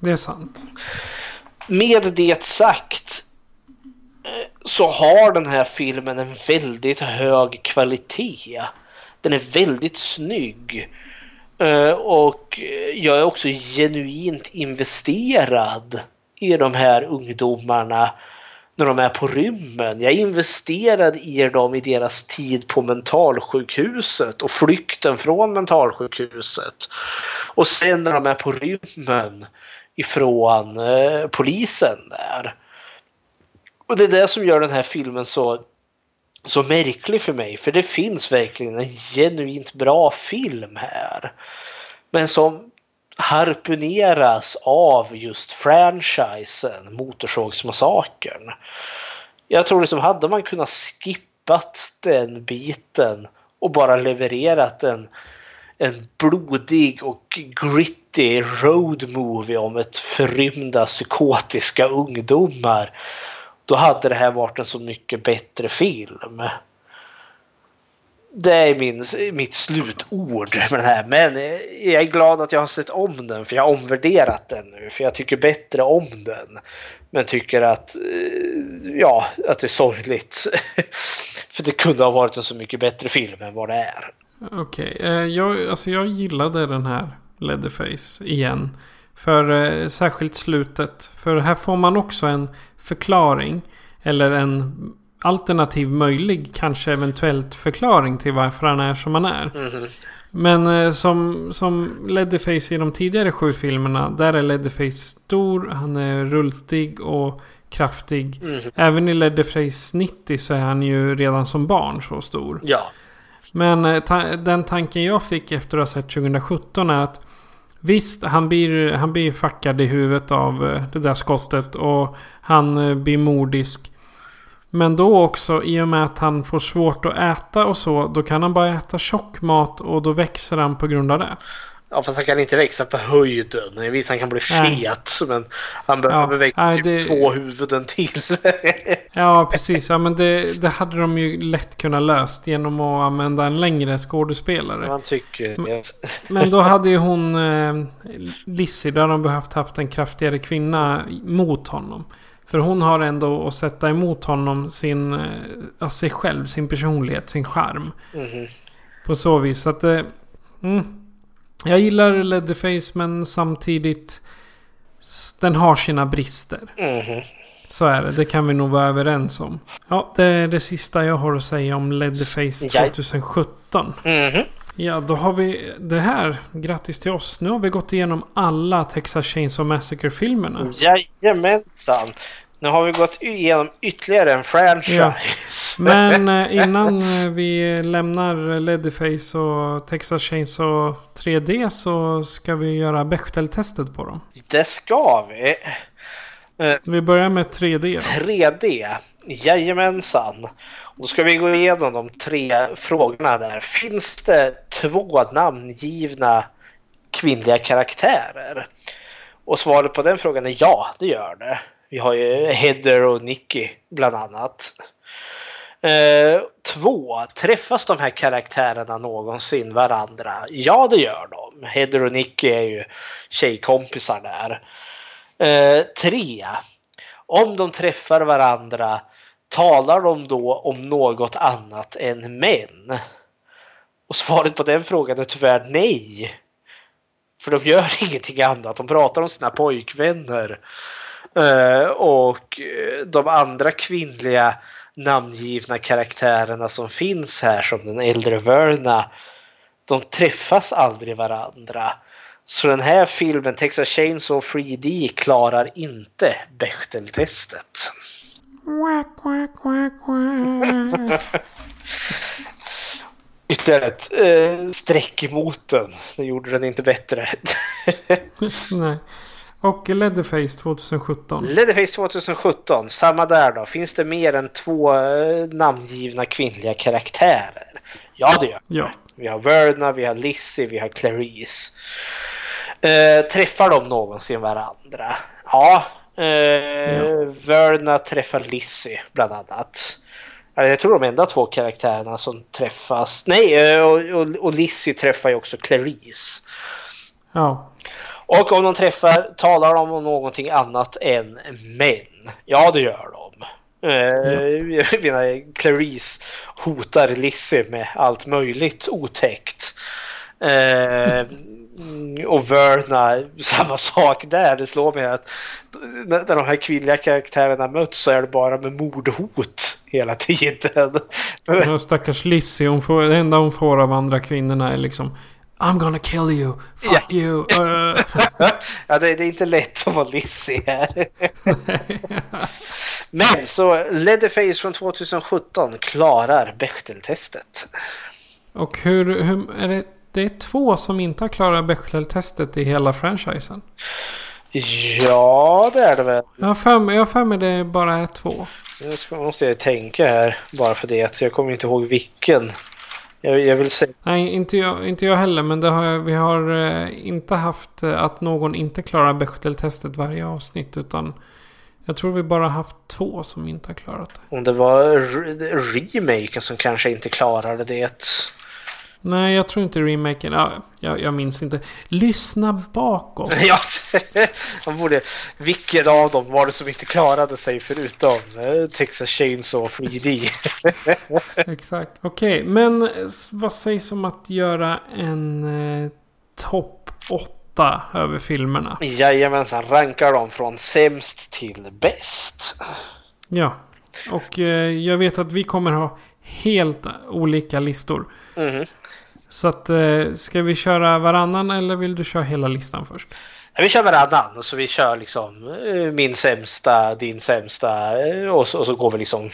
Det är sant. Med det sagt så har den här filmen en väldigt hög kvalitet. Den är väldigt snygg. Eh, och jag är också genuint investerad i de här ungdomarna när de är på rymmen. Jag är investerad i dem i deras tid på mentalsjukhuset och flykten från mentalsjukhuset. Och sen när de är på rymmen ifrån eh, polisen där. Och det är det som gör den här filmen så, så märklig för mig. För det finns verkligen en genuint bra film här. Men som harpuneras av just franchisen Motorsågsmassakern. Jag tror liksom hade man kunnat skippat den biten och bara levererat en, en blodig och gritty road movie om ett förrymda psykotiska ungdomar. Då hade det här varit en så mycket bättre film det är min, mitt slutord med den här. Men jag är glad att jag har sett om den för jag har omvärderat den nu. För jag tycker bättre om den. Men tycker att, eh, ja, att det är sorgligt. för det kunde ha varit en så mycket bättre film än vad det är. Okej, okay. Jag, alltså jag gillade den här Leatherface igen. För eh, särskilt slutet. För här får man också en förklaring. Eller en alternativ möjlig, kanske eventuellt förklaring till varför han är som han är. Mm. Men eh, som, som Leatherface i de tidigare sju filmerna, där är Leatherface stor, han är rultig och kraftig. Mm. Även i Leatherface 90 så är han ju redan som barn så stor. Ja. Men eh, ta den tanken jag fick efter att ha sett 2017 är att Visst, han blir, han blir fackad i huvudet av eh, det där skottet och han eh, blir mordisk. Men då också, i och med att han får svårt att äta och så, då kan han bara äta tjock mat och då växer han på grund av det. Ja, fast han kan inte växa på höjden. Visst, han kan bli Nej. fet, men han behöver Ja, växa nej, typ det- två huvuden till. Ja, precis. Ja, men det, det hade de ju lätt kunnat löst genom att använda en längre skådespelare. Man tycker det. Men då hade ju hon, eh, Lizzie, då hade de behövt haft en kraftigare kvinna mot honom. För hon har ändå att sätta emot honom sin, eh, ja, sig själv, sin personlighet, sin charm. Mhm. På så vis. Att, eh, mm, jag gillar Leatherface men samtidigt den har sina brister. Mhm. Så är det, det kan vi nog vara överens om. Ja, det är det sista jag har att säga om Leatherface Ja. 2017. Mhm. Ja, då har vi det här. Grattis till oss. Nu har vi gått igenom alla Texas Chainsaw Massacre-filmerna. Jajamensan. Nu har vi gått igenom ytterligare en franchise. Ja. Men eh, innan eh, vi lämnar Leatherface och Texas Chainsaw 3D så ska vi göra Bechdel-testet på dem. Det ska vi. Eh, Vi börjar med 3D. Då. 3D. Jajamensan. Då ska vi gå igenom de tre frågorna där. Finns det två namngivna kvinnliga karaktärer? Och svaret på den frågan är ja, det gör det. Vi har ju Heather och Nicky bland annat. Eh, två, träffas de här karaktärerna någonsin varandra? Ja, det gör de. Heather och Nicky är ju tjejkompisar där. Eh, tre, om de träffar varandra talar de då om något annat än män? Och svaret på den frågan är tyvärr nej. För de gör ingenting annat. De pratar om sina pojkvänner. Eh, och eh, de andra kvinnliga namngivna karaktärerna som finns här som den äldre Verna. De träffas aldrig varandra. Så den här filmen, Texas Chainsaw 3D, klarar inte Bechdel-testet. Ytterligare ett eh, streck emot den. Det gjorde den inte bättre. Nej. Och Leatherface 2017. Leatherface 2017, samma där då. Finns det mer än två eh, namngivna kvinnliga karaktärer? Ja, det gör. Ja. Vi har Verna, vi har Lizzie, vi har Clarice. Eh, träffar de någonsin varandra? Ja. Eh, Verna träffar Lizzie bland annat. Jag tror de enda två karaktärerna som träffas. Nej, eh, och, och, och Lizzie träffar ju också Clarice. Ja. Och om de träffar talar de om någonting annat än män. Ja, det gör de. Eh, Jag menar, Clarice hotar Lizzie med allt möjligt otäckt. Eh, och Verna, samma sak där. Det slår mig att när de här kvinnliga karaktärerna möts så är det bara med mordhot hela tiden. Ja, stackars Lizzie. Hon får, det enda hon får av andra kvinnorna är liksom I'm gonna kill you. Fuck you. Uh. ja, det, det är inte lätt att vara Lizzie här. Men så Leatherface från 2017 klarar Bechdel-testet. Och hur, hur är det? Det är två som inte har klarat Bechdel-testet i hela franchisen. Ja, det är det väl. Jag har för mig, för det bara är två. Nu måste jag tänka här bara för det. Jag kommer inte ihåg vilken. Jag, jag vill säga... Nej, inte jag, inte jag heller. Men det har, vi har eh, inte haft eh, att någon inte klarar Bechdel-testet varje avsnitt. Utan jag tror vi bara haft två som inte har klarat det. Om det var re- remaken som kanske inte klarade det. Nej, jag tror inte remaken. Ja, jag, jag minns inte. Lyssna bakåt. Ja, man borde... Vilken av dem var det som inte klarade sig förutom eh, Texas Chainsaw 3D? Exakt. Okej, men eh, vad sägs om att göra en eh, topp 8 över filmerna? Jajamensan, rankar dem från sämst till bäst. Ja. Och eh, jag vet att vi kommer ha helt olika listor. Mhm. Så att eh, ska vi köra varannan eller vill du köra hela listan först? Vi kör varannan, så vi kör liksom eh, min sämsta, din sämsta eh, och så, och så går vi liksom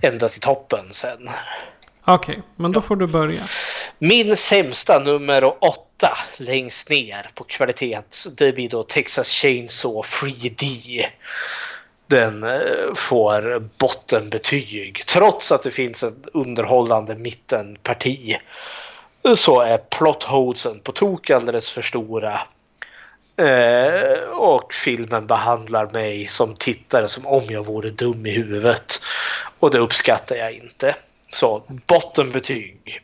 ända till toppen sen. Okej, okay, men då får du börja. Min sämsta nummer åtta längst ner på kvalitet. Det blir då Texas Chainsaw 3D. Den får bottenbetyg. Trots att det finns ett underhållande mittenparti. Så är plot holesen på tok alldeles för stora. Eh, och filmen behandlar mig som tittare som om jag vore dum i huvudet. Och det uppskattar jag inte. Så bottenbetyg.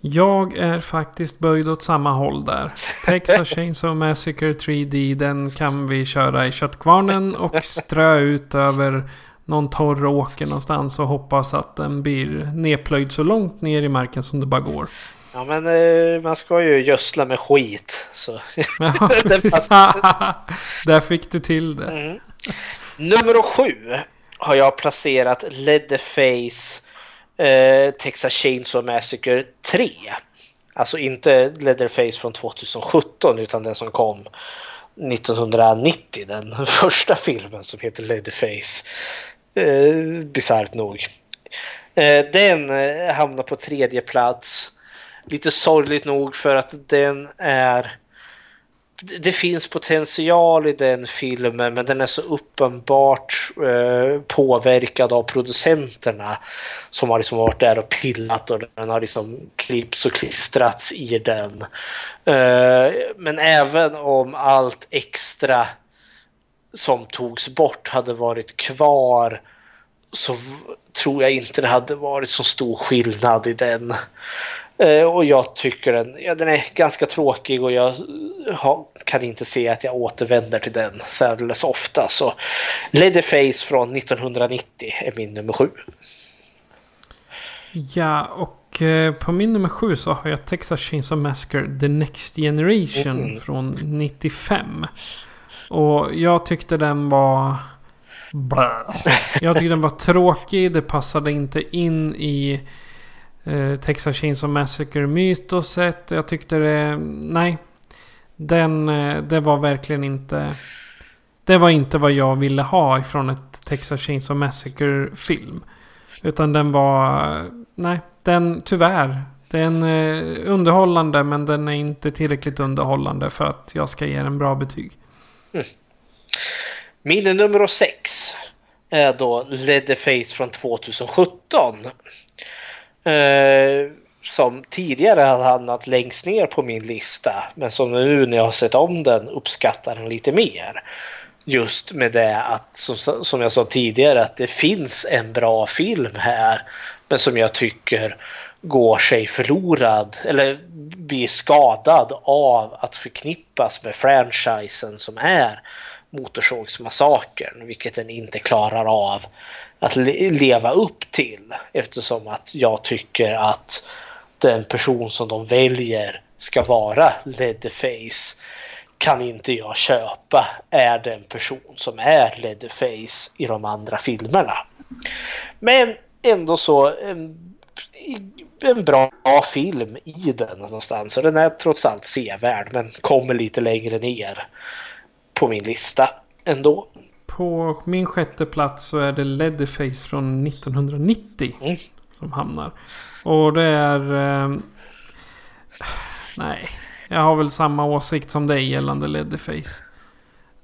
Jag är faktiskt böjd åt samma håll där. Texas Chainsaw Massacre 3D, den kan vi köra i köttkvarnen och strö ut över någon torr åker någonstans och hoppas att den blir nedplöjd så långt ner i marken som det bara går. Ja men eh, man ska ju gödsla med skit. Så. Där fick du till det. Mm. Nummer sju har jag placerat Leatherface eh, Texas Chainsaw Massacre 3. Alltså inte Leatherface från 2017 utan den som kom 1990. Den första filmen som heter Leatherface. Eh, Bisarrt nog. Eh, den eh, hamnar på tredje plats. Lite sorgligt nog för att den är det finns potential i den filmen men den är så uppenbart eh, påverkad av producenterna som har liksom varit där och pillat och den har liksom klippts och klistrats i den. Eh, men även om allt extra som togs bort hade varit kvar så tror jag inte det hade varit så stor skillnad i den. Eh, och jag tycker den, ja, den är ganska tråkig och jag kan inte se att jag återvänder till den särdeles ofta. Så Leatherface från 1990 är min nummer sju. Ja, och eh, på min nummer sju så har jag Texas Chainsaw Massacre The Next Generation mm. från 95. Och jag tyckte den var... Blah. Jag tyckte den var tråkig. Det passade inte in i eh, Texas Chainsaw Massacre-mytoset. Jag tyckte det... Nej. Den, eh, det var verkligen inte... Det var inte vad jag ville ha ifrån ett Texas Chainsaw Massacre-film. Utan den var... Nej, den tyvärr. Den är underhållande men den är inte tillräckligt underhållande för att jag ska ge den bra betyg. Mm. Minne nummer sex är då Leatherface från 2017. Eh, som tidigare hade hamnat längst ner på min lista. Men som nu när jag har sett om den uppskattar den lite mer. Just med det att, som, som jag sa tidigare, att det finns en bra film här. Men som jag tycker går sig förlorad eller blir skadad av att förknippas med franchisen som är Motorsågsmassakern, vilket den inte klarar av att leva upp till eftersom att jag tycker att den person som de väljer ska vara Leatherface kan inte jag köpa är den person som är Leatherface i de andra filmerna. Men ändå så en, en bra film i den någonstans. Och den är trots allt sevärd men kommer lite längre ner på min lista ändå. På min sjätte plats så är det Leatherface från 1990 mm. som hamnar. Och det är... Eh, nej, jag har väl samma åsikt som dig gällande Leatherface.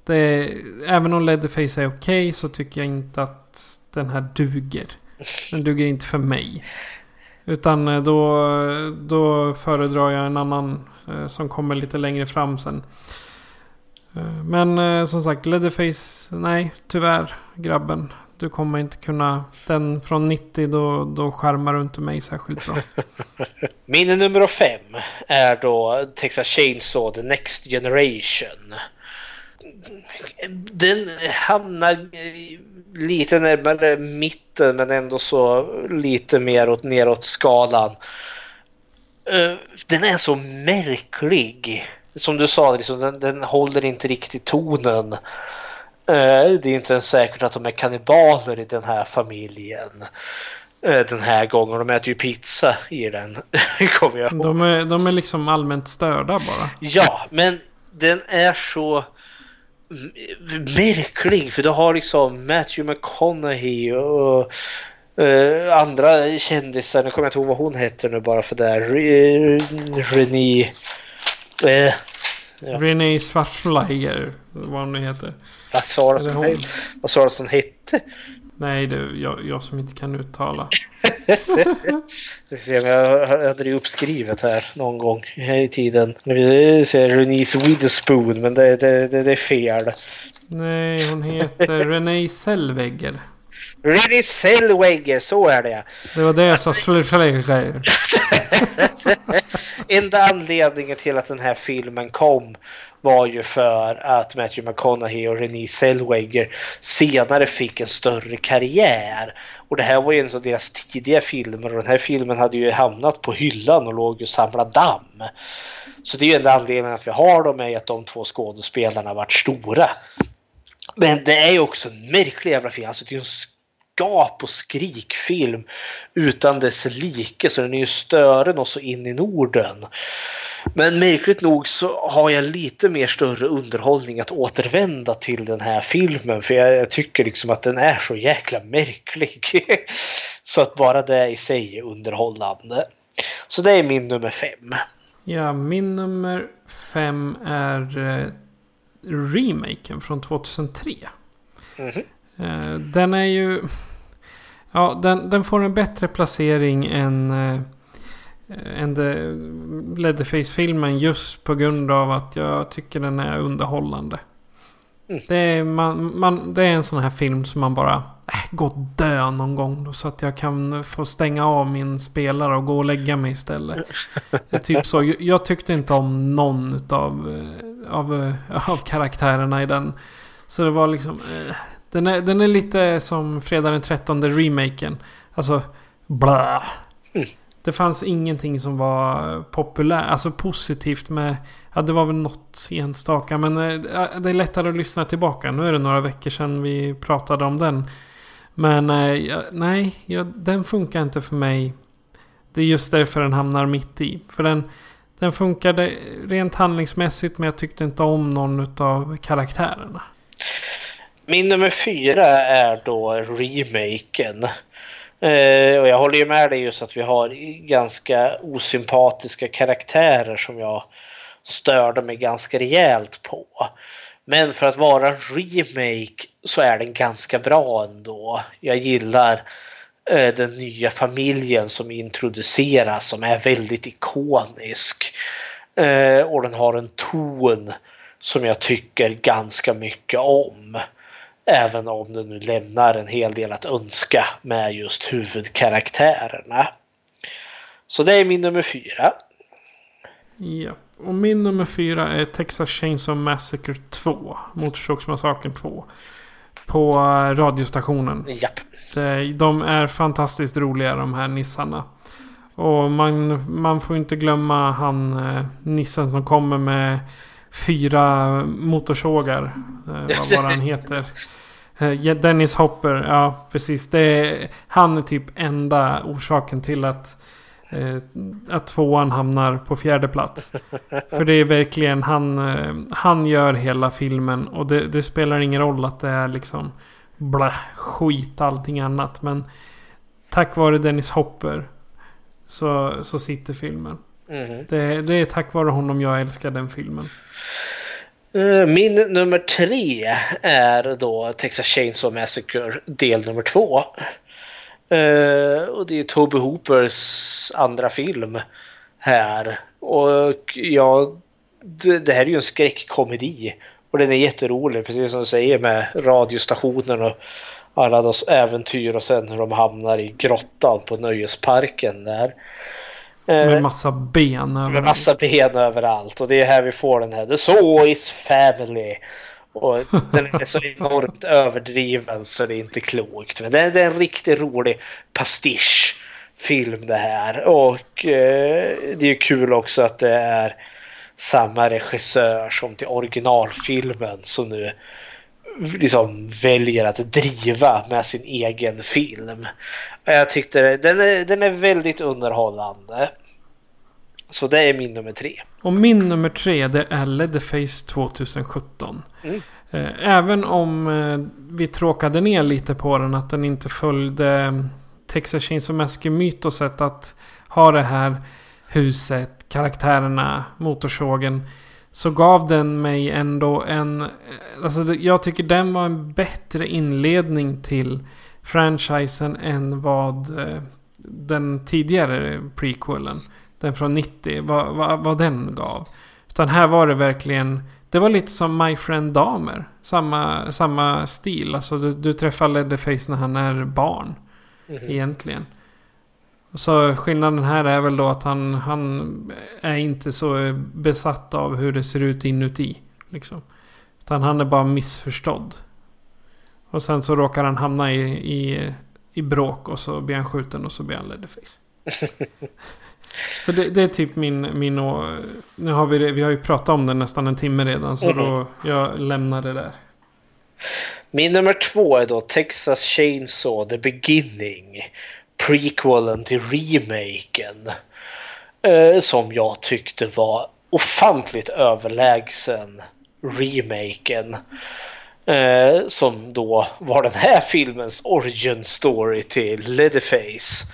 Det, även om Leatherface är okej okay, så tycker jag inte att den här duger. Den duger inte för mig. Utan eh, då, då föredrar jag en annan eh, som kommer lite längre fram sen. Eh, men eh, som sagt, Leatherface, nej tyvärr grabben. Du kommer inte kunna, den från 90 då, då skärmar du inte mig särskilt bra. Min nummer fem är då Texas Chainsaw The Next Generation. Den hamnar lite närmare mitten men ändå så lite mer åt neråt skalan. Eh, den är så märklig som du sa, liksom, den, den håller inte riktigt tonen. Eh, det är inte ens säkert att de är kannibaler i den här familjen eh, den här gången. De äter ju pizza i den. Kommer jag De är, de är liksom allmänt störda bara. Ja, men den är så märklig. För du har liksom Matthew McConaughey och Uh, andra kändisar, nu kommer jag inte ihåg vad hon heter nu bara för det. Re, René... Uh, ja. René Schwarzschlager, vad hon nu heter. Vad sa du att hon hette? Nej, det är jag, jag som inte kan uttala. jag hade det uppskrivet här någon gång i tiden. Vi ser Renise Witherspoon, men det, det, det, det är fel. Nej, hon heter Renée Zellweger. Renée Zellweger, så är det Det var det jag sa. Enda anledningen till att den här filmen kom var ju för att Matthew McConaughey och Renée Zellweger senare fick en större karriär. Och det här var ju en av deras tidiga filmer och den här filmen hade ju hamnat på hyllan och låg och samlade damm. Så det är ju enda anledningen att vi har dem är att de två skådespelarna varit stora. Men det är ju också en märklig jävla film. Alltså det är en gap och skrikfilm utan dess like så den är ju större än oss in i Norden. Men märkligt nog så har jag lite mer större underhållning att återvända till den här filmen för jag, jag tycker liksom att den är så jäkla märklig. så att bara det i sig är underhållande. Så det är min nummer fem. Ja, min nummer fem är eh, remaken från 2003. Mm -hmm. Den är ju... Ja, den, den får en bättre placering än, äh, än Leatherface-filmen just på grund av att jag tycker den är underhållande. Mm. Det, är, man, man, det är en sån här film som man bara äh, gå och dö någon gång då, så att jag kan få stänga av min spelare och gå och lägga mig istället. Typ så. Jag, tyckte inte om någon av, av, av karaktärerna i den. Så det var liksom... Eh, den, är, den är lite som Fredag den 13 remaken. Alltså, bla. Det fanns ingenting som var populärt, alltså positivt med... Ja, det var väl något enstaka. Men eh, det är lättare att lyssna tillbaka. Nu är det några veckor sedan vi pratade om den. Men eh, nej, den funkar inte för mig. Det är just därför den hamnar mitt i. För den, den funkade rent handlingsmässigt men jag tyckte inte om någon av karaktärerna. Min nummer fyra är då remaken. Eh, och jag håller ju med dig just att vi har ganska osympatiska karaktärer som jag störde mig ganska rejält på. Men för att vara en remake så är den ganska bra ändå. Jag gillar eh, den nya familjen som introduceras som är väldigt ikonisk. Eh, och den har en ton som jag tycker ganska mycket om. Även om den nu lämnar en hel del att önska med just huvudkaraktärerna. Så det är min nummer fyra. Ja, och min nummer fyra är Texas Chainsaw Massacre 2. Motorsågsmassakern 2. På eh, radiostationen. Japp. De är fantastiskt roliga de här nissarna. Och man, man får inte glömma han eh, nissen som kommer med fyra motorsågar. Eh, vad, vad han heter. Eh, Dennis Hopper, ja precis. Det är, han är typ enda orsaken till att, eh, att tvåan hamnar på fjärde plats. För det är verkligen han, eh, han gör hela filmen och det, det, spelar ingen roll att det är liksom blä, skit allting annat. Men tack vare Dennis Hopper så, så sitter filmen. Mm. Det, det är tack vare honom jag älskar den filmen. Eh, min nummer tre är då Texas Chainsaw Massacre del nummer två. Uh, och det är Toby Hoopers andra film här. Och ja, det, det, här är ju en skräckkomedi. Och den är jätterolig, precis som du säger med radiostationen och alla deras äventyr och sen hur de hamnar i grottan på nöjesparken där. Med eh, massa ben överallt. Med massa ben överallt. Och det är här vi får den här The Saw is family. Och den är så enormt överdriven så det är inte klokt. Men det är, det är en riktigt rolig pastisch film det här. Och eh, det är kul också att det är samma regissör som till originalfilmen som nu liksom väljer att driva med sin egen film. Jag tyckte den är, den är väldigt underhållande. Så det är min nummer tre. Och min nummer tre det är Leatherface 2017. Mm. Eh, även om eh, vi tråkade ner lite på den att den inte följde Texas Chainsaw Massacre-mytoset att ha det här huset, karaktärerna, motorsågen. Så gav den mig ändå en... Alltså det- jag tycker den var en bättre inledning till franchisen än vad eh, den tidigare prequelen, den från 90, vad, vad, vad den gav. Utan här var det verkligen, det var lite som My Friend Damer. Samma, samma stil, alltså du, du träffar Leatherface när han är barn. Egentligen. Så skillnaden här är väl då att han, han är inte så besatt av hur det ser ut inuti. Liksom. Utan han är bara missförstådd. Och sen så råkar han hamna i, i, i bråk och så blir han skjuten och så blir han Leatherface. så det, det är typ min, min å- Nu har vi, vi har ju pratat om det nästan en timme redan så då jag lämnar det där. Min nummer två är då Texas Chainsaw The Beginning. Prequelen till remaken. Eh, som jag tyckte var ofantligt överlägsen remaken. Eh, som då var den här filmens origin story till Leatherface.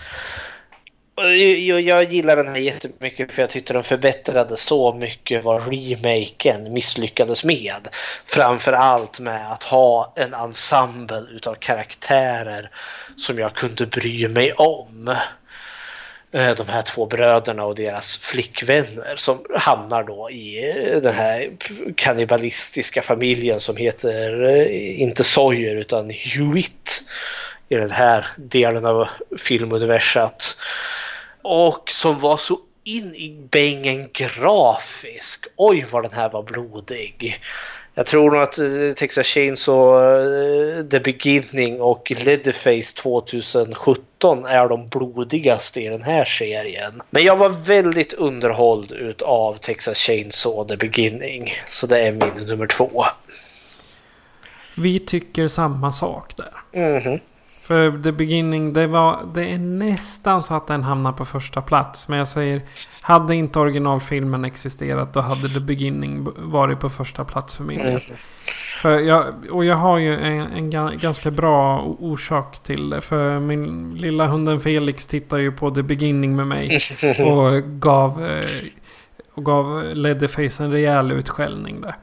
Jag, jag gillar den här jättemycket för jag tyckte den förbättrade så mycket vad remaken misslyckades med. Framförallt med att ha en ensemble utav karaktärer som jag kunde bry mig om. Eh, de här två bröderna och deras flickvänner som hamnar då i eh, den här kannibalistiska familjen som heter eh, inte Sawyer utan Hewitt i den här delen av filmuniversat. Och som var så in i bängen grafisk. Oj vad den här var blodig. Jag tror nog att eh, Texas Chainsaw eh, The Beginning och Leatherface 2017 är de blodigaste i den här serien. Men jag var väldigt underhålld utav Texas Chainsaw The Beginning. Så det är min nummer två. Vi tycker samma sak där. Mhm. För The Beginning, det, var, det är nästan så att den hamnar på första plats. Men jag säger, hade inte originalfilmen existerat då hade The Beginning varit på första plats för min del. Mm. För jag, och jag har ju en, en ga- ganska bra orsak till det. För min lilla hunden Felix tittar ju på The Beginning med mig. Och gav, eh, och gav Leatherface en rejäl utskällning där.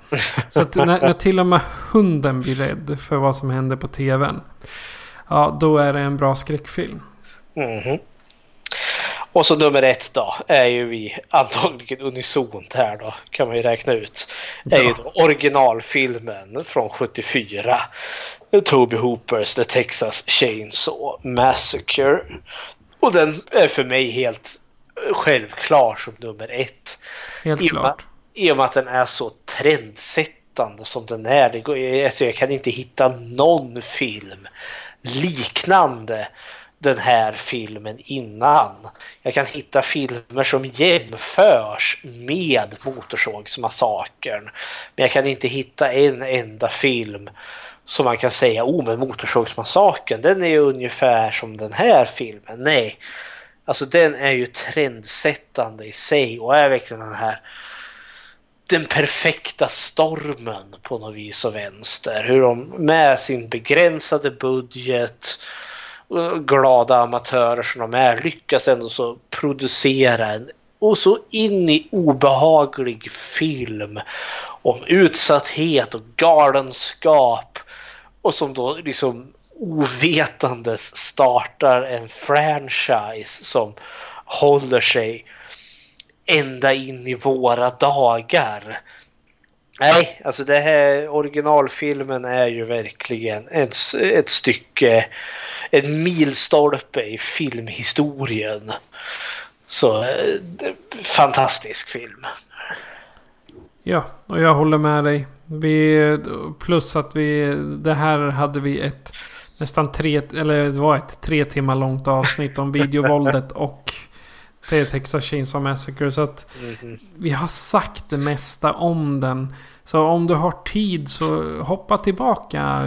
Så när, när till och med hunden blir rädd för vad som händer på tvn. Ja, då är det en bra skräckfilm. Mhm. Och så nummer ett då är ju vi antagligen unisont här då kan man ju räkna ut. Är ju då originalfilmen från 74. Toby Hoopers The Texas Chainsaw Massacre. Och den är för mig helt självklar som nummer ett. Helt I klart. I och med att den är så trendsättande som den är. Det går, alltså jag kan inte hitta någon film liknande den här filmen innan. Jag kan hitta filmer som jämförs med Motorsågsmassakern. Men jag kan inte hitta en enda film som man kan säga, oh men Motorsågsmassakern den är ju ungefär som den här filmen. Nej, alltså den är ju trendsättande i sig och är verkligen den här den perfekta stormen på något vis och vänster. Hur de med sin begränsade budget och glada amatörer som de är lyckas ändå så producera en och så in i obehaglig film om utsatthet och galenskap och som då liksom ovetandes startar en franchise som håller sig ända in i våra dagar. Nej, alltså det här originalfilmen är ju verkligen ett, ett stycke, en milstolpe i filmhistorien. Så eh, fantastisk film. Ja, och jag håller med dig. Vi, plus att vi, det här hade vi ett nästan tre, eller det var ett tre timmar långt avsnitt om videovåldet och är Texas Chainsaw Massacre. Så att vi har sagt det mesta om den. Så om du har tid så hoppa tillbaka,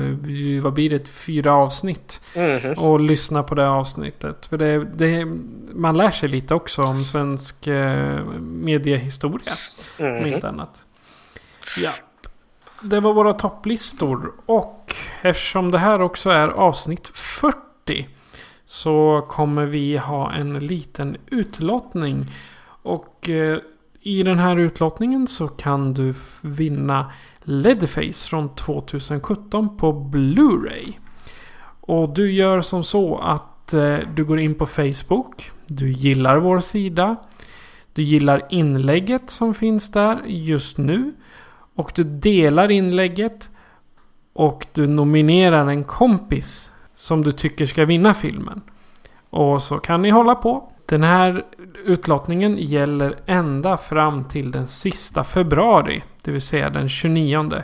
vad blir det, fyra avsnitt. Mhm. Och lyssna på det avsnittet. För det, det, man lär sig lite också om svensk eh, mediehistoria. Om Mhm. inte annat. Ja. Det var våra topplistor. Och eftersom det här också är avsnitt 40 så kommer vi ha en liten utlottning. Och eh, i den här utlottningen så kan du vinna Leadface från 2017 på Blu-ray. Och du gör som så att eh, du går in på Facebook. Du gillar vår sida. Du gillar inlägget som finns där just nu. Och du delar inlägget. Och du nominerar en kompis som du tycker ska vinna filmen. Och så kan ni hålla på. Den här utlottningen gäller ända fram till den sista februari. Det vill säga den 29.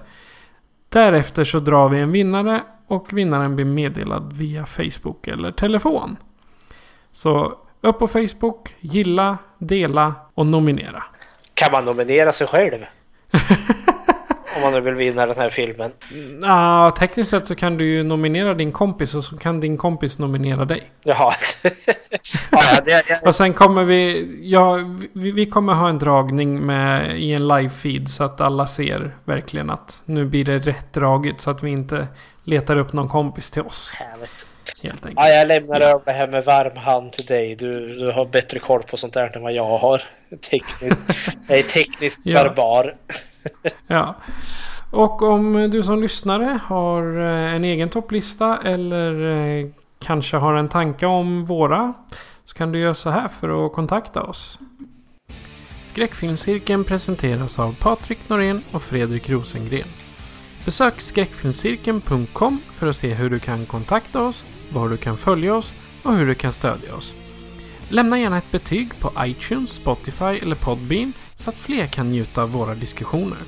Därefter så drar vi en vinnare och vinnaren blir meddelad via Facebook eller telefon. Så upp på Facebook, gilla, dela och nominera. Kan man nominera sig själv? Om man nu vill vinna den här filmen. Ja, tekniskt sett så kan du ju nominera din kompis och så kan din kompis nominera dig. Jaha. ja, det, jag... Och sen kommer vi, ja, vi, vi kommer ha en dragning med, i en live-feed så att alla ser verkligen att nu blir det rätt draget så att vi inte letar upp någon kompis till oss. Härligt. Helt enkelt. Ja, jag lämnar över det här med varm hand till dig. Du, du har bättre koll på sånt där än vad jag har. Tekniskt. Jag är tekniskt Ja. barbar. Ja. Och om du som lyssnare har eh, en egen topplista eller eh, kanske har en tanke om våra så kan du göra så här för att kontakta oss. Skräckfilmscirkeln presenteras av Patrik Norén och Fredrik Rosengren. Besök skräckfilmscirkeln.com för att se hur du kan kontakta oss, var du kan följa oss och hur du kan stödja oss. Lämna gärna ett betyg på iTunes, Spotify eller Podbean så att fler kan njuta av våra diskussioner.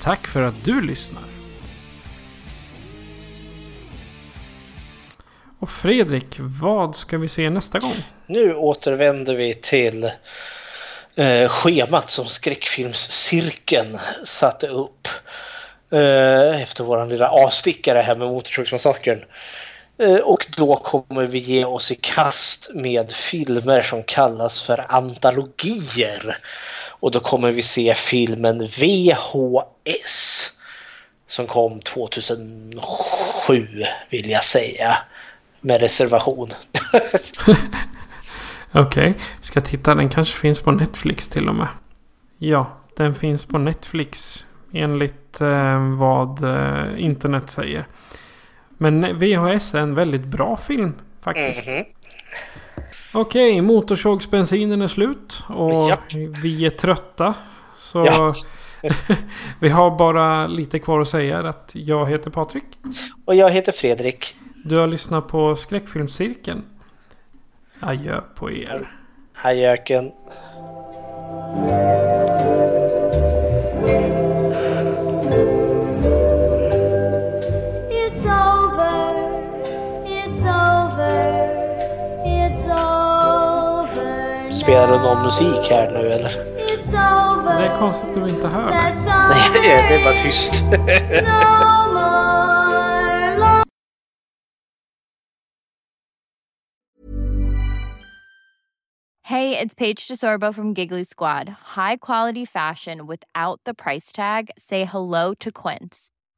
Tack för att du lyssnar! Och Fredrik, vad ska vi se nästa gång? Nu återvänder vi till eh, schemat som skräckfilmscirkeln satte upp eh, efter våran lilla avstickare här med Motorsågsmassakern. Eh, och då kommer vi ge oss i kast med filmer som kallas för antologier. Och då kommer vi se filmen VHS som kom 2007 vill jag säga. Med reservation. Okej, ska titta. Den kanske finns på Netflix till och med. Ja, den finns på Netflix enligt eh, vad eh, internet säger. Men VHS är en väldigt bra film faktiskt. Mhm. Okej, motorsågsbensinen är slut och Japp. vi är trötta. Så Ja. vi har bara lite kvar att säga att jag heter Patrik. Och jag heter Fredrik. Du har lyssnat på Skräckfilmscirkeln. Adjö på er. Hajöken. Spelar du någon musik här nu eller? Det är konstigt att du inte hör det. Nej, det är bara tyst. No. Hey, it's Paige DeSorbo from Giggly Squad. High quality fashion without the price tag. Say hello to Quince.